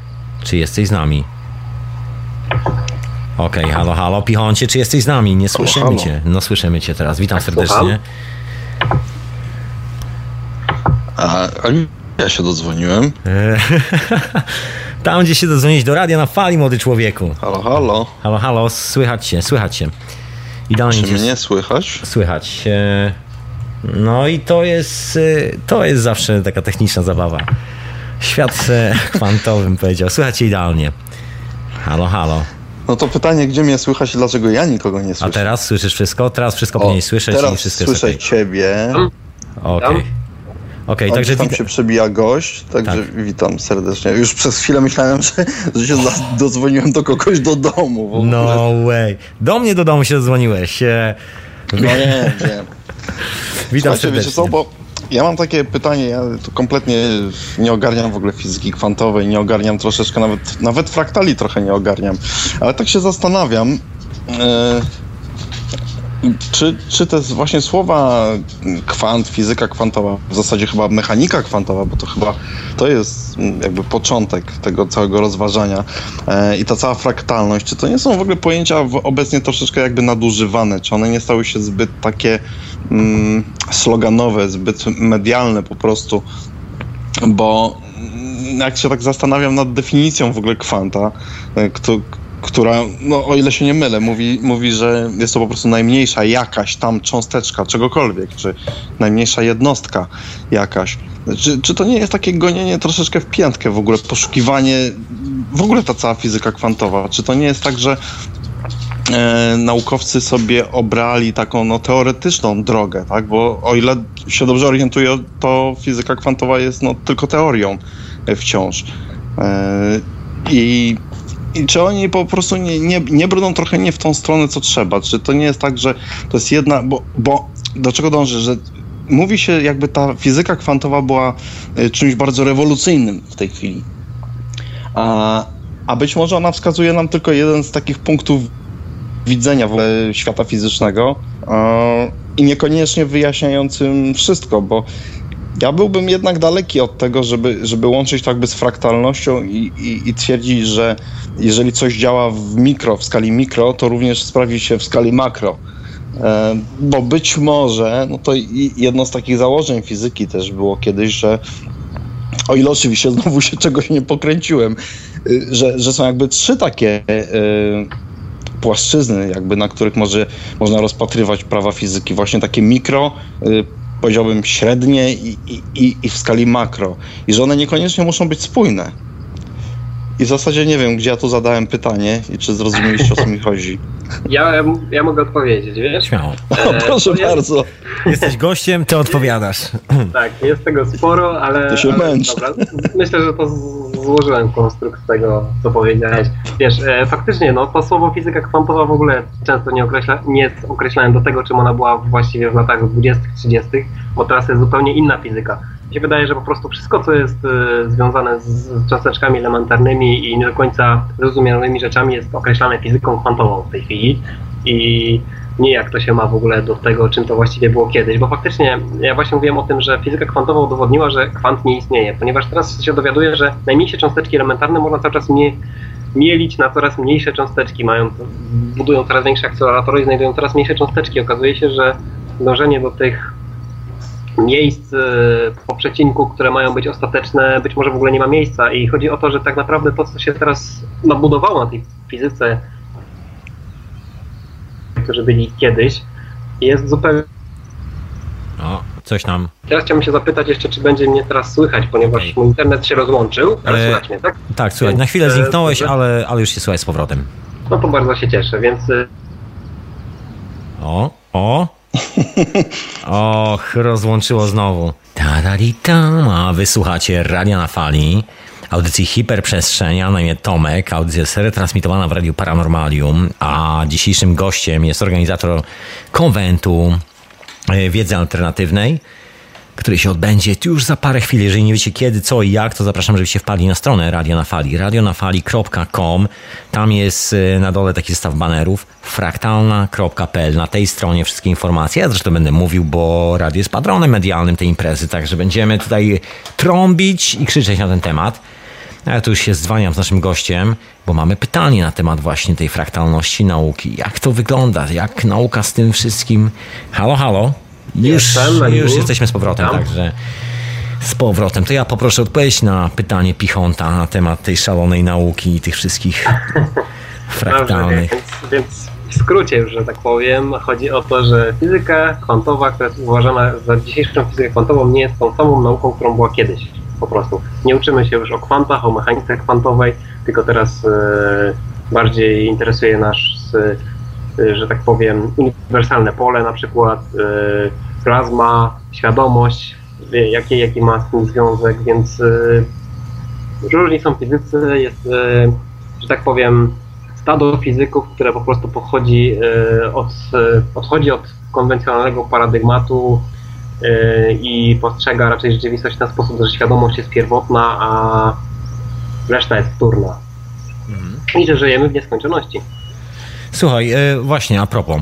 czy jesteś z nami? Okej, okay, halo, halo, Pichoncie, czy jesteś z nami? Nie słyszymy halo, halo. Cię. No słyszymy Cię teraz, witam tak, serdecznie.
A, a ja się dodzwoniłem.
Tam, gdzie się dodzwonić do radia na fali, młody człowieku.
Halo, halo.
Halo, halo, słychać się, słychać się.
Idealnie Czy mnie słychać?
Słychać. No i to jest, to jest zawsze taka techniczna zabawa. Świat kwantowym powiedział. Słychać idealnie. Halo, halo.
No to pytanie, gdzie mnie słychać i dlaczego ja nikogo nie
Okej. Okay. Także
tam się przebija gość, także tak. witam serdecznie. Już przez chwilę myślałem, że, że się dozwoniłem do kogoś do domu.
No way. Do mnie do domu się dozwoniłeś.
No nie, nie.
Witam Słuchajcie, serdecznie. Wiecie co,
bo ja mam takie pytanie, ja tu kompletnie nie ogarniam w ogóle fizyki kwantowej, nie ogarniam troszeczkę, nawet, nawet fraktali trochę nie ogarniam, ale tak się zastanawiam, yy, czy, czy te właśnie słowa kwant, fizyka kwantowa, w zasadzie chyba mechanika kwantowa, bo to chyba to jest jakby początek tego całego rozważania e, i ta cała fraktalność, czy to nie są w ogóle pojęcia obecnie troszeczkę jakby nadużywane, czy one nie stały się zbyt takie mm, sloganowe, zbyt medialne po prostu, bo jak się tak zastanawiam nad definicją w ogóle kwanta, e, kto, która, no o ile się nie mylę, mówi, mówi, że jest to po prostu najmniejsza jakaś tam cząsteczka czegokolwiek, czy najmniejsza jednostka jakaś. Czy, czy to nie jest takie gonienie troszeczkę w piętkę w ogóle, poszukiwanie, w ogóle ta cała fizyka kwantowa? Czy to nie jest tak, że e, naukowcy sobie obrali taką no, teoretyczną drogę, tak? Bo o ile się dobrze orientuję, to fizyka kwantowa jest no, tylko teorią wciąż. E, I i czy oni po prostu nie, nie, nie brną trochę nie w tą stronę, co trzeba? Czy to nie jest tak, że to jest jedna, bo, bo do czego dążę, że mówi się jakby ta fizyka kwantowa była e, czymś bardzo rewolucyjnym w tej chwili. A, a być może ona wskazuje nam tylko jeden z takich punktów widzenia w ogóle świata fizycznego. i niekoniecznie wyjaśniającym wszystko, bo ja byłbym jednak daleki od tego, żeby, żeby łączyć to jakby z fraktalnością i, i, i twierdzić, że jeżeli coś działa w mikro, w skali mikro, to również sprawdzi się w skali makro. E, bo być może, no to jedno z takich założeń fizyki też było kiedyś, że o ile oczywiście znowu się czegoś nie pokręciłem, y, że, że są jakby trzy takie y, płaszczyzny, jakby na których może, można rozpatrywać prawa fizyki. Właśnie takie mikro, y, powiedziałbym średnie i, i, i w skali makro. I że one niekoniecznie muszą być spójne. I w zasadzie nie wiem, gdzie ja tu zadałem pytanie i czy zrozumieliście, o co mi chodzi.
Ja, ja mogę odpowiedzieć, wiesz?
Śmiało.
O, proszę jest... bardzo.
Jesteś gościem, ty odpowiadasz.
Tak, jest tego sporo, ale...
To się
ale,
męczy.
Dobra, myślę, że to złożyłem konstrukt tego, co powiedziałeś. Wiesz, e, faktycznie, no to słowo fizyka kwantowa w ogóle często nie, określa, nie określałem do tego, czym ona była właściwie w latach 20 30 bo teraz jest zupełnie inna fizyka mi się wydaje, że po prostu wszystko, co jest y, związane z cząsteczkami elementarnymi i nie do końca zrozumiałymi rzeczami jest określane fizyką kwantową w tej chwili i nie jak to się ma w ogóle do tego, czym to właściwie było kiedyś, bo faktycznie ja właśnie mówiłem o tym, że fizyka kwantowa udowodniła, że kwant nie istnieje, ponieważ teraz się dowiaduję, że najmniejsze cząsteczki elementarne można cały czas mie mielić na coraz mniejsze cząsteczki, mają, budują coraz większe akceleratory i znajdują coraz mniejsze cząsteczki. Okazuje się, że dążenie do tych miejsc e, po przecinku, które mają być ostateczne, być może w ogóle nie ma miejsca i chodzi o to, że tak naprawdę to, co się teraz nabudowało na tej fizyce, którzy byli kiedyś, jest zupełnie...
O, coś nam...
Teraz chciałbym się zapytać jeszcze, czy będzie mnie teraz słychać, ponieważ okay. mój internet się rozłączył, ale e... słychać mnie, tak?
Tak, słychać. Na chwilę e, zniknąłeś, ale, ale już się słychać z powrotem.
No to bardzo się cieszę, więc... E,
o, o, Och, rozłączyło znowu. Ta-da-di-tam, a wysłuchacie Radia na Fali, audycji Hiperprzestrzenia, na imię Tomek. Audycja jest retransmitowana w Radiu Paranormalium, a dzisiejszym gościem jest organizator konwentu e, wiedzy alternatywnej, który się odbędzie już za parę chwil. Jeżeli nie wiecie kiedy, co i jak, to zapraszam, żebyście wpadli na stronę Radio na Fali, radionafali.com. Tam jest y, na dole taki zestaw banerów, fraktalna.pl. Na tej stronie wszystkie informacje. Ja zresztą będę mówił, bo radio jest patronem medialnym tej imprezy, także będziemy tutaj trąbić i krzyczeć na ten temat. Ja tu już się zwaniam z naszym gościem, bo mamy pytanie na temat właśnie tej fraktalności nauki. Jak to wygląda? Jak nauka z tym wszystkim? Halo, halo? Już, już jesteśmy z powrotem, Tam. także z powrotem. To ja poproszę odpowiedź na pytanie Pichonta na temat tej szalonej nauki i tych wszystkich fraktalnych.
Dobrze, więc, więc w skrócie że tak powiem, chodzi o to, że fizyka kwantowa, która jest uważana za dzisiejszą fizykę kwantową, nie jest tą samą nauką, którą była kiedyś. Po prostu. Nie uczymy się już o kwantach, o mechanice kwantowej, tylko teraz e, bardziej interesuje nas e, Y, że tak powiem, uniwersalne pole na przykład, plazma, świadomość, jaki, jaki ma z tym związek, więc różni są fizycy, jest, że tak powiem, stado fizyków, które po prostu pochodzi od, odchodzi od konwencjonalnego paradygmatu i postrzega raczej rzeczywistość w ten sposób, że świadomość jest pierwotna, a reszta jest wtórna. Mhm. I że żyjemy w nieskończoności.
Słuchaj, e, właśnie a propos.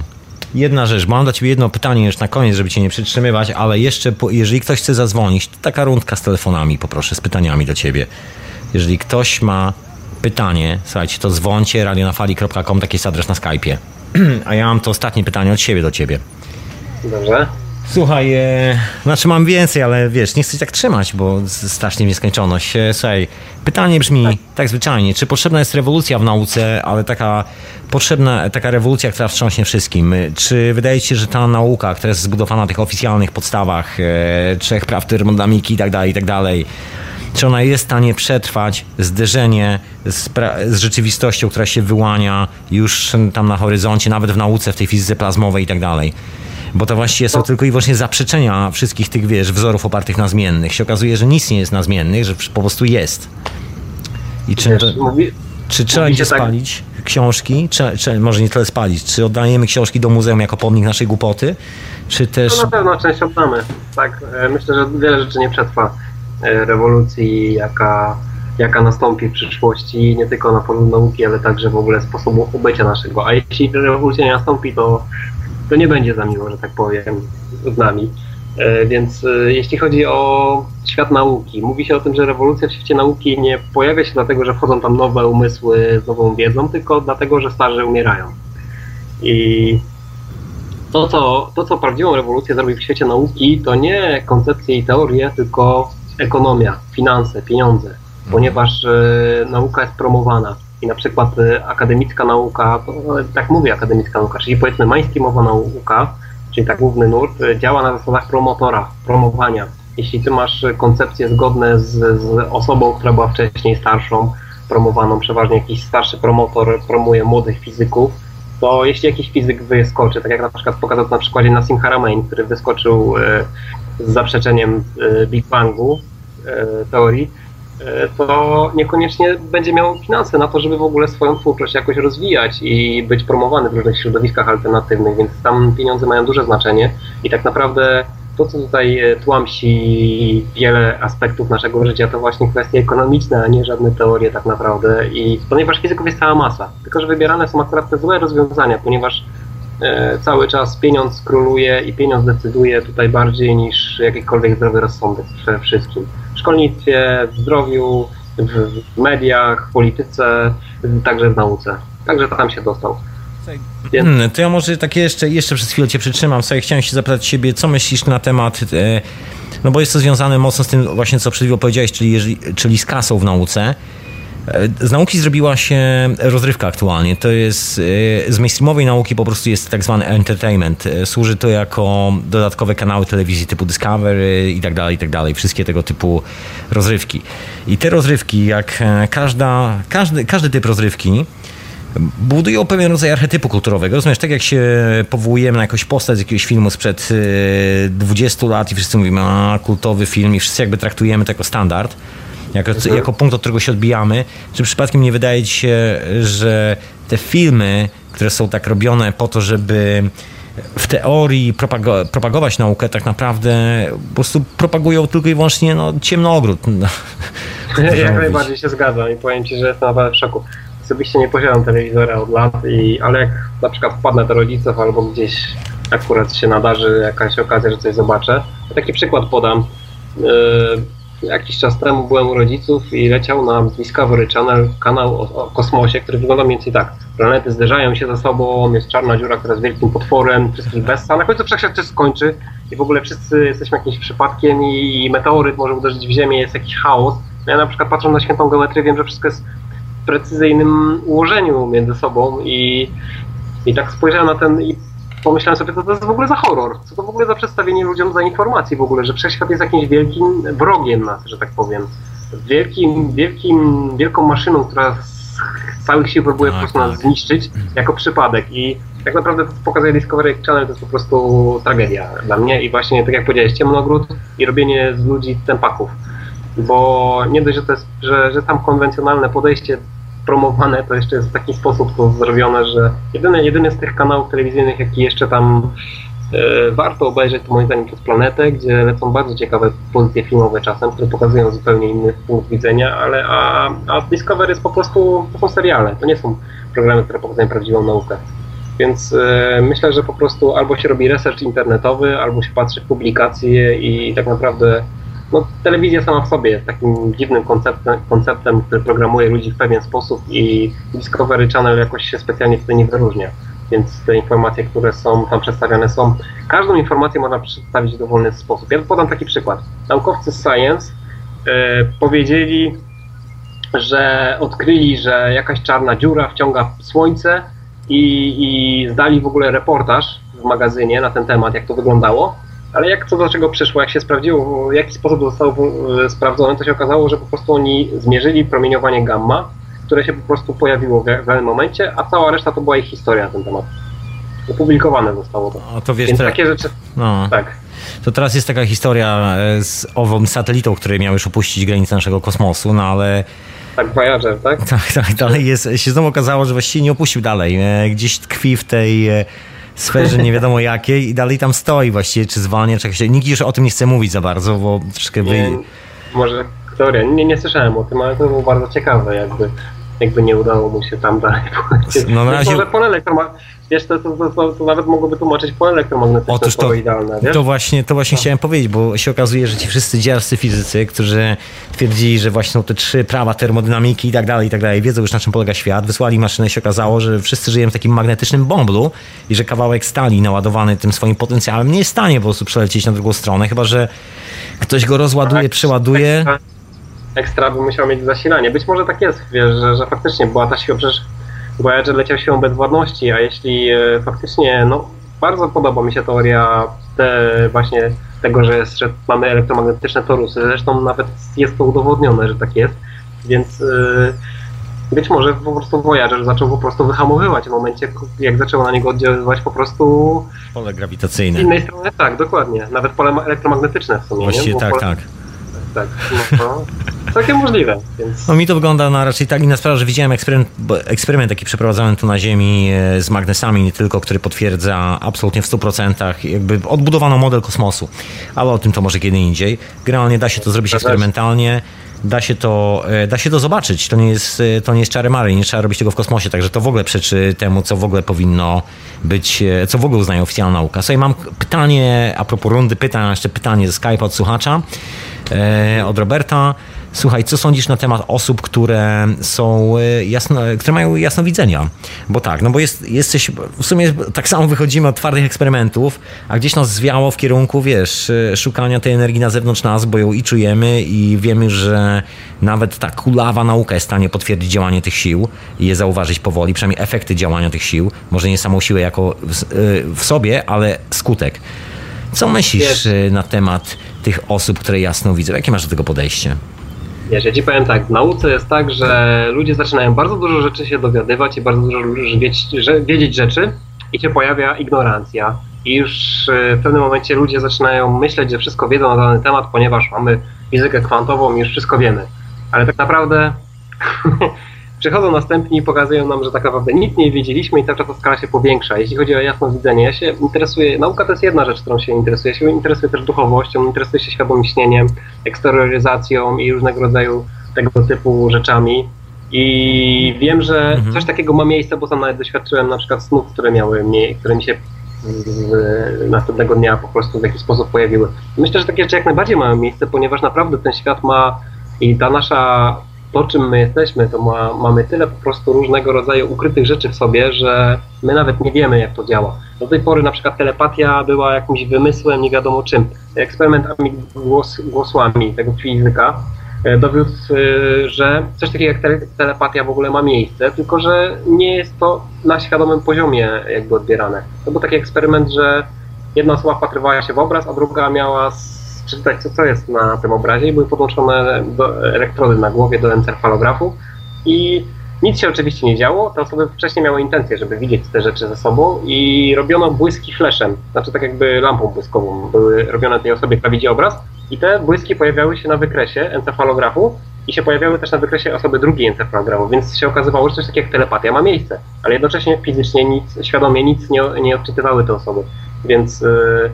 Jedna rzecz, mam dla Ciebie jedno pytanie już na koniec, żeby Cię nie przytrzymywać, ale jeszcze, po, jeżeli ktoś chce zadzwonić, to taka rundka z telefonami, poproszę, z pytaniami do Ciebie. Jeżeli ktoś ma pytanie, słuchajcie, to dzwoncie radionafali.com, taki jest adres na Skype'ie. A ja mam to ostatnie pytanie od siebie do Ciebie.
Dobrze.
Słuchaj, e, znaczy mam więcej, ale wiesz, nie chcę tak trzymać, bo strasznie w nieskończoność. E, słuchaj, pytanie brzmi tak. tak zwyczajnie, czy potrzebna jest rewolucja w nauce, ale taka potrzebna, taka rewolucja, która wstrząśnie wszystkim? Czy wydaje ci się, że ta nauka, która jest zbudowana na tych oficjalnych podstawach, e, trzech praw termodynamiki i tak dalej, i tak dalej, czy ona jest w stanie przetrwać zderzenie z, z, rzeczywistością, która się wyłania już tam na horyzoncie, nawet w nauce, w tej fizyce plazmowej i tak dalej? Bo to właściwie są tylko i wyłącznie zaprzeczenia wszystkich tych, wiesz, wzorów opartych na zmiennych. Się okazuje, że nic nie jest na zmiennych, że po prostu jest. I czy, wiesz, to, mówi, czy trzeba będzie tak... spalić książki, czy, czy, może nie tyle spalić, czy oddajemy książki do muzeum jako pomnik naszej głupoty, czy też...
No na pewno część oddamy. Tak, e, myślę, że wiele rzeczy nie przetrwa e, rewolucji, jaka, jaka nastąpi w przyszłości, nie tylko na polu nauki, ale także w ogóle sposobu ubycia naszego. A jeśli rewolucja nie nastąpi, to to nie będzie za miło, że tak powiem, z nami. E, więc e, jeśli chodzi o świat nauki, mówi się o tym, że rewolucja w świecie nauki nie pojawia się dlatego, że wchodzą tam nowe umysły z nową wiedzą, tylko dlatego, że starzy umierają. I to, co, to, co prawdziwą rewolucję zrobi w świecie nauki, to nie koncepcje i teorie, tylko ekonomia, finanse, pieniądze, ponieważ e, nauka jest promowana. I na przykład e, akademicka nauka, to, tak mówię akademicka nauka, czyli powiedzmy mainstreamowa nauka, czyli tak główny nurt, e, działa na zasadach promotora, promowania. Jeśli ty masz koncepcje zgodne z, z osobą, która była wcześniej starszą, promowaną, przeważnie jakiś starszy promotor promuje młodych fizyków, to jeśli jakiś fizyk wyskoczy, tak jak na przykład pokazał na przykładzie Nassim Haramein, który wyskoczył e, z zaprzeczeniem e, Big Bangu e, teorii, to niekoniecznie będzie miał finanse na to, żeby w ogóle swoją twórczość jakoś rozwijać i być promowany w różnych środowiskach alternatywnych, więc tam pieniądze mają duże znaczenie i tak naprawdę to, co tutaj e, tłamsi wiele aspektów naszego życia, to właśnie kwestie ekonomiczne, a nie żadne teorie tak naprawdę. I ponieważ fizyków jest cała masa, tylko że wybierane są akurat te złe rozwiązania, ponieważ e, cały czas pieniądz króluje i pieniądz decyduje tutaj bardziej niż jakikolwiek zdrowy rozsądek we wszystkim. W szkolnictwie, w zdrowiu, w mediach, w polityce, także w nauce. Także tam się dostał.
Hmm, to ja może takie jeszcze, jeszcze przez chwilę cię przytrzymam. Sobie chciałem się zapytać ciebie, co myślisz na temat, e, no bo jest to związane mocno z tym właśnie, co przed chwilą powiedziałeś, czyli, czyli z kasą w nauce. E, z nauki zrobiła się rozrywka aktualnie. To jest e, z mainstreamowej nauki po prostu jest tak zwany entertainment. Służy to jako dodatkowe kanały telewizji typu Discovery i tak dalej, i tak dalej. Wszystkie tego typu rozrywki. I te rozrywki, jak każda, każdy, każdy typ rozrywki, budują pewien rodzaj archetypu kulturowego. Rozumiesz, tak jak się powołujemy na jakąś postać z jakiegoś filmu sprzed 20 y, lat i wszyscy mówimy, a kultowy film i wszyscy jakby traktujemy to jako standard, jako, mhm. jako punkt, od którego się odbijamy, czy przypadkiem nie wydaje ci się, że te filmy, które są tak robione po to, żeby w teorii propago propagować naukę, tak naprawdę po prostu propagują tylko i wyłącznie no, ciemnogród. No.
Jak najbardziej się zgadzam i powiem Ci, że jestem naprawdę w szoku osobiście nie posiadam telewizora od lat, i, ale jak na przykład wpadnę do rodziców albo gdzieś akurat się nadarzy jakaś okazja, że coś zobaczę. Taki przykład podam. Yy, jakiś czas temu byłem u rodziców i leciał na Discovery Channel kanał o, o, kosmosie, który wygląda mniej więcej tak. Planety zderzają się ze sobą, jest czarna dziura, która jest wielkim potworem, wszystkich bessa. Na końcu wszechświat się skończy i w ogóle wszyscy jesteśmy jakimś przypadkiem i, i meteoryt może uderzyć w Ziemię, jest jakiś chaos. Ja na przykład patrząc na świętą geometrię wiem, że wszystko jest precyzyjnym ułożeniu między sobą i, i tak spojrzałem na ten pomyślałem sobie, co to jest w ogóle za horror, co to w ogóle za przedstawienie ludziom za informacji w ogóle, że wszechświat jest jakimś wielkim wrogiem nas, że tak powiem. Wielkim, wielkim, wielką maszyną, która z całych sił próbuje tak, po prostu nas tak. zniszczyć jako przypadek i tak naprawdę to, co pokazuje Discovery Channel, to jest po prostu tragedia dla mnie i właśnie, tak jak powiedziałeś, ciemnogród i robienie z ludzi tempaków bo nie dość, że to jest, że, że tam konwencjonalne podejście promowane, to jeszcze jest w taki sposób to zrobione, że jedyny, jedyny z tych kanałów telewizyjnych, jaki jeszcze tam e, warto obejrzeć, to moim zdaniem przez Planetę, gdzie lecą bardzo ciekawe pozycje filmowe czasem, które pokazują zupełnie inny punkt widzenia, ale a, a Discovery jest po prostu, to są seriale, to nie są programy, które pokazują prawdziwą naukę. Więc e, myślę, że po prostu albo się robi research internetowy, albo się patrzy w publikacje i tak naprawdę no, telewizja sama w sobie jest takim dziwnym konceptem, konceptem, który programuje ludzi w pewien sposób i Discovery Channel jakoś się specjalnie tutaj nie wyróżnia. Więc te informacje, które są tam przedstawiane są, każdą informację można przedstawić w dowolny sposób. Ja podam taki przykład. Naukowcy z Science e, powiedzieli, że odkryli, że jakaś czarna dziura wciąga słońce i, i zdali w ogóle reportaż w magazynie na ten temat, jak to wyglądało ale jak co do czego przyszło, jak się sprawdziło, w jaki sposób zostało e, sprawdzone, to się okazało, że po prostu oni zmierzyli promieniowanie gamma, które się po prostu pojawiło w danym momencie, a cała reszta to była ich historia na ten temat. Opublikowane zostało to.
O, to wiesz,
Więc takie rzeczy.
No. Tak. To teraz jest taka historia e, z ową satelitą, który miał już opuścić granice naszego kosmosu, no ale.
Tak, Voyager, tak?
Tak, tak, dalej jest, się znowu okazało, że właściwie nie opuścił dalej. E, gdzieś tkwi w tej sferze nie wiadomo jakiej i dalej tam stoi właściwie, czy zwalnia, czy jakoś. Nikt już o tym nie chce mówić za bardzo, bo troszkę
nie, Może teoria, nie, nie słyszałem o tym, ale to było bardzo ciekawe jakby. jakby nie udało mu się tam dalej polecieć.
No na razie-
Może pole elektroma... Wiesz, to, to, to, to, nawet mogłoby tłumaczyć pole elektromagnetyczne
Otóż to,
idealne, wiesz?
to właśnie, to właśnie chciałem powiedzieć, bo się okazuje, że ci wszyscy dziarscy fizycy, którzy twierdzili, że właśnie są te trzy prawa termodynamiki i tak dalej, i tak dalej, wiedzą już na czym polega świat, wysłali maszynę i się okazało, że wszyscy żyjemy w takim magnetycznym bąblu i że kawałek stali naładowany tym swoim potencjałem nie jest w stanie po prostu przelecieć na drugą stronę, chyba że ktoś go rozładuje,
Tak,
przeładuje.
Ekstra, ekstra by musiał mieć zasilanie. Być może tak jest, wiesz, że, że faktycznie była ta siła, przecież Voyager leciał siłą bezwładności, a jeśli e, faktycznie, no bardzo podoba mi się teoria te, właśnie tego, że, jest, że mamy elektromagnetyczne torusy, zresztą nawet jest to udowodnione, że tak jest, więc e, być może po prostu Voyager zaczął po prostu wyhamowywać w momencie, jak zaczęło na niego oddziaływać po prostu
Pole
z
grawitacyjne.
innej strony, tak, dokładnie, nawet pole ma- elektromagnetyczne w sumie, nie?
Właściwie
Bo
tak,
pole-
tak.
Tak, no całkiem możliwe, więc
No mi to wygląda na raczej tak inna sprawa, że widziałem eksperyment, eksperyment taki przeprowadzony tu na Ziemi e, z magnesami, nie tylko, który potwierdza absolutnie w 100% jakby odbudowano model kosmosu. Ale o tym to może kiedy indziej. Generalnie da się to zrobić eksperymentalnie. Da się, to, e, da się to zobaczyć. To nie jest, e, to nie jest czary mary, nie trzeba robić tego w kosmosie, także to w ogóle przeczy temu, co w ogóle powinno być, e, co w ogóle uznaje oficjalna nauka. Słuchaj, mam pytanie, a propos rundy pytań, jeszcze pytanie ze Skype'a od słuchacza, od Roberta. Słuchaj, co sądzisz na temat osób, które są e, jasno, które mają jasnowidzenia? Bo tak, no bo jest, jesteś, w sumie tak samo wychodzimy od twardych eksperymentów, a gdzieś nas zwiało w kierunku, wiesz, e, szukania tej energii na zewnątrz nas, bo ją i czujemy i wiemy, że nawet ta kulawa nauka jest w stanie potwierdzić działanie tych sił i je zauważyć powoli, przynajmniej efekty działania tych sił, może nie samą siłę jako w, e, w sobie, ale skutek. Co myślisz na temat tych osób, które jasno widzą? Jakie masz do tego podejście?
Wiesz, ja ci powiem tak, w nauce jest tak, że ludzie zaczynają bardzo dużo rzeczy się dowiadywać i bardzo dużo wiedzieć, wiedzieć rzeczy i się pojawia ignorancja. I już e, w pewnym momencie ludzie zaczynają myśleć, że wszystko wiedzą na dany temat, ponieważ mamy fizykę kwantową i już wszystko wiemy. Ale tak naprawdę przychodzą następni i pokazują nam, że tak naprawdę nic nie wiedzieliśmy i cały czas ta skala się powiększa. Jeśli chodzi o jasnowidzenie, ja się interesuję, nauka to jest jedna rzecz, którą się interesuje. Ja się interesuję też duchowością, interesuję się świadomym śnieniem, eksterioryzacją i różnego rodzaju tego typu rzeczami. I wiem, że
Mhm.
coś takiego ma miejsce, bo sam nawet doświadczyłem na przykład snów, które miały mnie, które mi się następnego dnia po prostu w jakiś sposób pojawiły. Myślę, że takie rzeczy jak najbardziej mają miejsce, ponieważ naprawdę ten świat ma i ta nasza, to czym my jesteśmy, to ma, mamy tyle po prostu różnego rodzaju ukrytych rzeczy w sobie, że my nawet nie wiemy jak to działa. Do tej pory na przykład telepatia była jakimś wymysłem, nie wiadomo czym. Eksperyment głos, głosłami tego fizyka e, dowiódł, e, że coś takiego jak tele, telepatia w ogóle ma miejsce, tylko że nie jest to na świadomym poziomie jakby odbierane. To był taki eksperyment, że jedna osoba wpatrywała się w obraz, a druga miała przeczytać, co, co jest na tym obrazie i były podłączone do, elektrody na głowie do encefalografu i nic się oczywiście nie działo. Te osoby wcześniej miały intencję, żeby widzieć te rzeczy ze sobą i robiono błyski fleszem, znaczy tak jakby lampą błyskową. Były robione tej osobie, która widzi obraz i te błyski pojawiały się na wykresie encefalografu i się pojawiały też na wykresie osoby drugiej encefalografu, więc się okazywało, że coś takiego jak telepatia ma miejsce, ale jednocześnie fizycznie nic, świadomie nic nie, nie odczytywały te osoby. Więc yy,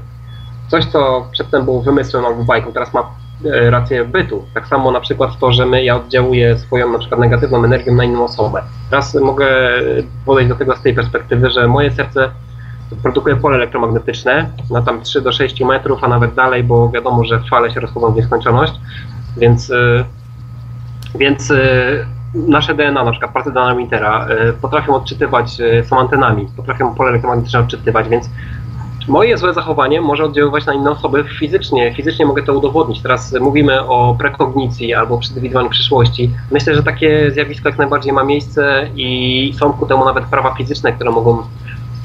coś, co przedtem było wymysłem albo bajką, teraz ma e, rację bytu. Tak samo na przykład to, że my, ja oddziałuję swoją na przykład negatywną energią na inną osobę. Teraz mogę podejść do tego z tej perspektywy, że moje serce produkuje pole elektromagnetyczne na tam 3 do 6 metrów, a nawet dalej, bo wiadomo, że fale się rozchodzą w nieskończoność, więc, y, więc y, nasze DNA, na przykład partie dynamitera, y, potrafią odczytywać, są antenami, potrafią pole elektromagnetyczne odczytywać, więc moje złe zachowanie może oddziaływać na inne osoby fizycznie. Fizycznie mogę to udowodnić. Teraz mówimy o prekognicji albo przewidywaniu przyszłości. Myślę, że takie zjawisko jak najbardziej ma miejsce i są ku temu nawet prawa fizyczne, które mogą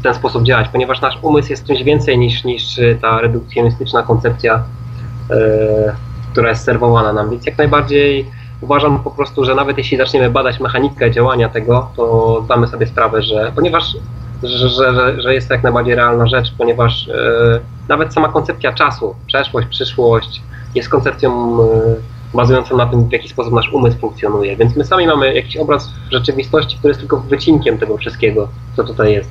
w ten sposób działać, ponieważ nasz umysł jest czymś więcej niż, niż ta redukcjonistyczna koncepcja, e, która jest serwowana nam. Więc jak najbardziej uważam po prostu, że nawet jeśli zaczniemy badać mechanikę działania tego, to damy sobie sprawę, że ponieważ że, że, że, jest to jak najbardziej realna rzecz, ponieważ e, nawet sama koncepcja czasu, przeszłość, przyszłość jest koncepcją e, bazującą na tym, w jaki sposób nasz umysł funkcjonuje. Więc my sami mamy jakiś obraz rzeczywistości, który jest tylko wycinkiem tego wszystkiego, co tutaj jest.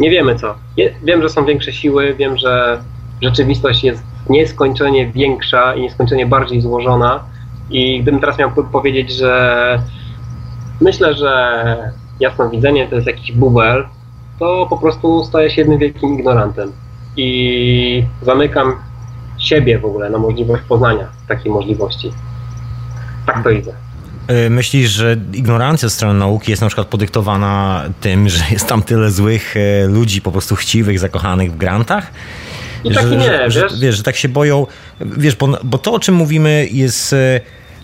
Nie wiemy co. Wiem, że są większe siły, wiem, że rzeczywistość jest nieskończenie większa i nieskończenie bardziej złożona. I gdybym teraz miał powiedzieć, że myślę, że jasnowidzenie to jest jakiś bubel, to po prostu staje się jednym wielkim ignorantem. I zamykam siebie w ogóle na możliwość poznania takiej możliwości. Tak to idę.
Y, myślisz, że ignorancja ze strony nauki jest na przykład podyktowana tym, że jest tam tyle złych y, ludzi, po prostu chciwych, zakochanych w grantach?
I tak i nie,
że,
wiesz?
Że, wiesz, że tak się boją, wiesz, bo, bo to, o czym mówimy jest...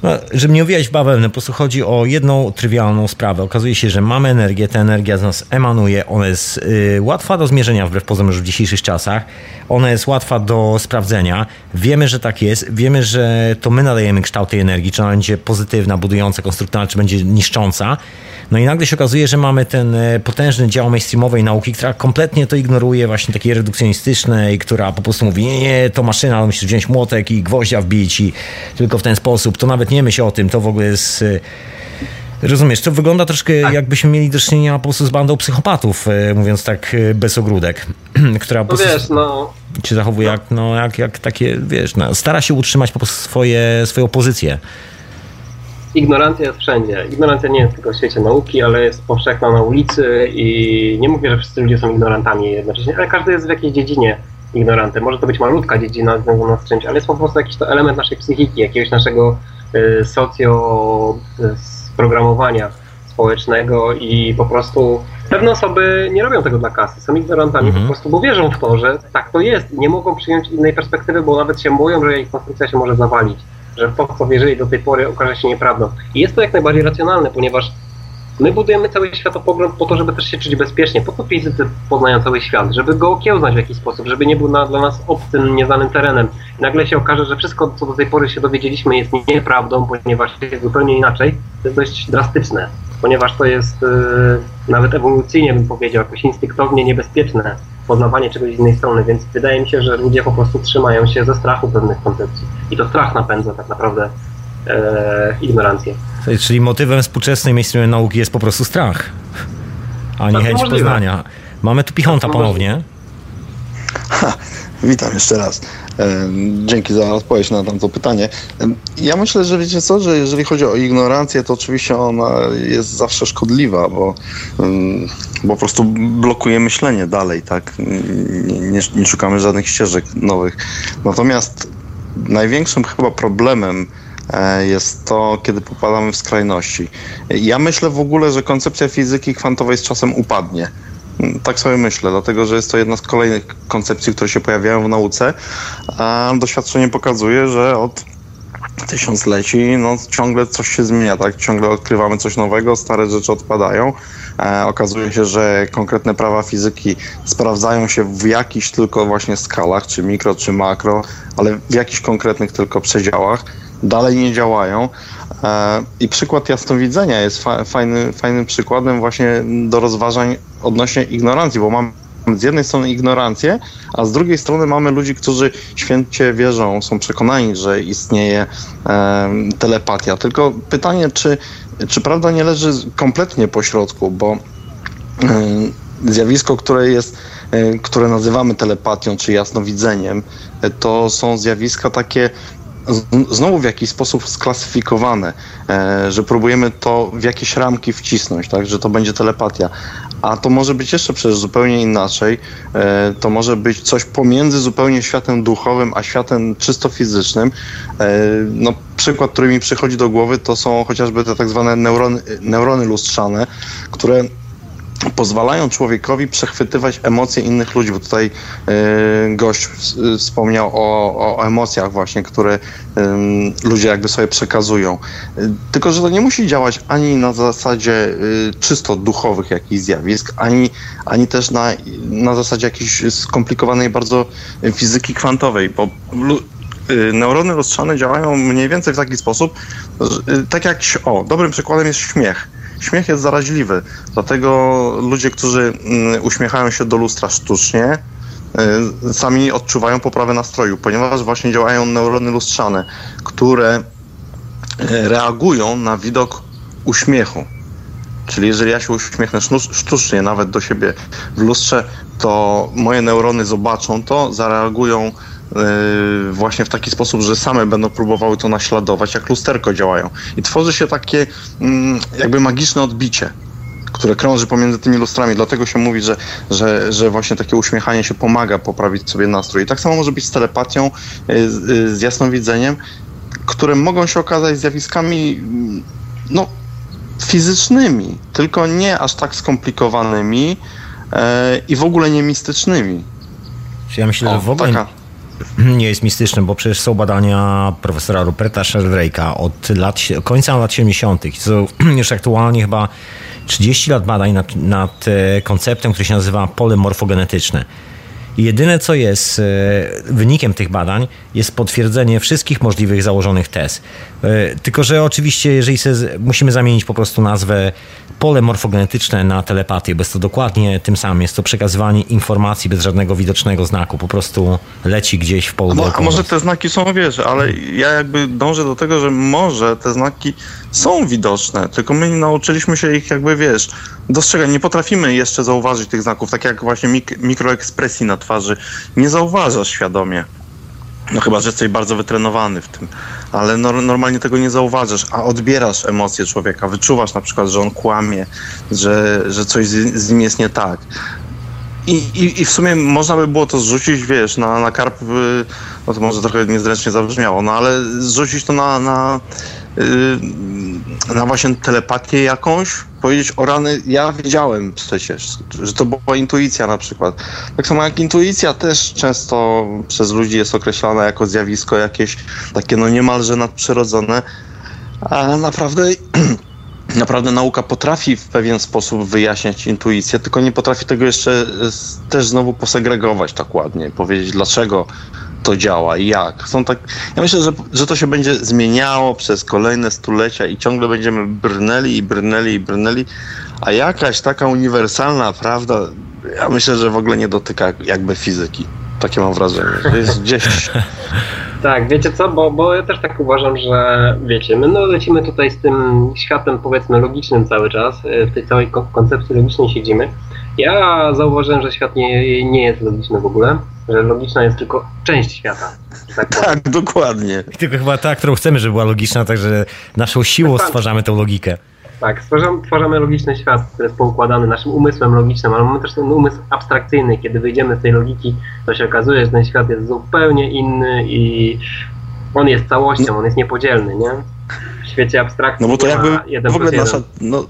No, żeby nie owijać w bawełnę, po prostu chodzi o jedną trywialną sprawę. Okazuje się, że mamy energię, ta energia z nas emanuje, ona jest y, łatwa do zmierzenia wbrew pozorom już w dzisiejszych czasach, ona jest łatwa do sprawdzenia. Wiemy, że tak jest, wiemy, że to my nadajemy kształt tej energii, czy ona będzie pozytywna, budująca, konstruktywna, czy będzie niszcząca. No i nagle się okazuje, że mamy ten e, potężny dział mainstreamowej nauki, która kompletnie to ignoruje, właśnie takiej redukcjonistycznej, która po prostu mówi, nie, nie, to maszyna, musisz wziąć młotek i gwoździa wbić i tylko w ten sposób. To nawet nie myśl o tym, to w ogóle jest... e, Rozumiesz, to wygląda troszkę jakbyśmy mieli do czynienia po prostu z bandą psychopatów, e, mówiąc tak e, bez ogródek, która po
No
prostu
wiesz, no
się zachowuje jak, no, jak, jak takie, wiesz, no, stara się utrzymać po prostu swoje, swoją pozycję.
ignorancja jest wszędzie. Ignorancja nie jest tylko w świecie nauki, ale jest powszechna na ulicy i nie mówię, że wszyscy ludzie są ignorantami jednocześnie, ale każdy jest w jakiejś dziedzinie ignorantem. Może to być malutka dziedzina związana z czymś, ale jest po prostu jakiś to element naszej psychiki, jakiegoś naszego y, socjo y, programowania społecznego i po prostu pewne osoby nie robią tego dla kasy, są ignorantami
Mhm.
po prostu, bo wierzą w to, że tak to jest i nie mogą przyjąć innej perspektywy, bo nawet się boją, że ich konstrukcja się może zawalić, że to, co wierzyli do tej pory okaże się nieprawdą. I jest to jak najbardziej racjonalne, ponieważ my budujemy cały światopogląd po to, żeby też się czuć bezpiecznie. Po to fizycy poznają cały świat, żeby go okiełznać w jakiś sposób, żeby nie był na, dla nas obcym, nieznanym terenem. I nagle się okaże, że wszystko, co do tej pory się dowiedzieliśmy, jest nieprawdą, ponieważ jest zupełnie inaczej. To jest dość drastyczne, ponieważ to jest yy, nawet ewolucyjnie, bym powiedział, jakoś instynktownie niebezpieczne poznawanie czegoś z innej strony, więc wydaje mi się, że ludzie po prostu trzymają się ze strachu pewnych koncepcji. I to strach napędza tak naprawdę e, ignorancję.
Czyli motywem współczesnej mainstreamowej nauki jest po prostu strach, a nie
Bardzo
chęć
możliwe.
poznania. Mamy tu Pichonta
Bardzo
ponownie.
Witam jeszcze raz. Em, Dzięki za odpowiedź na tamto pytanie. Em, Ja myślę, że wiecie co, że jeżeli chodzi o ignorancję, to oczywiście ona jest zawsze szkodliwa, bo, em, bo po prostu blokuje myślenie dalej, tak? Nie, nie, szukamy żadnych ścieżek nowych. Natomiast największym chyba problemem e, jest to, kiedy popadamy w skrajności. Ja myślę w ogóle, że koncepcja fizyki kwantowej z czasem upadnie. Tak sobie myślę, dlatego że jest to jedna z kolejnych koncepcji, które się pojawiają w nauce, a doświadczenie pokazuje, że od tysiącleci no, ciągle coś się zmienia, tak? Ciągle odkrywamy coś nowego, stare rzeczy odpadają. E, okazuje się, że konkretne prawa fizyki sprawdzają się w jakichś tylko właśnie skalach, czy mikro, czy makro, ale w jakichś konkretnych tylko przedziałach. Dalej nie działają. E, I przykład jasnowidzenia jest fa- fajny, fajnym przykładem właśnie do rozważań odnośnie ignorancji, bo mamy z jednej strony ignorancję, a z drugiej strony mamy ludzi, którzy święcie wierzą, są przekonani, że istnieje em, telepatia. Tylko pytanie, czy, czy prawda nie leży kompletnie po środku, bo em, zjawisko, które jest, e, które nazywamy telepatią czy jasnowidzeniem, e, to są zjawiska takie znowu w jakiś sposób sklasyfikowane, e, że próbujemy to w jakieś ramki wcisnąć, tak, że to będzie telepatia. A to może być jeszcze przecież zupełnie inaczej. E, to może być coś pomiędzy zupełnie światem duchowym, a światem czysto fizycznym. E, no, przykład, który mi przychodzi do głowy, to są chociażby te tak zwane neurony, neurony lustrzane, które pozwalają człowiekowi przechwytywać emocje innych ludzi, bo tutaj e, gość wspomniał o, o emocjach właśnie, które ludzie jakby sobie przekazują. E, Tylko, że to nie musi działać ani na zasadzie e, czysto duchowych jakichś zjawisk, ani, ani też na, na zasadzie jakiejś skomplikowanej bardzo fizyki kwantowej, bo neurony lustrzane działają mniej więcej w taki sposób, tak jak, o, dobrym przykładem jest śmiech. Śmiech jest zaraźliwy, dlatego ludzie, którzy mm, uśmiechają się do lustra sztucznie, y, sami odczuwają poprawę nastroju, ponieważ właśnie działają neurony lustrzane, które y, reagują na widok uśmiechu. Czyli jeżeli ja się uśmiechnę sztucznie nawet do siebie w lustrze, to moje neurony zobaczą to, zareagują właśnie w taki sposób, że same będą próbowały to naśladować, jak lusterko działają. I tworzy się takie mm, jakby magiczne odbicie które krąży pomiędzy tymi lustrami. Dlatego się mówi, że, że, że właśnie takie uśmiechanie się pomaga poprawić sobie nastrój. I tak samo może być z telepatią, z, z jasnowidzeniem, które mogą się okazać zjawiskami mm, no, fizycznymi, tylko nie aż tak skomplikowanymi e, i w ogóle nie mistycznymi.
Ja myślę, o, że w ogóle taka. Nie jest mistyczne, bo przecież są badania profesora Ruperta Sheldrake'a od lat, końca lat 70. Są już aktualnie chyba 30 lat badań nad, nad e, konceptem, który się nazywa pole morfogenetyczne. Jedyne co jest e, wynikiem tych badań jest potwierdzenie wszystkich możliwych założonych tez. E, tylko, że oczywiście, jeżeli musimy zamienić po prostu nazwę pole morfogenetyczne na telepatię, bo jest to dokładnie tym samym. Jest to przekazywanie informacji bez żadnego widocznego znaku. Po prostu leci gdzieś w polu.
A, a może te znaki są, wiesz, ale ja jakby dążę do tego, że może te znaki są widoczne, tylko my nauczyliśmy się ich jakby, wiesz, dostrzegać. Nie potrafimy jeszcze zauważyć tych znaków, tak jak właśnie mik mikroekspresji na twarzy. Nie zauważasz świadomie. No chyba, że jesteś bardzo wytrenowany w tym, ale no, normalnie tego nie zauważasz, a odbierasz emocje człowieka, wyczuwasz na przykład, że on kłamie, że, że coś z, z nim jest nie tak. I, i, I w sumie można by było to zrzucić, wiesz, na, na karp, y, no to może trochę niezręcznie zabrzmiało, no ale zrzucić to na, na, na właśnie telepatię jakąś, powiedzieć o rany, ja wiedziałem przecież, że to była intuicja na przykład. Tak samo jak intuicja też często przez ludzi jest określana jako zjawisko jakieś takie no niemalże nadprzyrodzone, a naprawdę naprawdę nauka potrafi w pewien sposób wyjaśniać intuicję, tylko nie potrafi tego jeszcze też znowu posegregować tak ładnie, powiedzieć dlaczego to działa i jak. Są tak, ja myślę, że, że to się będzie zmieniało przez kolejne stulecia i ciągle będziemy brnęli i brnęli i brnęli, a jakaś taka uniwersalna prawda, ja myślę, że w ogóle nie dotyka jakby fizyki. Takie mam wrażenie. To jest gdzieś
tak, wiecie co, bo, bo ja też tak uważam, że wiecie, my no, lecimy tutaj z tym światem powiedzmy logicznym cały czas, e, w tej całej koncepcji logicznej siedzimy. Ja zauważyłem, że świat nie, nie jest logiczny w ogóle, że logiczna jest tylko część świata.
Tak, tak dokładnie.
I tylko chyba ta, którą chcemy, żeby była logiczna, także naszą siłą stwarzamy tą logikę.
Tak, stwarzamy, tworzymy logiczny świat, który jest poukładany naszym umysłem logicznym, ale mamy też ten umysł abstrakcyjny. Kiedy wyjdziemy z tej logiki, to się okazuje, że ten świat jest zupełnie inny i on jest całością, on jest niepodzielny, nie? W świecie abstrakcji
No bo to jakby w ogóle nasza, no,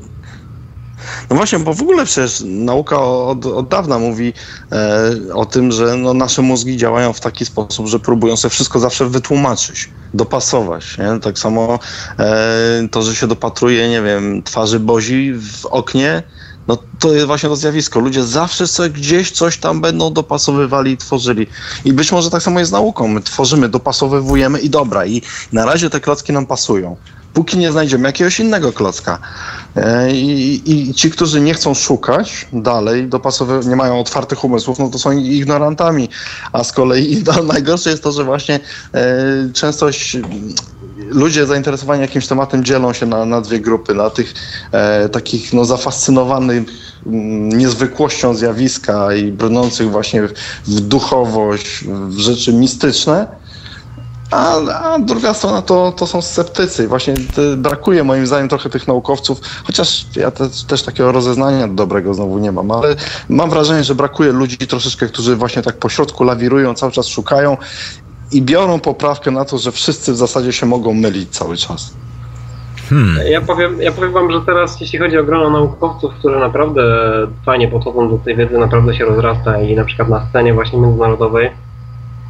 no właśnie, bo w ogóle przecież nauka od, od dawna mówi e, o tym, że no, nasze mózgi działają w taki sposób, że próbują sobie wszystko zawsze wytłumaczyć, dopasować. Nie? Tak samo e, to, że się dopatruje, nie wiem, twarzy Bozi w oknie, no to jest właśnie to zjawisko. Ludzie zawsze sobie gdzieś coś tam będą dopasowywali i tworzyli. I być może tak samo jest z nauką. My tworzymy, dopasowywujemy i dobra. I na razie te klocki nam pasują póki nie znajdziemy jakiegoś innego klocka. E, I, I, ci, którzy nie chcą szukać dalej, dopasowy, nie mają otwartych umysłów, no to są ignorantami. A z kolei no, najgorsze jest to, że właśnie e, częstość ludzie zainteresowani jakimś tematem dzielą się na, na dwie grupy. Na tych e, takich no, zafascynowanych mm, niezwykłością zjawiska i brnących właśnie w duchowość, w rzeczy mistyczne a, a druga strona to, to są sceptycy. Właśnie brakuje moim zdaniem trochę tych naukowców, chociaż ja te, też takiego rozeznania dobrego znowu nie mam, ale mam wrażenie, że brakuje ludzi troszeczkę, którzy właśnie tak po środku lawirują, cały czas szukają i biorą poprawkę na to, że wszyscy w zasadzie się mogą mylić cały czas.
Hmm. Ja, powiem, ja powiem wam, że teraz jeśli chodzi o grono naukowców, którzy naprawdę fajnie podchodzą do tej wiedzy, naprawdę się rozrasta i na przykład na scenie właśnie międzynarodowej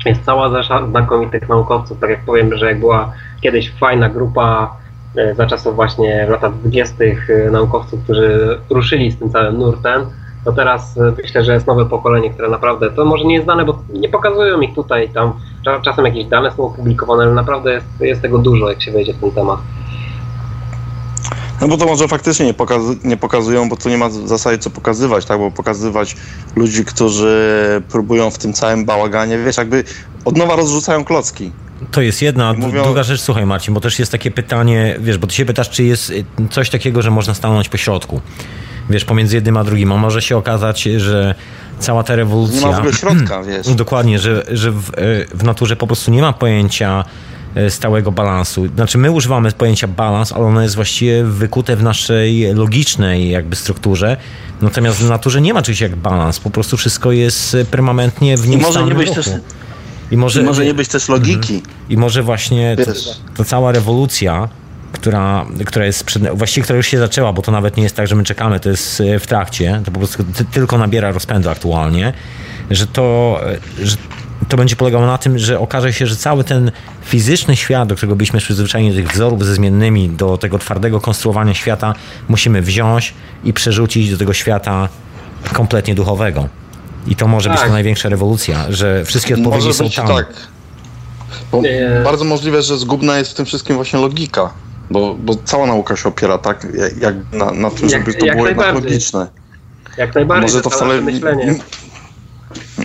jest cała rzesza znakomitych naukowców. Tak jak powiem, że jak była kiedyś fajna grupa e, za czasów właśnie w latach 20. E, naukowców, którzy ruszyli z tym całym nurtem, to teraz e, myślę, że jest nowe pokolenie, które naprawdę, to może nie jest znane, bo nie pokazują ich tutaj, tam czasem jakieś dane są opublikowane, ale naprawdę jest, jest tego dużo, jak się wejdzie w ten temat.
No bo to może faktycznie nie, nie pokazują, bo to nie ma w zasadzie co pokazywać, tak? Bo pokazywać ludzi, którzy próbują w tym całym bałaganie, wiesz, jakby od nowa rozrzucają klocki.
To jest jedna. Mówią... Druga rzecz, słuchaj Marcin, bo też jest takie pytanie, wiesz, bo ty się pytasz, czy jest y, coś takiego, że można stanąć po środku. Wiesz, pomiędzy jednym a drugim. A może się okazać, że cała ta rewolucja.
Nie ma w ogóle środka, wiesz.
Dokładnie, że, że w, e, w naturze po prostu nie ma pojęcia stałego balansu. Znaczy my używamy pojęcia balans, ale ono jest właściwie wykute w naszej logicznej jakby strukturze. Natomiast w naturze nie ma czegoś jak balans. Po prostu wszystko jest permanentnie w
I może nie
nieustannym
być
ruchu.
też,
I może,
i może nie być też logiki.
i może właśnie ta cała rewolucja, która, która jest przed, właściwie która już się zaczęła, bo to nawet nie jest tak, że my czekamy, to jest e, w trakcie, to po prostu ty, tylko nabiera rozpędu aktualnie, że to, e, że to będzie polegało na tym, że okaże się, że cały ten fizyczny świat, do którego byliśmy przyzwyczajeni, do tych wzorów ze zmiennymi, do tego twardego konstruowania świata, musimy wziąć i przerzucić do tego świata kompletnie duchowego. I to może być
Tak.
ta największa rewolucja, że wszystkie odpowiedzi
Może
są
być
tam.
tak. Bo
Nie.
Bardzo możliwe, że zgubna jest w tym wszystkim właśnie logika. Bo, bo cała nauka się opiera tak, jak- jak na, na tym,
Jak-
żeby to
jak
było jednak
najbardziej.
logiczne.
Jak najbardziej.
Może to wcale.
myślenie.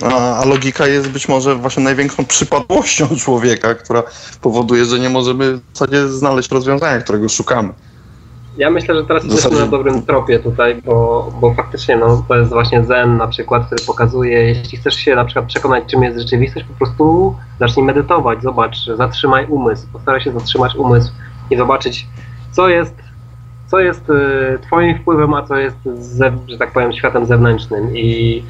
A, a logika jest być może właśnie największą przypadłością człowieka, która powoduje, że nie możemy w zasadzie znaleźć rozwiązania, którego szukamy.
Ja myślę, że teraz jesteśmy na dobrym tropie tutaj, bo, bo faktycznie no, to jest właśnie Zen na przykład, który pokazuje, jeśli chcesz się na przykład przekonać, czym jest rzeczywistość, po prostu zacznij medytować, zobacz, zatrzymaj umysł, postaraj się zatrzymać umysł i zobaczyć, co jest, co jest y, twoim wpływem, a co jest, ze, że tak powiem, światem zewnętrznym i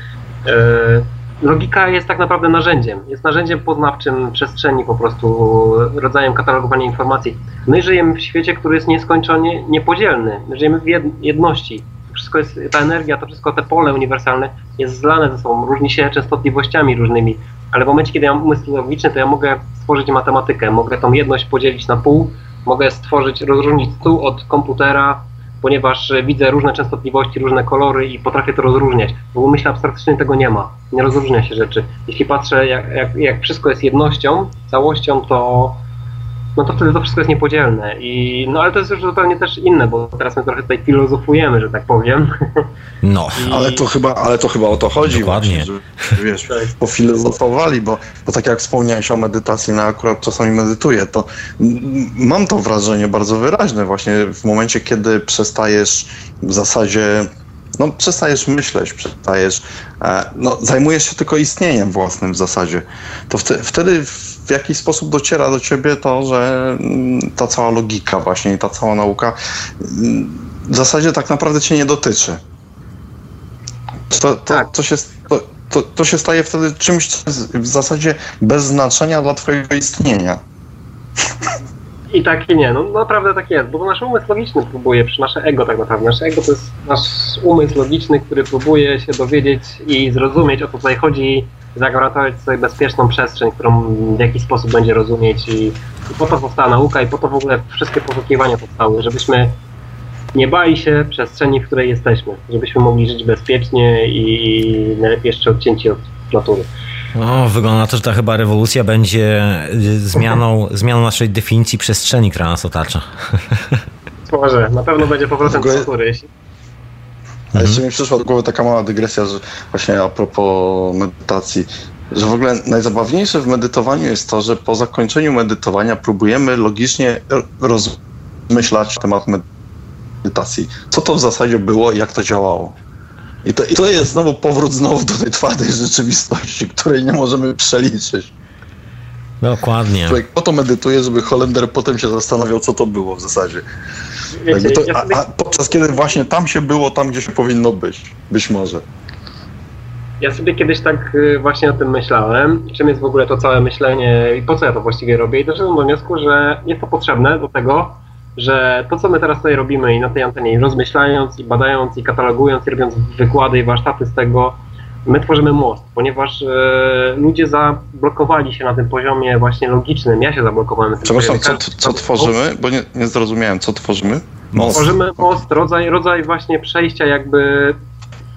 y, logika jest tak naprawdę narzędziem, jest narzędziem poznawczym przestrzeni po prostu, rodzajem katalogowania informacji. My żyjemy w świecie, który jest nieskończenie niepodzielny. My żyjemy w jed- jedności. Wszystko jest, ta energia, to wszystko, te pole uniwersalne jest zlane ze sobą, różni się częstotliwościami różnymi, ale w momencie, kiedy ja mam umysł logiczny, to ja mogę stworzyć matematykę, mogę tą jedność podzielić na pół, mogę stworzyć, rozróżnić stół od komputera, ponieważ e, widzę różne częstotliwości, różne kolory i potrafię to rozróżniać. W umyśle abstrakcyjnym tego nie ma. Nie rozróżnia się rzeczy. Jeśli patrzę, jak, jak, jak wszystko jest jednością, całością, to no to wtedy to wszystko jest niepodzielne. I, no ale to jest już zupełnie też inne, bo teraz my trochę tutaj filozofujemy, że tak powiem.
No.
I,
Ale to chyba, ale to chyba o to chodzi
Dokładnie.
właśnie, że wiesz, pofilozofowali, bo, bo tak jak wspomniałeś o medytacji, no akurat czasami medytuję, to mam to wrażenie bardzo wyraźne właśnie w momencie, kiedy przestajesz w zasadzie no, przestajesz myśleć, przestajesz, e, no, zajmujesz się tylko istnieniem własnym w zasadzie, to wte, wtedy w jakiś sposób dociera do ciebie to, że mm, ta cała logika właśnie i ta cała nauka mm, w zasadzie tak naprawdę cię nie dotyczy. To, to,
Tak.
to, się, to, to, to się staje wtedy czymś w zasadzie bez znaczenia dla twojego istnienia.
I tak i nie, no naprawdę tak jest, bo nasz umysł logiczny próbuje, nasze ego tak naprawdę. Nasze ego to jest nasz umysł logiczny, który próbuje się dowiedzieć i zrozumieć o co tutaj chodzi, zagwarantować sobie bezpieczną przestrzeń, którą w jakiś sposób będzie rozumieć i, i po to powstała nauka i po to w ogóle wszystkie poszukiwania powstały, żebyśmy nie bali się przestrzeni, w której jesteśmy, żebyśmy mogli żyć bezpiecznie i najlepiej jeszcze odcięci od natury.
No, wygląda na to, że ta chyba rewolucja będzie y, zmianą, zmianą naszej definicji przestrzeni, która nas otacza.
Może, na pewno będzie powrotem
W ogóle-
do natury. jeśli-
A jeszcze mi przyszła do głowy taka mała dygresja, że właśnie a propos medytacji, że w ogóle najzabawniejsze w medytowaniu jest to, że po zakończeniu medytowania próbujemy logicznie rozmyślać temat medytacji. Co to w zasadzie było i jak to działało. I to, I to jest znowu powrót znowu do tej twardej rzeczywistości, której nie możemy przeliczyć.
Dokładnie.
Człowiek po to medytuje, żeby Holender potem się zastanawiał, co to było w zasadzie.
Wiecie,
to, a, a podczas kiedy właśnie tam się było, tam gdzie się powinno być. Być może.
Ja sobie kiedyś tak y, właśnie o tym myślałem, czym jest w ogóle to całe myślenie i po co ja to właściwie robię i doszedłem do wniosku, że jest to potrzebne do tego, że to co my teraz tutaj robimy i na tej antenie, i rozmyślając i badając i katalogując i robiąc wykłady i warsztaty z tego, my tworzymy most, ponieważ e, ludzie zablokowali się na tym poziomie właśnie logicznym, ja się zablokowałem
Przepraszam, co,
poziomie.
co tworzymy? Bo nie, nie zrozumiałem, co tworzymy?
Most.
Tworzymy most, rodzaj, rodzaj właśnie przejścia jakby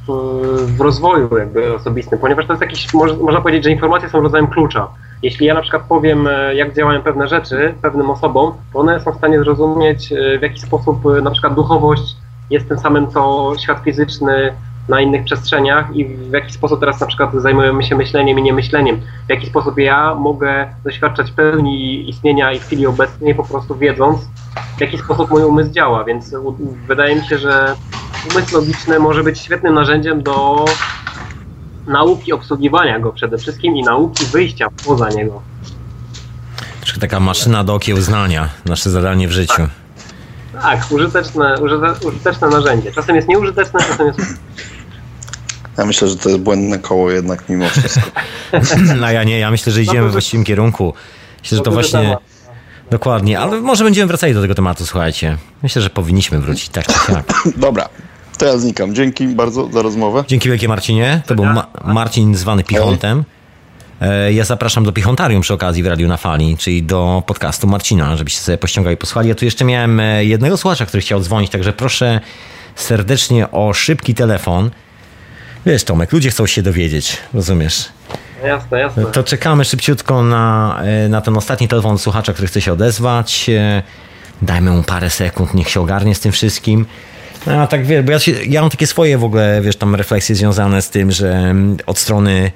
w, rozwoju jakby osobistym, ponieważ to jest jakiś, moż, można powiedzieć, że informacje są rodzajem klucza. Jeśli ja na przykład powiem, e, jak działają pewne rzeczy pewnym osobom, to one są w stanie zrozumieć, e, w jaki sposób e, na przykład duchowość jest tym samym, co świat fizyczny na innych przestrzeniach i w jaki sposób teraz na przykład zajmujemy się myśleniem i niemyśleniem. W jaki sposób ja mogę doświadczać pełni istnienia i chwili obecnej po prostu wiedząc, w jaki sposób mój umysł działa, więc wydaje mi się, że umysł logiczny może być świetnym narzędziem do nauki obsługiwania go przede wszystkim i nauki wyjścia poza niego.
Troszkę taka maszyna do okiełznania, nasze zadanie w życiu.
Tak, użyteczne, użyte, użyteczne narzędzie. Czasem jest nieużyteczne, czasem jest...
Ja myślę, że to jest błędne koło jednak mimo wszystko.
No ja nie, ja myślę, że idziemy w właściwym kierunku. Myślę, że to właśnie... Dokładnie, ale może będziemy wracali do tego tematu, słuchajcie. Myślę, że powinniśmy wrócić, tak czy siak.
Dobra, to ja znikam. Dzięki bardzo za rozmowę.
Dzięki wielkie Marcinie. To był Ma- Marcin zwany Pichontem. E, Ja zapraszam do Pichontarium przy okazji w Radiu na Fali, czyli do podcastu Marcina, żebyście sobie pościągali i posłuchali. Ja tu jeszcze miałem e, jednego słuchacza, który chciał dzwonić, także proszę serdecznie o szybki telefon. Wiesz Tomek, ludzie chcą się dowiedzieć, rozumiesz?
Jasne, jasne.
To czekamy szybciutko na, e, na ten ostatni telefon słuchacza, który chce się odezwać. E, Dajmy mu parę sekund, niech się ogarnie z tym wszystkim. No, A tak wiesz, bo ja, się, ja mam takie swoje w ogóle, wiesz, tam refleksje związane z tym, że mm, od strony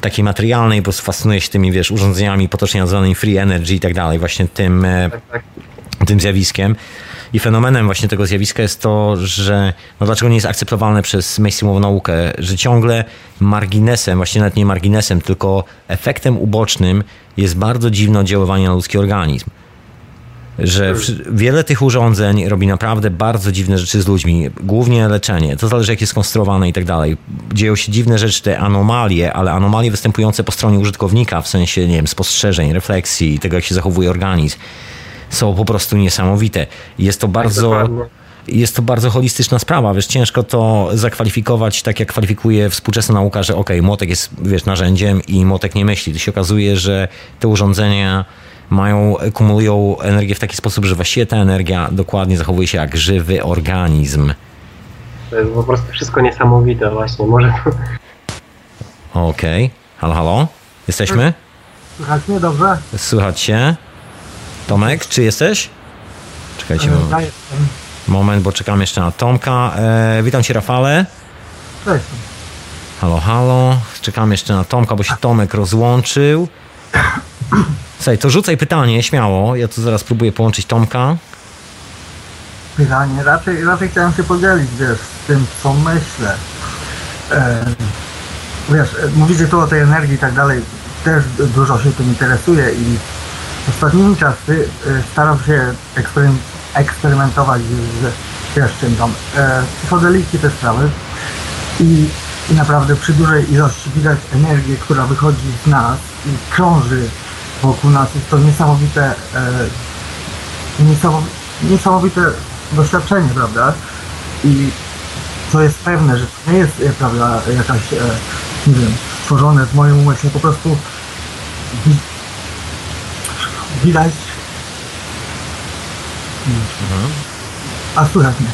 takiej materialnej, bo fascynuję się tymi, wiesz, urządzeniami potocznie nazwanymi free energy i tak dalej, właśnie tym, e,
Tak, tak.
tym zjawiskiem. I fenomenem właśnie tego zjawiska jest to, że no dlaczego nie jest akceptowalne przez mainstreamową naukę, że ciągle marginesem, właśnie nawet nie marginesem, tylko efektem ubocznym jest bardzo dziwne oddziaływanie na ludzki organizm. Że wiele tych urządzeń robi naprawdę bardzo dziwne rzeczy z ludźmi, głównie leczenie. To zależy, jak jest skonstruowane i tak dalej. Dzieją się dziwne rzeczy, te anomalie, ale anomalie występujące po stronie użytkownika, w sensie, nie wiem, spostrzeżeń, refleksji tego, jak się zachowuje organizm są po prostu niesamowite. Jest to bardzo.
dokładnie.
Jest to bardzo holistyczna sprawa, wiesz, ciężko to zakwalifikować tak, jak kwalifikuje współczesna nauka, że okej, młotek jest, wiesz, narzędziem i młotek nie myśli. To się okazuje, że te urządzenia mają, kumulują energię w taki sposób, że właściwie ta energia dokładnie zachowuje się jak żywy organizm.
To jest po prostu wszystko niesamowite właśnie. Może to...
Okej, halo, halo, jesteśmy?
Słychać mnie dobrze?
Słychać się? Tomek, czy jesteś? Czekajcie, moment. moment, bo czekam jeszcze na Tomka. E, witam cię, Rafale.
Cześć.
Halo, halo. Czekam jeszcze na Tomka, bo się Tomek rozłączył. Słuchaj, to rzucaj pytanie, śmiało. Ja tu zaraz próbuję połączyć Tomka.
Pytanie. Raczej, raczej chciałem się podzielić, wiesz, z tym, co myślę. E, wiesz, e, mówicie tu o tej energii i tak dalej. Też dużo się tym interesuje i ostatnimi czasy e, staram się eksperym, eksperymentować z, tam. E, psychodeliki, te sprawy. I, I naprawdę przy dużej ilości widać energię, która wychodzi z nas i krąży wokół nas. Jest to niesamowite, e, niesamowite, niesamowite doświadczenie, prawda? I co jest pewne, że to nie jest, e, prawda, jakaś, e, nie wiem, stworzone w moim umyśle, po prostu wi- widać. A słychać mnie.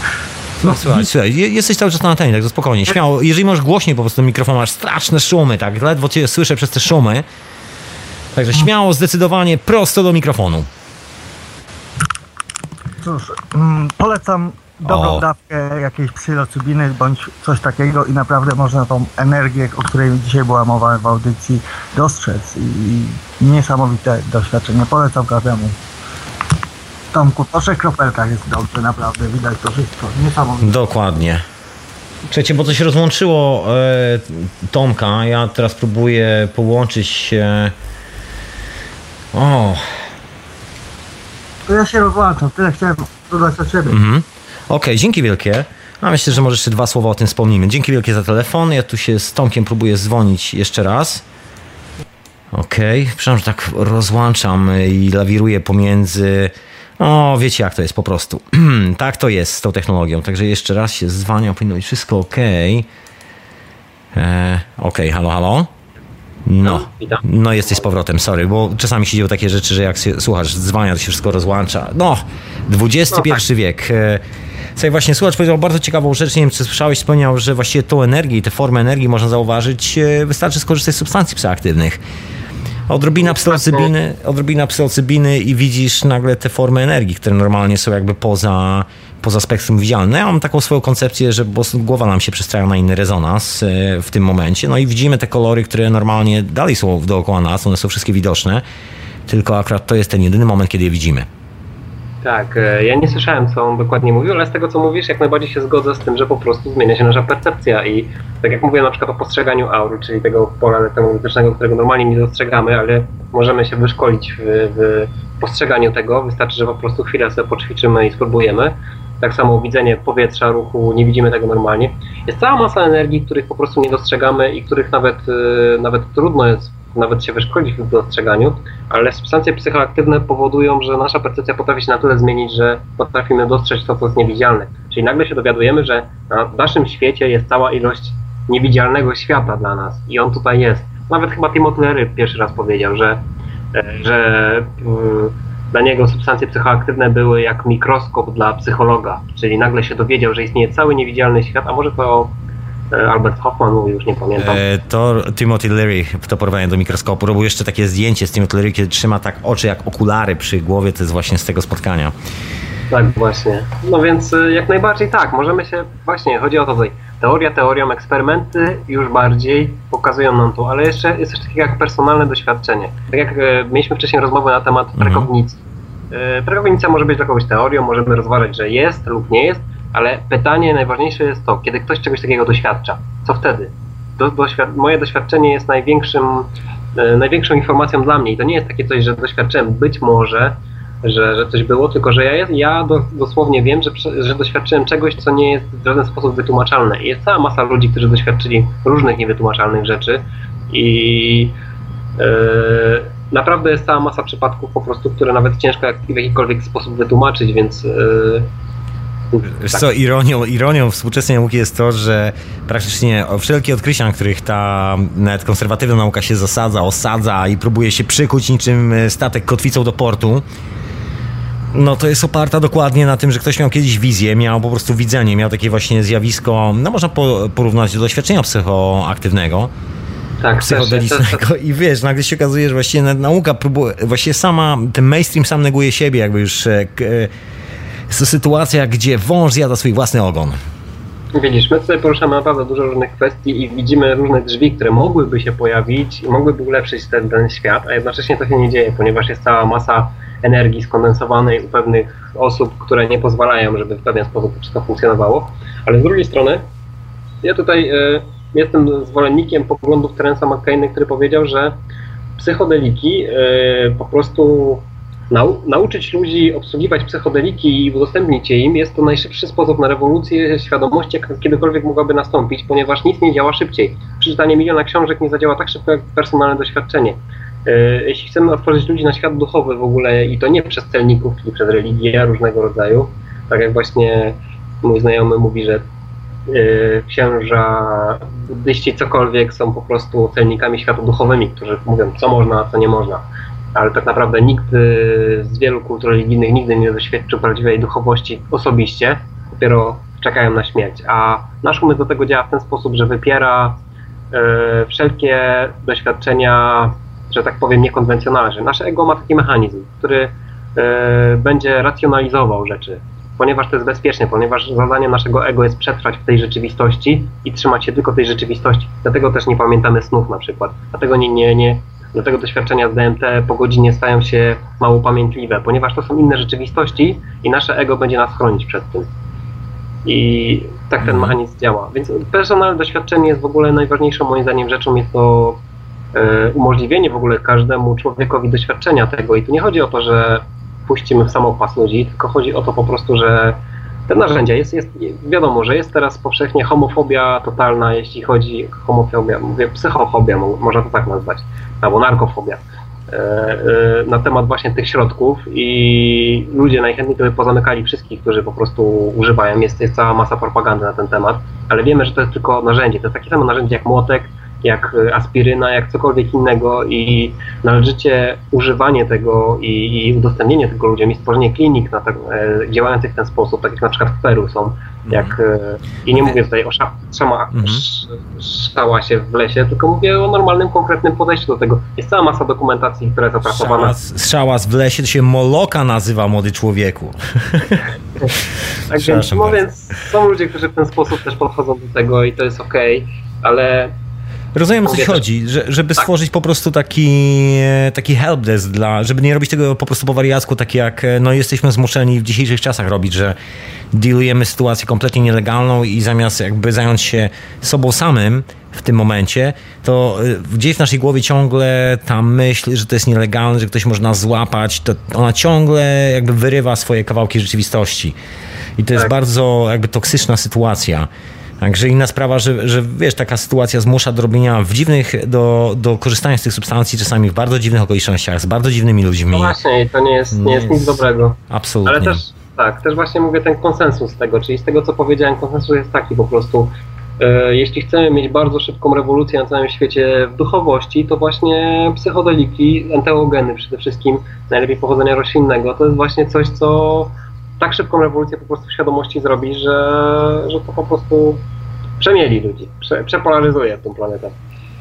No, słuchaj, słuchaj, je- jesteś cały czas na antenie, tak spokojnie, śmiało. Jeżeli masz głośniej po prostu mikrofon, masz straszne szumy, tak, ledwo cię słyszę przez te szumy. Także śmiało, zdecydowanie, prosto do mikrofonu.
Cóż, mm, polecam dobrą
O.
dawkę jakiejś psylocybiny bądź coś takiego i naprawdę można tą energię, o której dzisiaj była mowa w audycji, dostrzec i, niesamowite doświadczenie. Polecam każdemu. Tomku, po trzech kropelkach jest dobrze, naprawdę widać to wszystko. Niesamowite.
Dokładnie. Słuchajcie, bo się rozłączyło e, Tomka. Ja teraz próbuję połączyć się. O,
To ja się rozłączam, tyle chciałem dodać od siebie.
Mhm. Okej, dzięki wielkie. A myślę, że może jeszcze dwa słowa o tym wspomnimy. Dzięki wielkie za telefon. Ja tu się z Tomkiem próbuję dzwonić jeszcze raz. Okej, przepraszam, że tak rozłączam i lawiruję pomiędzy. O, wiecie jak to jest po prostu. tak to jest z tą technologią. Także jeszcze raz się zwalnia, powinno być wszystko ok. E, okej, halo, halo. No, no jesteś z powrotem, sorry, bo czasami się dzieją takie rzeczy, że jak się, słuchasz, dzwania, to się wszystko rozłącza. No, XXI
No tak.
wiek. E, Słuchaj, właśnie słuchacz powiedział bardzo ciekawą rzecz, nie wiem czy słyszałeś, wspomniał, że właściwie tą energię i tę formę energii można zauważyć, e, wystarczy skorzystać z substancji psychoaktywnych. Odrobina psylocybiny, odrobina psylocybiny i widzisz nagle te formy energii, które normalnie są jakby poza, poza spektrum widzialne. Ja mam taką swoją koncepcję, że po prostu głowa nam się przestraja na inny rezonans e, w tym momencie. No i widzimy te kolory, które normalnie dalej są dookoła nas, one są wszystkie widoczne, tylko akurat to jest ten jedyny moment, kiedy je widzimy.
Tak, e, ja nie słyszałem, co on dokładnie mówił, ale z tego, co mówisz, jak najbardziej się zgodzę z tym, że po prostu zmienia się nasza percepcja i tak jak mówiłem na przykład o postrzeganiu aur, czyli tego pola elektromagnetycznego, którego normalnie nie dostrzegamy, ale możemy się wyszkolić w, w postrzeganiu tego, wystarczy, że po prostu chwilę sobie poćwiczymy i spróbujemy. Tak samo widzenie powietrza, ruchu, nie widzimy tego normalnie. Jest cała masa energii, których po prostu nie dostrzegamy i których nawet, y, nawet trudno jest nawet się wyszkolić w dostrzeganiu, ale substancje psychoaktywne powodują, że nasza percepcja potrafi się na tyle zmienić, że potrafimy dostrzec to, co jest niewidzialne. Czyli nagle się dowiadujemy, że na naszym świecie jest cała ilość niewidzialnego świata dla nas i on tutaj jest. Nawet chyba Timothy Leary pierwszy raz powiedział, że, e, że y, dla niego substancje psychoaktywne były jak mikroskop dla psychologa, czyli nagle się dowiedział, że istnieje cały niewidzialny świat, a może to e, Albert Hoffman mówił, już nie pamiętam.
E, to Timothy Leary, to porównanie do mikroskopu, robił jeszcze takie zdjęcie z Timothy Leary, kiedy trzyma tak oczy jak okulary przy głowie, to jest właśnie z tego spotkania.
Tak, właśnie. No więc y, jak najbardziej tak, możemy się, właśnie, chodzi o to tutaj, teoria teorią, eksperymenty już bardziej pokazują nam to, ale jeszcze jest coś takiego jak personalne doświadczenie. Tak jak e, mieliśmy wcześniej rozmowę na temat
Mhm.
prekognicji. E, Prekognicja może być dla kogoś teorią, możemy rozważać, że jest lub nie jest, ale pytanie najważniejsze jest to, kiedy ktoś czegoś takiego doświadcza, co wtedy? Do, doświad- moje doświadczenie jest największym, e, największą informacją dla mnie i to nie jest takie coś, że doświadczyłem być może, że, że coś było, tylko że ja, ja do, dosłownie wiem, że, że doświadczyłem czegoś, co nie jest w żaden sposób wytłumaczalne. I jest cała masa ludzi, którzy doświadczyli różnych niewytłumaczalnych rzeczy i e, naprawdę jest cała masa przypadków po prostu, które nawet ciężko jak, w jakikolwiek sposób wytłumaczyć, więc e,
Wiesz
tak.
co, ironią, ironią współczesnej nauki jest to, że praktycznie wszelkie odkrycia, na których ta nawet konserwatywna nauka się zasadza, osadza i próbuje się przykuć niczym e, statek kotwicą do portu, no to jest oparta dokładnie na tym, że ktoś miał kiedyś wizję, miał po prostu widzenie, miał takie właśnie zjawisko, no można po, porównać do doświadczenia psychoaktywnego,
tak, też- też-
psychodelicznego i wiesz, nagle się okazuje, że właściwie na- nauka próbuje, właściwie sama, ten mainstream sam neguje siebie, jakby już sytuacja, gdzie wąż zjada swój własny ogon.
Widzisz, my tutaj poruszamy naprawdę dużo różnych kwestii i widzimy różne drzwi, które mogłyby się pojawić i mogłyby ulepszyć ten, ten świat, a jednocześnie to się nie dzieje, ponieważ jest cała masa energii skondensowanej u pewnych osób, które nie pozwalają, żeby w pewien sposób to wszystko funkcjonowało. Ale z drugiej strony, ja tutaj e, jestem zwolennikiem poglądów Terensa McCaina, który powiedział, że psychodeliki e, po prostu nau nauczyć ludzi obsługiwać psychodeliki i udostępnić je im jest to najszybszy sposób na rewolucję świadomości, jaka kiedykolwiek mogłaby nastąpić, ponieważ nic nie działa szybciej. Przeczytanie miliona książek nie zadziała tak szybko jak personalne doświadczenie. E, Jeśli chcemy otworzyć ludzi na świat duchowy w ogóle i to nie przez celników, czyli przez religię różnego rodzaju, tak jak właśnie mój znajomy mówi, że e, księża, buddyści, cokolwiek są po prostu celnikami świata duchowymi, którzy mówią co można, a co nie można ale tak naprawdę nikt y, z wielu kultur religijnych nigdy nie doświadczył prawdziwej duchowości osobiście, dopiero czekają na śmierć. A nasz umysł do tego działa w ten sposób, że wypiera y, wszelkie doświadczenia, że tak powiem, niekonwencjonalne. Nasze ego ma taki mechanizm, który y, będzie racjonalizował rzeczy, ponieważ to jest bezpieczne, ponieważ zadaniem naszego ego jest przetrwać w tej rzeczywistości i trzymać się tylko tej rzeczywistości. Dlatego też nie pamiętamy snów na przykład. Dlatego nie, nie, nie, Dlatego doświadczenia z DMT po godzinie stają się mało pamiętliwe, ponieważ to są inne rzeczywistości i nasze ego będzie nas chronić przed tym. I tak ten
Mhm.
mechanizm działa. Więc personalne doświadczenie jest w ogóle najważniejszą moim zdaniem rzeczą. Jest to e, umożliwienie w ogóle każdemu człowiekowi doświadczenia tego. I tu nie chodzi o to, że puścimy w samopas ludzi, tylko chodzi o to po prostu, że te narzędzia, jest, jest, wiadomo, że jest teraz powszechnie homofobia totalna, jeśli chodzi homofobia, mówię psychofobia, mo- można to tak nazwać, albo narkofobia, e, e, na temat właśnie tych środków i ludzie najchętniej to by pozamykali wszystkich, którzy po prostu używają, jest, jest cała masa propagandy na ten temat, ale wiemy, że to jest tylko narzędzie, to jest takie samo narzędzie jak młotek, jak aspiryna, jak cokolwiek innego i należycie używanie tego i, i udostępnienie tego ludziom i stworzenie klinik na e, działających w ten sposób, tak jak na przykład w Peru są, jak, e, i nie mówię tutaj o sza, szama, sz, szała się w lesie, tylko mówię o normalnym, konkretnym podejściu do tego. Jest cała masa dokumentacji, która jest opracowana.
Szałas, szałas w lesie to się Moloka nazywa, młody człowieku.
Tak więc, no
bardzo.
więc są ludzie, którzy w ten sposób też podchodzą do tego i to jest okej, ale
Rozumiem, o co ci chodzi, że, żeby
Tak.
stworzyć po prostu taki, e, taki helpdesk dla, żeby nie robić tego po prostu po wariacku, tak jak e, no, jesteśmy zmuszeni w dzisiejszych czasach robić, że dealujemy sytuację kompletnie nielegalną i zamiast jakby zająć się sobą samym w tym momencie, to e, gdzieś w naszej głowie ciągle ta myśl, że to jest nielegalne, że ktoś może nas złapać, to ona ciągle jakby wyrywa swoje kawałki rzeczywistości. I to jest
Tak.
bardzo jakby toksyczna sytuacja. Także inna sprawa, że, że wiesz, taka sytuacja zmusza do robienia w dziwnych, do, do korzystania z tych substancji, czasami w bardzo dziwnych okolicznościach, z bardzo dziwnymi ludźmi.
No właśnie, to nie jest, nie jest nic dobrego.
Absolutnie.
Ale też, tak, też właśnie mówię ten konsensus tego, czyli z tego co powiedziałem, konsensus jest taki po prostu. E, jeśli chcemy mieć bardzo szybką rewolucję na całym świecie w duchowości, to właśnie psychodeliki, enteogeny przede wszystkim, najlepiej pochodzenia roślinnego, to jest właśnie coś, co tak szybką rewolucję po prostu w świadomości zrobi, że, że to po prostu przemieli ludzi, prze, przepolaryzuje tą planetę.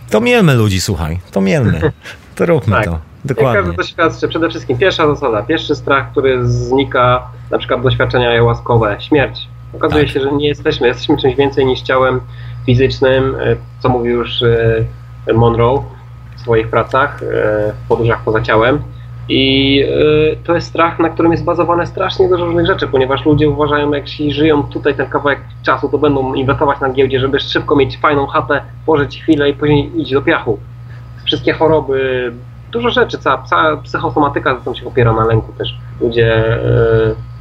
To mielmy ludzi, słuchaj. To mielmy. To róbmy
Tak.
to.
Jak
Dokładnie.
każdy doświadczy, przede wszystkim pierwsza zasada, pierwszy strach, który znika, na przykład doświadczenia ayahuaskowe, śmierć. Okazuje
Tak.
się, że nie jesteśmy, jesteśmy czymś więcej niż ciałem fizycznym, e, co mówił już e, Monroe w swoich pracach, e, w podróżach poza ciałem. I e, to jest strach, na którym jest bazowane strasznie dużo różnych rzeczy, ponieważ ludzie uważają, jak jeśli żyją tutaj ten kawałek czasu, to będą inwestować na giełdzie, żeby szybko mieć fajną chatę, pożyć chwilę i później iść do piachu. Wszystkie choroby, dużo rzeczy, cała, cała psychosomatyka zresztą się opiera na lęku też. Ludzie e,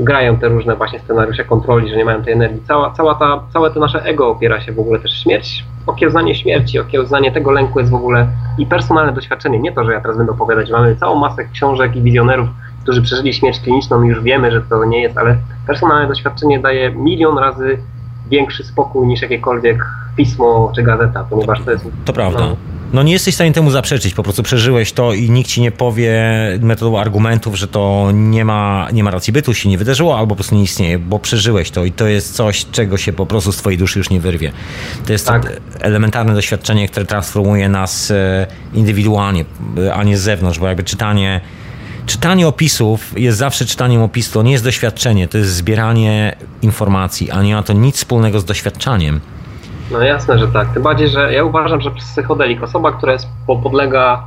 grają te różne właśnie scenariusze kontroli, że nie mają tej energii. Cała, cała ta, całe to nasze ego opiera się w ogóle też śmierć, okiełznanie śmierci, okiełznanie tego lęku jest w ogóle i personalne doświadczenie. Nie to, że ja teraz będę opowiadać, mamy całą masę książek i wizjonerów, którzy przeżyli śmierć kliniczną i już wiemy, że to nie jest, ale personalne doświadczenie daje milion razy większy spokój niż jakiekolwiek pismo czy gazeta, ponieważ to jest...
To prawda.
No.
No nie jesteś w stanie temu zaprzeczyć, po prostu przeżyłeś to i nikt ci nie powie metodą argumentów, że to nie ma, nie ma racji bytu, się nie wydarzyło albo po prostu nie istnieje, bo przeżyłeś to i to jest coś, czego się po prostu z twojej duszy już nie wyrwie. To jest
Tak.
to elementarne doświadczenie, które transformuje nas e, indywidualnie, e, a nie z zewnątrz, bo jakby czytanie Czytanie opisów jest zawsze czytaniem opisu, to nie jest doświadczenie, to jest zbieranie informacji, a nie ma to nic wspólnego z doświadczaniem.
No jasne, że tak. Tym bardziej, że ja uważam, że psychodelik, osoba, która jest, po- podlega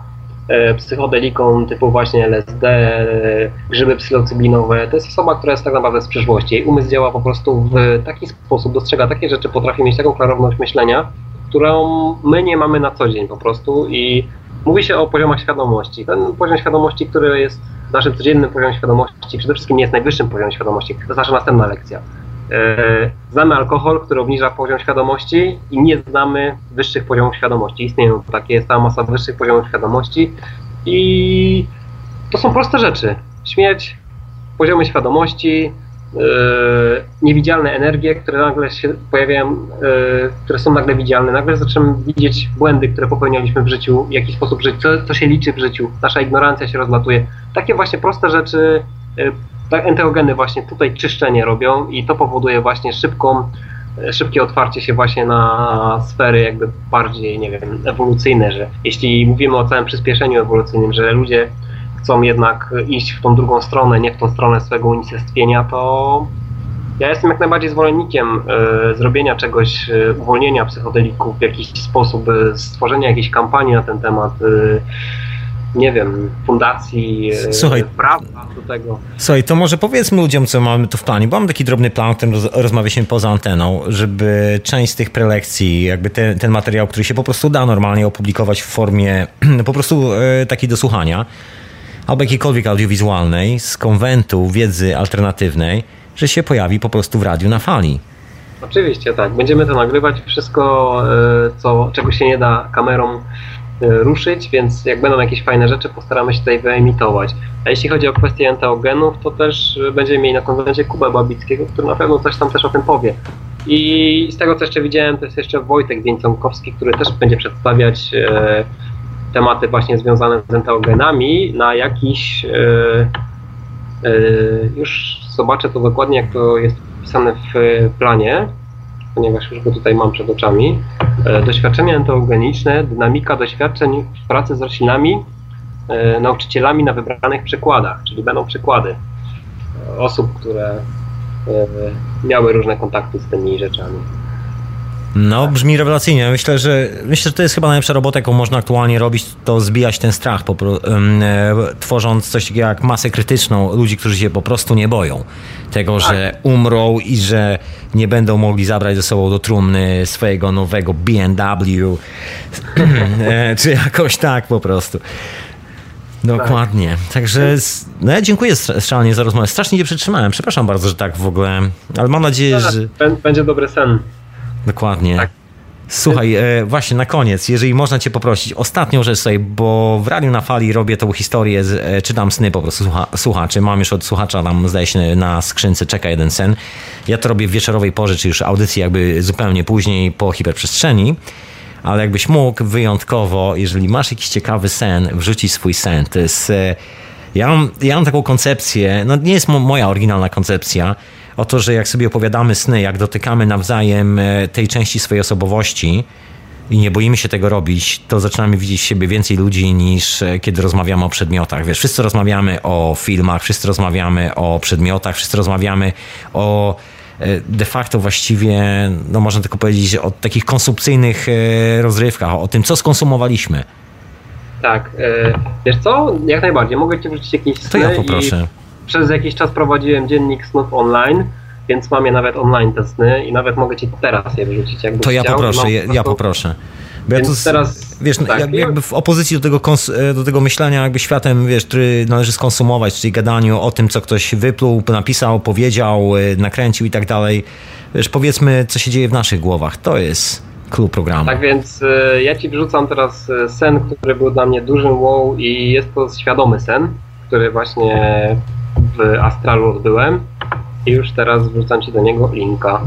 e, psychodelikom typu właśnie LSD, e, grzyby psylocybinowe, to jest osoba, która jest tak naprawdę z przyszłości. Jej umysł działa po prostu w taki sposób, dostrzega takie rzeczy, potrafi mieć taką klarowność myślenia, którą my nie mamy na co dzień po prostu i mówi się o poziomach świadomości. Ten poziom świadomości, który jest naszym codziennym poziomem świadomości, przede wszystkim nie jest najwyższym poziomem świadomości. To jest nasza następna lekcja. E, Znamy alkohol, który obniża poziom świadomości i nie znamy wyższych poziomów świadomości. Istnieją takie, cała masa wyższych poziomów świadomości i to są proste rzeczy. Śmierć, poziomy świadomości, e, niewidzialne energie, które nagle się pojawiają, e, które są nagle widzialne. Nagle zaczynamy widzieć błędy, które popełnialiśmy w życiu, w jaki sposób żyć, co, co się liczy w życiu. Nasza ignorancja się rozlatuje. Takie właśnie proste rzeczy tak enteogeny właśnie tutaj czyszczenie robią i to powoduje właśnie szybką, e, szybkie otwarcie się właśnie na sfery jakby bardziej, nie wiem, ewolucyjne, że jeśli mówimy o całym przyspieszeniu ewolucyjnym, że ludzie chcą jednak iść w tą drugą stronę, nie w tą stronę swojego unicestwienia, to ja jestem jak najbardziej zwolennikiem e, zrobienia czegoś, e, uwolnienia psychodelików w jakiś sposób, e, stworzenia jakiejś kampanii na ten temat, nie wiem, fundacji, e,
Słuchaj.
prawa do tego.
Słuchaj, to może powiedzmy ludziom, co mamy tu w planie, bo mam taki drobny plan, o którym roz, rozmawialiśmy poza anteną, żeby część z tych prelekcji, jakby te, ten materiał, który się po prostu da normalnie opublikować w formie po prostu e, takiej do słuchania, albo jakiejkolwiek audiowizualnej z konwentu wiedzy alternatywnej, że się pojawi po prostu w radiu na fali.
Oczywiście, tak. Będziemy to nagrywać, wszystko, e, co, czego się nie da kamerą e, ruszyć, więc jak będą jakieś fajne rzeczy, postaramy się tutaj wyemitować. A jeśli chodzi o kwestię enteogenów, to też e, będziemy mieli na konwencie Kubę Babickiego, który na pewno coś tam też o tym powie. I z tego, co jeszcze widziałem, to jest jeszcze Wojtek Więcąkowski, który też będzie przedstawiać e, tematy właśnie związane z enteogenami na jakiś e, e, już zobaczę to dokładnie, jak to jest wpisane w planie, ponieważ już go tutaj mam przed oczami. E, Doświadczenia enteogeniczne, dynamika doświadczeń w pracy z roślinami, e, nauczycielami na wybranych przykładach, czyli będą przykłady e, osób, które miały różne kontakty z tymi rzeczami.
No, brzmi rewelacyjnie. Myślę, że myślę, że to jest chyba najlepsza robota, jaką można aktualnie robić, to zbijać ten strach, e, tworząc coś takiego jak masę krytyczną ludzi, którzy się po prostu nie boją tego, że umrą i że nie będą mogli zabrać ze sobą do trumny swojego nowego BMW, e, czy jakoś tak po prostu. Dokładnie. Także z- no ja dziękuję stra- szalenie za rozmowę. Strasznie nie przytrzymałem. Przepraszam bardzo, że tak w ogóle. Ale mam nadzieję, że.
Bę- Będzie dobry sen.
Dokładnie.
Tak.
Słuchaj, e, właśnie na koniec, jeżeli można cię poprosić, ostatnią rzecz sobie, bo w Radiu na Fali robię tą historię, z, e, czytam sny po prostu słucha, słuchaczy, mam już od słuchacza tam zdaje się na skrzynce czeka jeden sen. Ja to robię w wieczorowej porze, czy już audycji jakby zupełnie później po hiperprzestrzeni, ale jakbyś mógł wyjątkowo, jeżeli masz jakiś ciekawy sen, wrzucić swój sen. To jest... e, Ja mam, ja mam taką koncepcję, no nie jest mo- moja oryginalna koncepcja, o to, że jak sobie opowiadamy sny, jak dotykamy nawzajem e, tej części swojej osobowości i nie boimy się tego robić, to zaczynamy widzieć w siebie więcej ludzi niż e, kiedy rozmawiamy o przedmiotach. Wiesz, wszyscy rozmawiamy o filmach, wszyscy rozmawiamy o przedmiotach, wszyscy rozmawiamy o e, de facto właściwie, no można tylko powiedzieć, o takich konsumpcyjnych rozrywkach, o tym, co skonsumowaliśmy.
Tak. Wiesz co? Jak najbardziej. Mogę ci wrzucić jakieś
To
sny
ja
i
poproszę.
Przez jakiś czas prowadziłem dziennik snów online, więc mam je nawet online te sny i nawet mogę ci teraz je wrzucić. Jakbyś
To ja
chciał.
poproszę,
Mam
ja, ja poproszę. Bo ja tu
teraz-
wiesz, no,
tak,
jak,
ja-
jakby w opozycji do tego, e, do tego myślenia jakby światem, wiesz, który należy skonsumować, czyli gadaniu o tym, co ktoś wypluł, napisał, powiedział, e, nakręcił i tak dalej. Wiesz, powiedzmy, co się dzieje w naszych głowach. To jest klub programu.
Tak więc e, ja ci wrzucam teraz sen, który był dla mnie dużym wow i jest to świadomy sen, który właśnie w Astralu odbyłem i już teraz wrzucam ci do niego linka.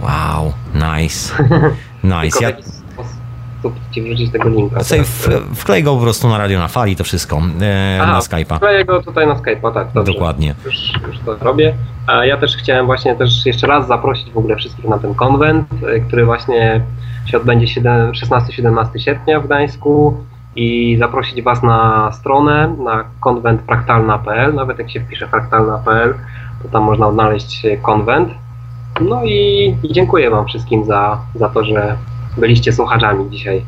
Wow, nice. Nice. Ja
ci wrzucić tego linka.
sobie w, wklej go po prostu na radio na fali, to wszystko, e,
Aha,
na Skype'a.
Wkleję go tutaj na Skype'a, tak. Dobrze.
Dokładnie.
Już, już to robię. A ja też chciałem właśnie też jeszcze raz zaprosić w ogóle wszystkich na ten konwent, y, który właśnie się odbędzie 7 16-17 sierpnia w Gdańsku i zaprosić Was na stronę, na konwentfraktalna.pl, nawet jak się wpisze fraktalna.pl, to tam można odnaleźć y, konwent. No i, i dziękuję Wam wszystkim za, za to, że byliście słuchaczami dzisiaj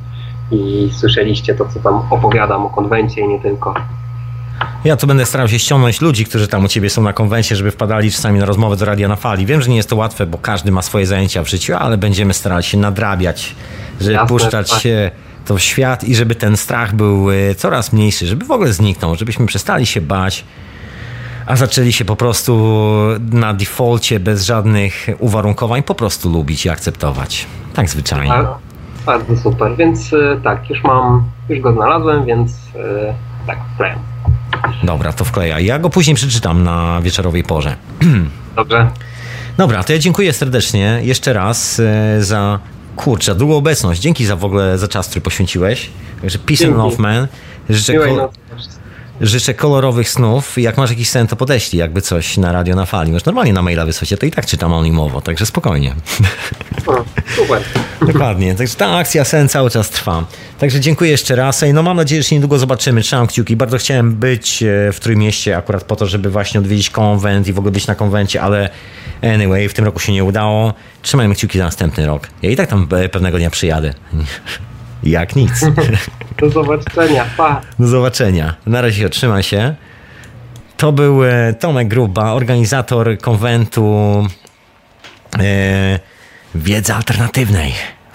i słyszeliście to, co tam opowiadam o konwencie i nie tylko.
Ja tu będę starał się ściągnąć ludzi, którzy tam u ciebie są na konwencie, żeby wpadali czasami na rozmowę do radia na fali. Wiem, że nie jest to łatwe, bo każdy ma swoje zajęcia w życiu, ale będziemy starali się nadrabiać, żeby
Jasne,
puszczać
tak.
się to świat i żeby ten strach był e, coraz mniejszy, żeby w ogóle zniknął, żebyśmy przestali się bać, a zaczęli się po prostu na defaulcie, bez żadnych uwarunkowań, po prostu lubić i akceptować. Tak zwyczajnie.
A, bardzo super, więc y, tak, już mam, już go znalazłem, więc y, tak, wklejam.
Dobra, to wkleja. Ja go później przeczytam na wieczorowej porze.
Dobrze.
Dobra, to ja dziękuję serdecznie jeszcze raz e, za kurczę, długą obecność. Dzięki za w ogóle za czas, który poświęciłeś. Także peace and
Dzięki.
love, man. Życzę, ko-. Życzę kolorowych snów. Jak masz jakiś sen, to podeślij jakby coś na radio na fali. Możesz normalnie na maila wysłać, ja to i tak czytam anonimowo, także spokojnie.
O, super.
Dokładnie, także ta akcja sen cały czas trwa. Także dziękuję jeszcze raz. No mam nadzieję, że się niedługo zobaczymy. Trzymam kciuki. Bardzo chciałem być e, w Trójmieście akurat po to, żeby właśnie odwiedzić konwent i w ogóle być na konwencie, ale anyway, w tym roku się nie udało. Trzymajmy kciuki za następny rok. Ja i tak tam e, pewnego dnia przyjadę. Jak nic.
Do zobaczenia. Pa.
Do zobaczenia. Na razie trzymaj się. To był e, Tomek Gruba, organizator konwentu e, wiedzy alternatywnej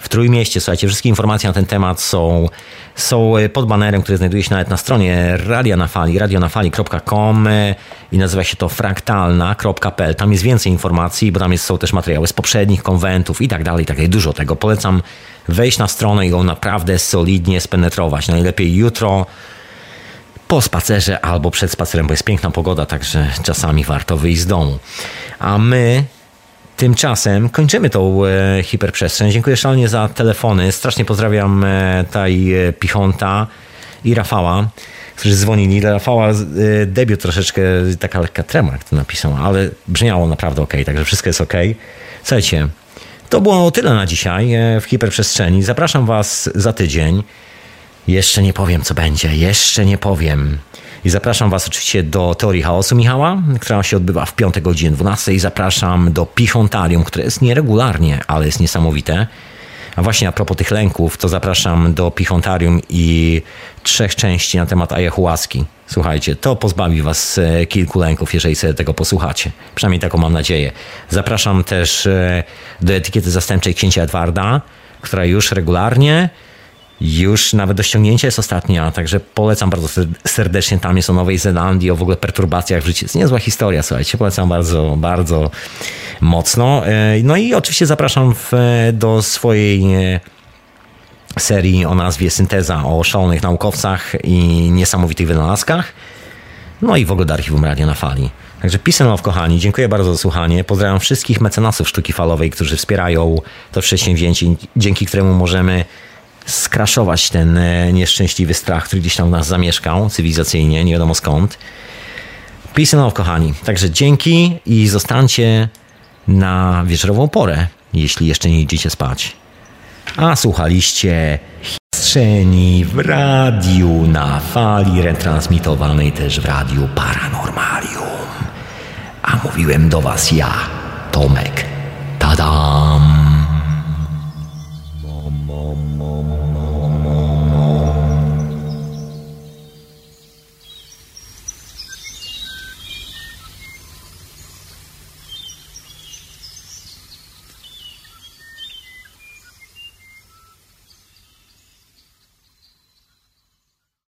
w Trójmieście. Słuchajcie, wszystkie informacje na ten temat są, są e, pod banerem, który znajduje się nawet na stronie Radia na Fali, radionafali.com e, i nazywa się to fraktalna.pl. Tam jest więcej informacji, bo tam jest, są też materiały z poprzednich konwentów i tak dalej, i tak dalej. Dużo tego. Polecam wejść na stronę i ją naprawdę solidnie spenetrować. Najlepiej jutro, po spacerze albo przed spacerem, bo jest piękna pogoda, także czasami warto wyjść z domu. A my tymczasem kończymy tą e, hiperprzestrzeń. Dziękuję szalenie za telefony. Strasznie pozdrawiam e, taj e, Pichonta i Rafała, którzy dzwonili. Dla Rafała e, debiut troszeczkę taka lekka trema, jak to napisał, ale brzmiało naprawdę ok, także wszystko jest ok. Słuchajcie, to było tyle na dzisiaj e, w hiperprzestrzeni. Zapraszam Was za tydzień. Jeszcze nie powiem, co będzie, jeszcze nie powiem. I zapraszam Was oczywiście do Teorii Chaosu Michała, która się odbywa w piątek godzinie 12. I zapraszam do Pichontarium, które jest nieregularnie, ale jest niesamowite. A właśnie a propos tych lęków, to zapraszam do Pichontarium i trzech części na temat ayahuaski. Słuchajcie, to pozbawi was e, kilku lęków, jeżeli sobie tego posłuchacie. Przynajmniej taką mam nadzieję. Zapraszam też e, do etykiety zastępczej księcia Edwarda, która już regularnie już nawet do ściągnięcia jest ostatnia, także polecam bardzo serdecznie. Tam jest o Nowej Zelandii, o w ogóle perturbacjach w życiu. Jest niezła historia, słuchajcie, polecam bardzo, bardzo mocno. E, no i oczywiście zapraszam w, do swojej e, serii o nazwie Synteza o szalonych naukowcach i niesamowitych wynalazkach. No i w ogóle do Archiwum Radia na Fali. Także peace love, kochani. Dziękuję bardzo za słuchanie. Pozdrawiam wszystkich mecenasów sztuki falowej, którzy wspierają to przedsięwzięcie, dzięki któremu możemy skraszować ten e, nieszczęśliwy strach, który gdzieś tam w nas zamieszkał cywilizacyjnie, nie wiadomo skąd. Peace and love, kochani. Także dzięki i zostańcie na wieczorową porę, jeśli jeszcze nie idziecie spać. A słuchaliście Histrzeni w radiu na fali retransmitowanej też w radiu Paranormalium. A mówiłem do was ja, Tomek. Tada!